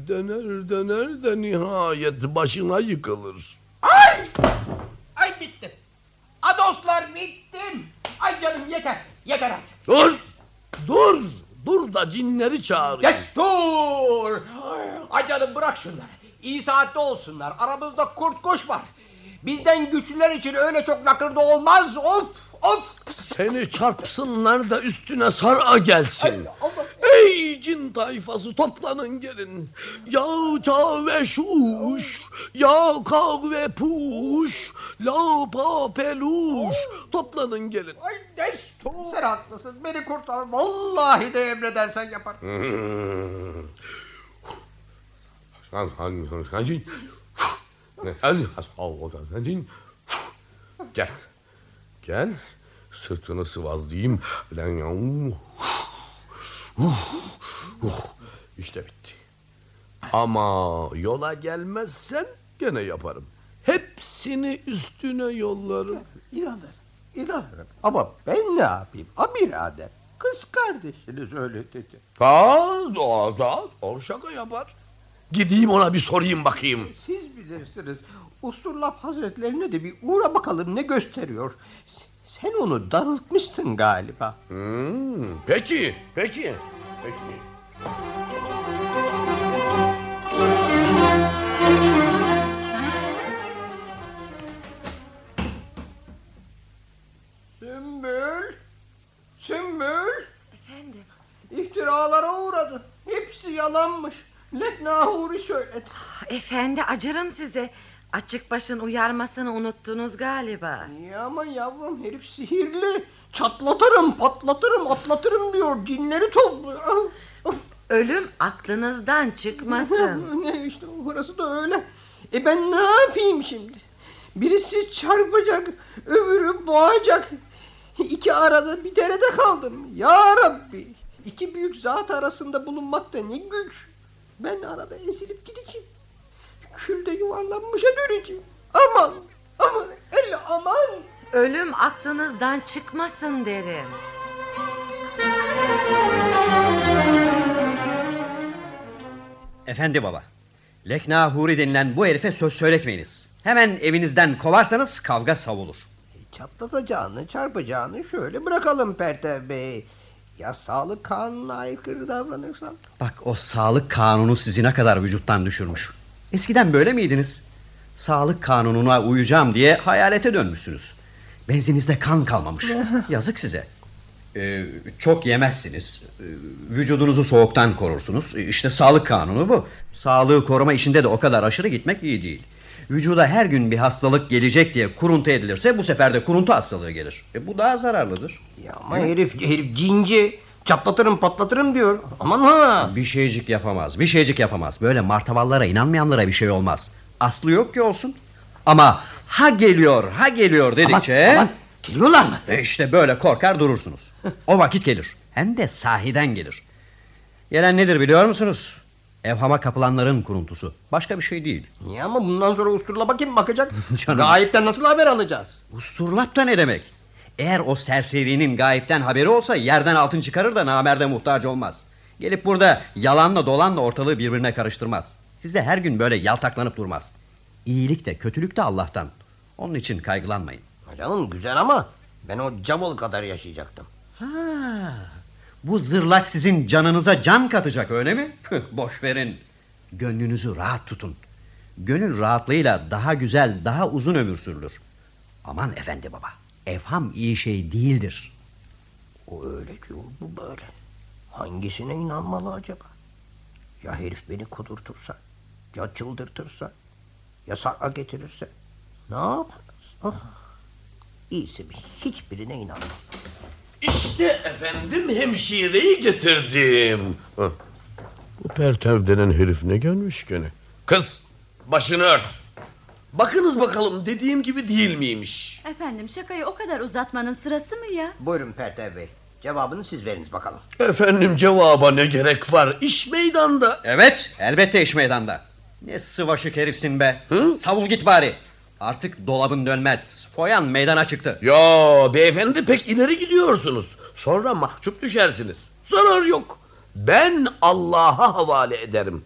döner döner de nihayet başına yıkılır. Ay! Ay bittim. A dostlar bittim. Ay canım yeter. Yeter artık. Dur. Dur. Dur da cinleri çağırayım. Geç dur. Ay canım bırak şunları. İyi saatte olsunlar. Aramızda kurt kuş var. Bizden güçlüler için öyle çok lakırdı olmaz. Of of. Seni çarpsınlar da üstüne sar'a gelsin. Ey cin tayfası toplanın gelin. Ya ça ve şuş, ya kav ve puş, la pa peluş. Toplanın gelin. Ay destur. Sen haklısın. Beni kurtar. Vallahi de emredersen yaparım. Hmm. Gel. Gel. Sırtını sıvazlayayım. İşte bitti. Ama yola gelmezsen gene yaparım. Hepsini üstüne yollarım. İnanırım. İnanırım. Ama ben ne yapayım? A birader. Kız kardeşiniz öyle dedi. Ha, da, da, o şaka yapar. Gideyim ona bir sorayım bakayım. Siz bilirsiniz. Usturlap Hazretlerine de bir uğra bakalım ne gösteriyor. Sen onu darıltmışsın galiba. Hmm, peki, peki, peki. Sümbül. Sümbül. Efendim? İftiralara uğradı. Hepsi yalanmış. Leknahuri söyledi. Efendi acırım size. Açık başın uyarmasını unuttunuz galiba. Ya ama yavrum herif sihirli. Çatlatırım, patlatırım, atlatırım diyor. Cinleri topluyor. Ölüm aklınızdan çıkmasın. ne işte orası da öyle. E ben ne yapayım şimdi? Birisi çarpacak, öbürü boğacak. İki arada bir derede kaldım. Ya Rabbi. İki büyük zat arasında bulunmak da ne güç. Ben arada ezilip gideceğim. Külde yuvarlanmışa döneceğim. Aman, aman, el aman. Ölüm aklınızdan çıkmasın derim. Efendi baba. Lekna Huri denilen bu herife söz söyletmeyiniz. Hemen evinizden kovarsanız kavga savulur. Çatlatacağını, çarpacağını şöyle bırakalım Pertev Bey. Ya sağlık kanununa aykırı davranırsan? Bak o sağlık kanunu sizi ne kadar vücuttan düşürmüş. Eskiden böyle miydiniz? Sağlık kanununa uyacağım diye hayalete dönmüşsünüz. Benzinizde kan kalmamış. Yazık size. Ee, çok yemezsiniz. Ee, vücudunuzu soğuktan korursunuz. İşte sağlık kanunu bu. Sağlığı koruma işinde de o kadar aşırı gitmek iyi değil. Vücuda her gün bir hastalık gelecek diye kuruntu edilirse bu sefer de kuruntu hastalığı gelir. E, bu daha zararlıdır. Ya ama herif, herif cinci. Çatlatırım patlatırım diyor. Aman ha. Bir şeycik yapamaz. Bir şeycik yapamaz. Böyle martavallara inanmayanlara bir şey olmaz. Aslı yok ki olsun. Ama ha geliyor ha geliyor dedikçe... Aman, aman, geliyorlar mı? E işte böyle korkar durursunuz. O vakit gelir. Hem de sahiden gelir. Gelen nedir biliyor musunuz? Evhama kapılanların kuruntusu. Başka bir şey değil. Niye ama bundan sonra usturlapa kim bakacak? Gayipten nasıl haber alacağız? Usturlap da ne demek? Eğer o serserinin gayipten haberi olsa yerden altın çıkarır da namerde muhtaç olmaz. Gelip burada yalanla dolanla ortalığı birbirine karıştırmaz. Size her gün böyle yaltaklanıp durmaz. İyilik de kötülük de Allah'tan. Onun için kaygılanmayın. Canım güzel ama ben o cabol kadar yaşayacaktım. Ha, bu zırlak sizin canınıza can katacak öyle mi? Boş verin. Gönlünüzü rahat tutun. Gönül rahatlığıyla daha güzel, daha uzun ömür sürülür. Aman efendi baba, evham iyi şey değildir. O öyle diyor bu böyle. Hangisine inanmalı acaba? Ya herif beni kudurtursa? Ya çıldırtırsa? Ya sar'a getirirse? Ne yaparız? Ah. İyisi mi? Hiçbirine inanmam. İşte efendim hemşireyi getirdim. Hı. Bu Pertev denen herif ne görmüş gene? Kız başını ört. Bakınız bakalım dediğim gibi değil miymiş? Efendim şakayı o kadar uzatmanın sırası mı ya? Buyurun Pertev Bey. Cevabını siz veriniz bakalım. Efendim cevaba ne gerek var? İş meydanda. Evet, elbette iş meydanda. Ne sıvaşık herifsin be. Savul git bari. Artık dolabın dönmez. Foyan meydana çıktı. Ya beyefendi pek ileri gidiyorsunuz. Sonra mahcup düşersiniz. Zarar yok. Ben Allah'a havale ederim.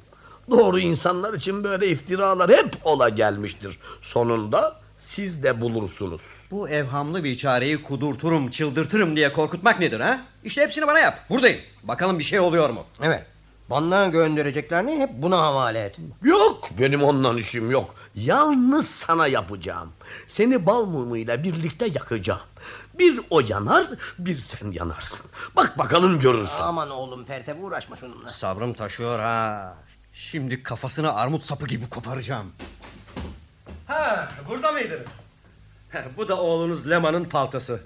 Doğru insanlar için böyle iftiralar hep ola gelmiştir. Sonunda siz de bulursunuz. Bu evhamlı bir çareyi kudurturum, çıldırtırım diye korkutmak nedir ha? İşte hepsini bana yap. Buradayım. Bakalım bir şey oluyor mu? Evet. Bana göndereceklerini hep buna havale et. Yok benim ondan işim yok. Yalnız sana yapacağım. Seni bal mumuyla birlikte yakacağım. Bir o yanar bir sen yanarsın. Bak bakalım görürsün. Aman oğlum Pertev uğraşma şununla. Sabrım taşıyor ha. Şimdi kafasını armut sapı gibi koparacağım. Ha, burada mıydınız? Bu da oğlunuz Leman'ın paltosu.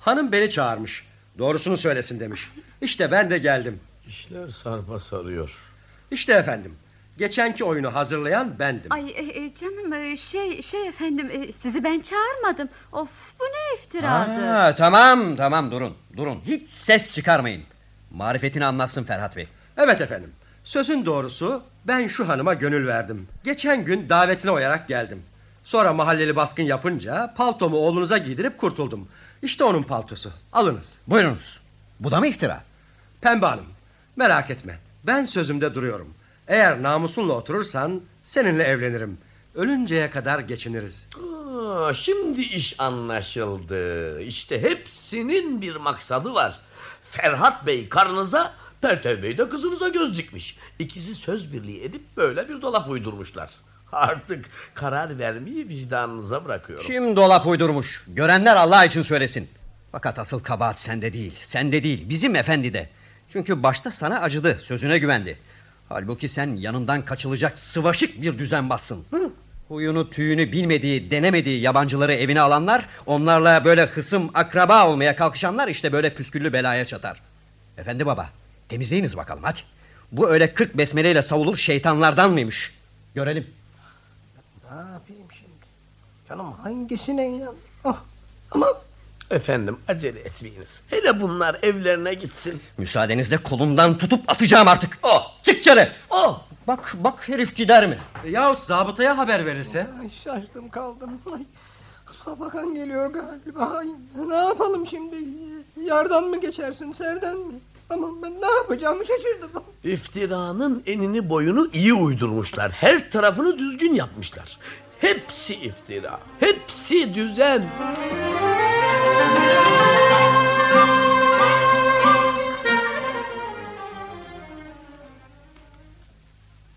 Hanım beni çağırmış. Doğrusunu söylesin demiş. İşte ben de geldim. İşler sarpa sarıyor. İşte efendim. Geçenki oyunu hazırlayan bendim. Ay e, e, canım e, şey şey efendim e, sizi ben çağırmadım. Of bu ne iftiradır. Ha, tamam tamam durun durun. Hiç ses çıkarmayın. Marifetini anlatsın Ferhat Bey. Evet efendim. Sözün doğrusu ben şu hanıma gönül verdim. Geçen gün davetine uyarak geldim. Sonra mahalleli baskın yapınca paltomu oğlunuza giydirip kurtuldum. İşte onun paltosu. Alınız. Buyurunuz. Bu da mı iftira? Pembe hanım merak etme. Ben sözümde duruyorum. Eğer namusunla oturursan seninle evlenirim. Ölünceye kadar geçiniriz. Aa, şimdi iş anlaşıldı. İşte hepsinin bir maksadı var. Ferhat Bey karınıza, Pertev Bey de kızınıza göz dikmiş. İkisi söz birliği edip böyle bir dolap uydurmuşlar. Artık karar vermeyi vicdanınıza bırakıyorum. Kim dolap uydurmuş? Görenler Allah için söylesin. Fakat asıl kabahat sende değil. Sende değil. Bizim efendide. Çünkü başta sana acıdı. Sözüne güvendi. Halbuki sen yanından kaçılacak sıvaşık bir düzenbazsın. Huyunu tüyünü bilmediği, denemediği yabancıları evine alanlar... ...onlarla böyle hısım akraba olmaya kalkışanlar... ...işte böyle püsküllü belaya çatar. Efendi baba, temizleyiniz bakalım hadi. Bu öyle kırk besmeleyle savulur şeytanlardan mıymış? Görelim. Ne yapayım şimdi? Canım hangisine inan? Ah, ama Efendim acele etmeyiniz. Hele bunlar evlerine gitsin. Müsaadenizle kolundan tutup atacağım artık. Oh, çık dışarı. Oh, bak bak herif gider mi? E, yahut zabıtaya haber verilse? Ay, şaştım kaldım. Ay, Sabakan geliyor galiba. Ay, ne yapalım şimdi? Yardan mı geçersin serden mi? Aman ben ne yapacağımı şaşırdım. İftiranın enini boyunu iyi uydurmuşlar. Her tarafını düzgün yapmışlar. Hepsi iftira. Hepsi düzen. E,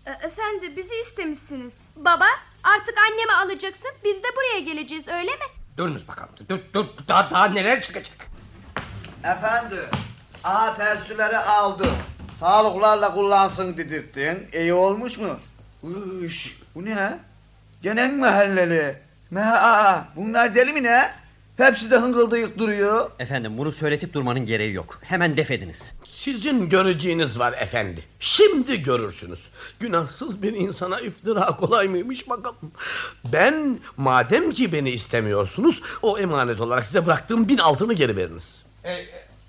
efendi bizi istemişsiniz. Baba artık annemi alacaksın. Biz de buraya geleceğiz öyle mi? durunuz bakalım. Dur, dur, daha, daha neler çıkacak? Efendi, aha testleri aldım. Sağlıklarla kullansın dedirttin. İyi olmuş mu? Üş, bu ne? Gene mi mahalleli? Ne? Aa, bunlar deli mi ne? Hepsi de hıngıldayıp duruyor. Efendim bunu söyletip durmanın gereği yok. Hemen def ediniz. Sizin göreceğiniz var efendi. Şimdi görürsünüz. Günahsız bir insana iftira kolay mıymış bakalım. Ben madem ki beni istemiyorsunuz o emanet olarak size bıraktığım bin altını geri veriniz. E,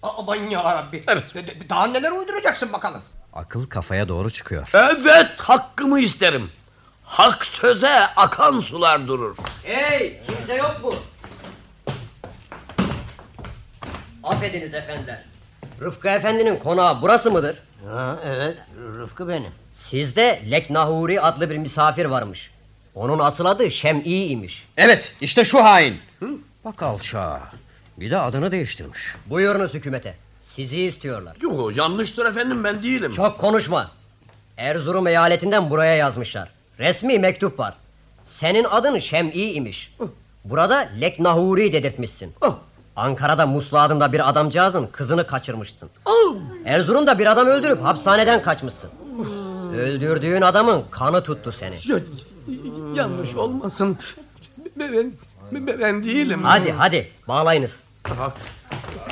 Aman ya Rabbi. Evet. Daha neler uyduracaksın bakalım. Akıl kafaya doğru çıkıyor. Evet hakkımı isterim. Hak söze akan sular durur. Hey kimse yok mu? Affediniz efendiler. Rıfkı efendinin konağı burası mıdır? Ha, evet Rıfkı benim. Sizde Leknahuri adlı bir misafir varmış. Onun asıl adı Şem'i imiş. Evet işte şu hain. Bak alçağa. Bir de adını değiştirmiş. Buyurunuz hükümete. Sizi istiyorlar. Yok yanlıştır efendim ben değilim. Çok konuşma. Erzurum eyaletinden buraya yazmışlar. Resmi mektup var. Senin adın Şem'i imiş. Burada Leknahuri dedirtmişsin. Ankara'da Muslu adında bir adamcağızın kızını kaçırmışsın. Erzurum'da bir adam öldürüp hapishaneden kaçmışsın. Öldürdüğün adamın kanı tuttu seni. Ya, yanlış olmasın. Ben, ben, ben değilim. Hadi hadi bağlayınız.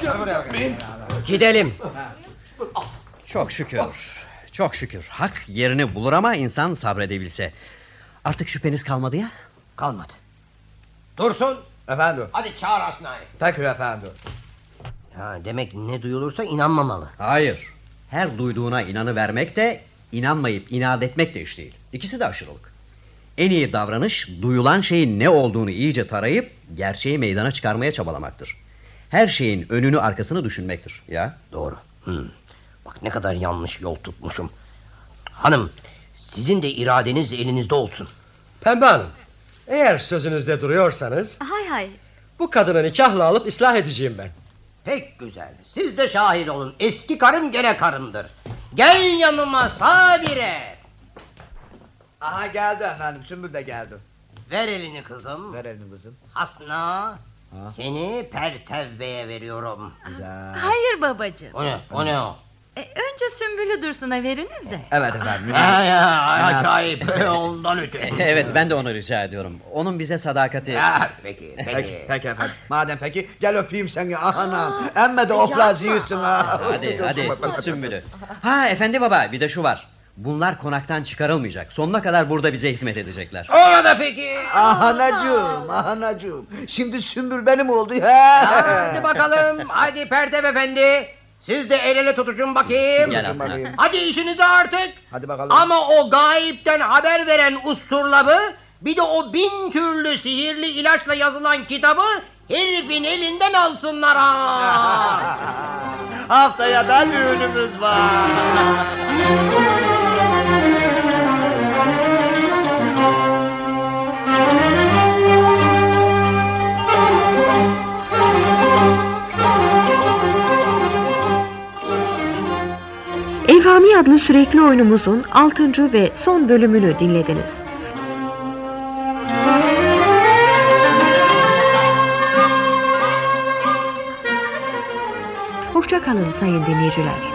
Ya, ben- Gidelim. Çok şükür. Çok şükür. Hak yerini bulur ama insan sabredebilse. Artık şüpheniz kalmadı ya? Kalmadı. Dursun. Efendim. Hadi çağır Asna'yı. Peki efendim. Ha, demek ne duyulursa inanmamalı. Hayır. Her duyduğuna inanı vermek de inanmayıp inat etmek de iş değil. İkisi de aşırılık. En iyi davranış duyulan şeyin ne olduğunu iyice tarayıp gerçeği meydana çıkarmaya çabalamaktır. Her şeyin önünü arkasını düşünmektir. Ya Doğru. Hmm. Bak ne kadar yanlış yol tutmuşum. Hanım sizin de iradeniz elinizde olsun. Pembe Hanım. Eğer sözünüzde duruyorsanız Hay hay. bu kadını nikahla alıp ıslah edeceğim ben. Pek güzel. Siz de şahit olun. Eski karım gene karımdır. Gel yanıma Sabire. Aha geldi efendim. Sümbül de geldi. Ver elini kızım. Ver elini kızım. Hasna. Seni Pertev Bey'e veriyorum. Güzel. Hayır babacığım. O ne? O ne o? E, önce Sümbül'ü Dursun'a veriniz de. Evet efendim. Ha, ya, acayip. Ondan öte. evet ben de onu rica ediyorum. Onun bize sadakati... peki, Peki, peki efendim. Madem peki gel öpeyim seni. Anam. Emme de oflaz yiyorsun ha. Hadi hadi tut sümbülü. Ha efendi baba bir de şu var. Bunlar konaktan çıkarılmayacak. Sonuna kadar burada bize hizmet edecekler. Ona da peki. Ah anacığım, ah anacığım. Şimdi sümbül benim oldu ya. Hadi bakalım. Hadi Pertev Efendi. Siz de el ele tutuşun bakayım. Gel. Hadi işinize artık. Hadi bakalım. Ama o gayipten haber veren usturlabı bir de o bin türlü sihirli ilaçla yazılan kitabı herifin elinden alsınlar ha. Haftaya da düğünümüz var. Evhami adlı sürekli oyunumuzun 6. ve son bölümünü dinlediniz. Hoşça kalın sayın dinleyiciler.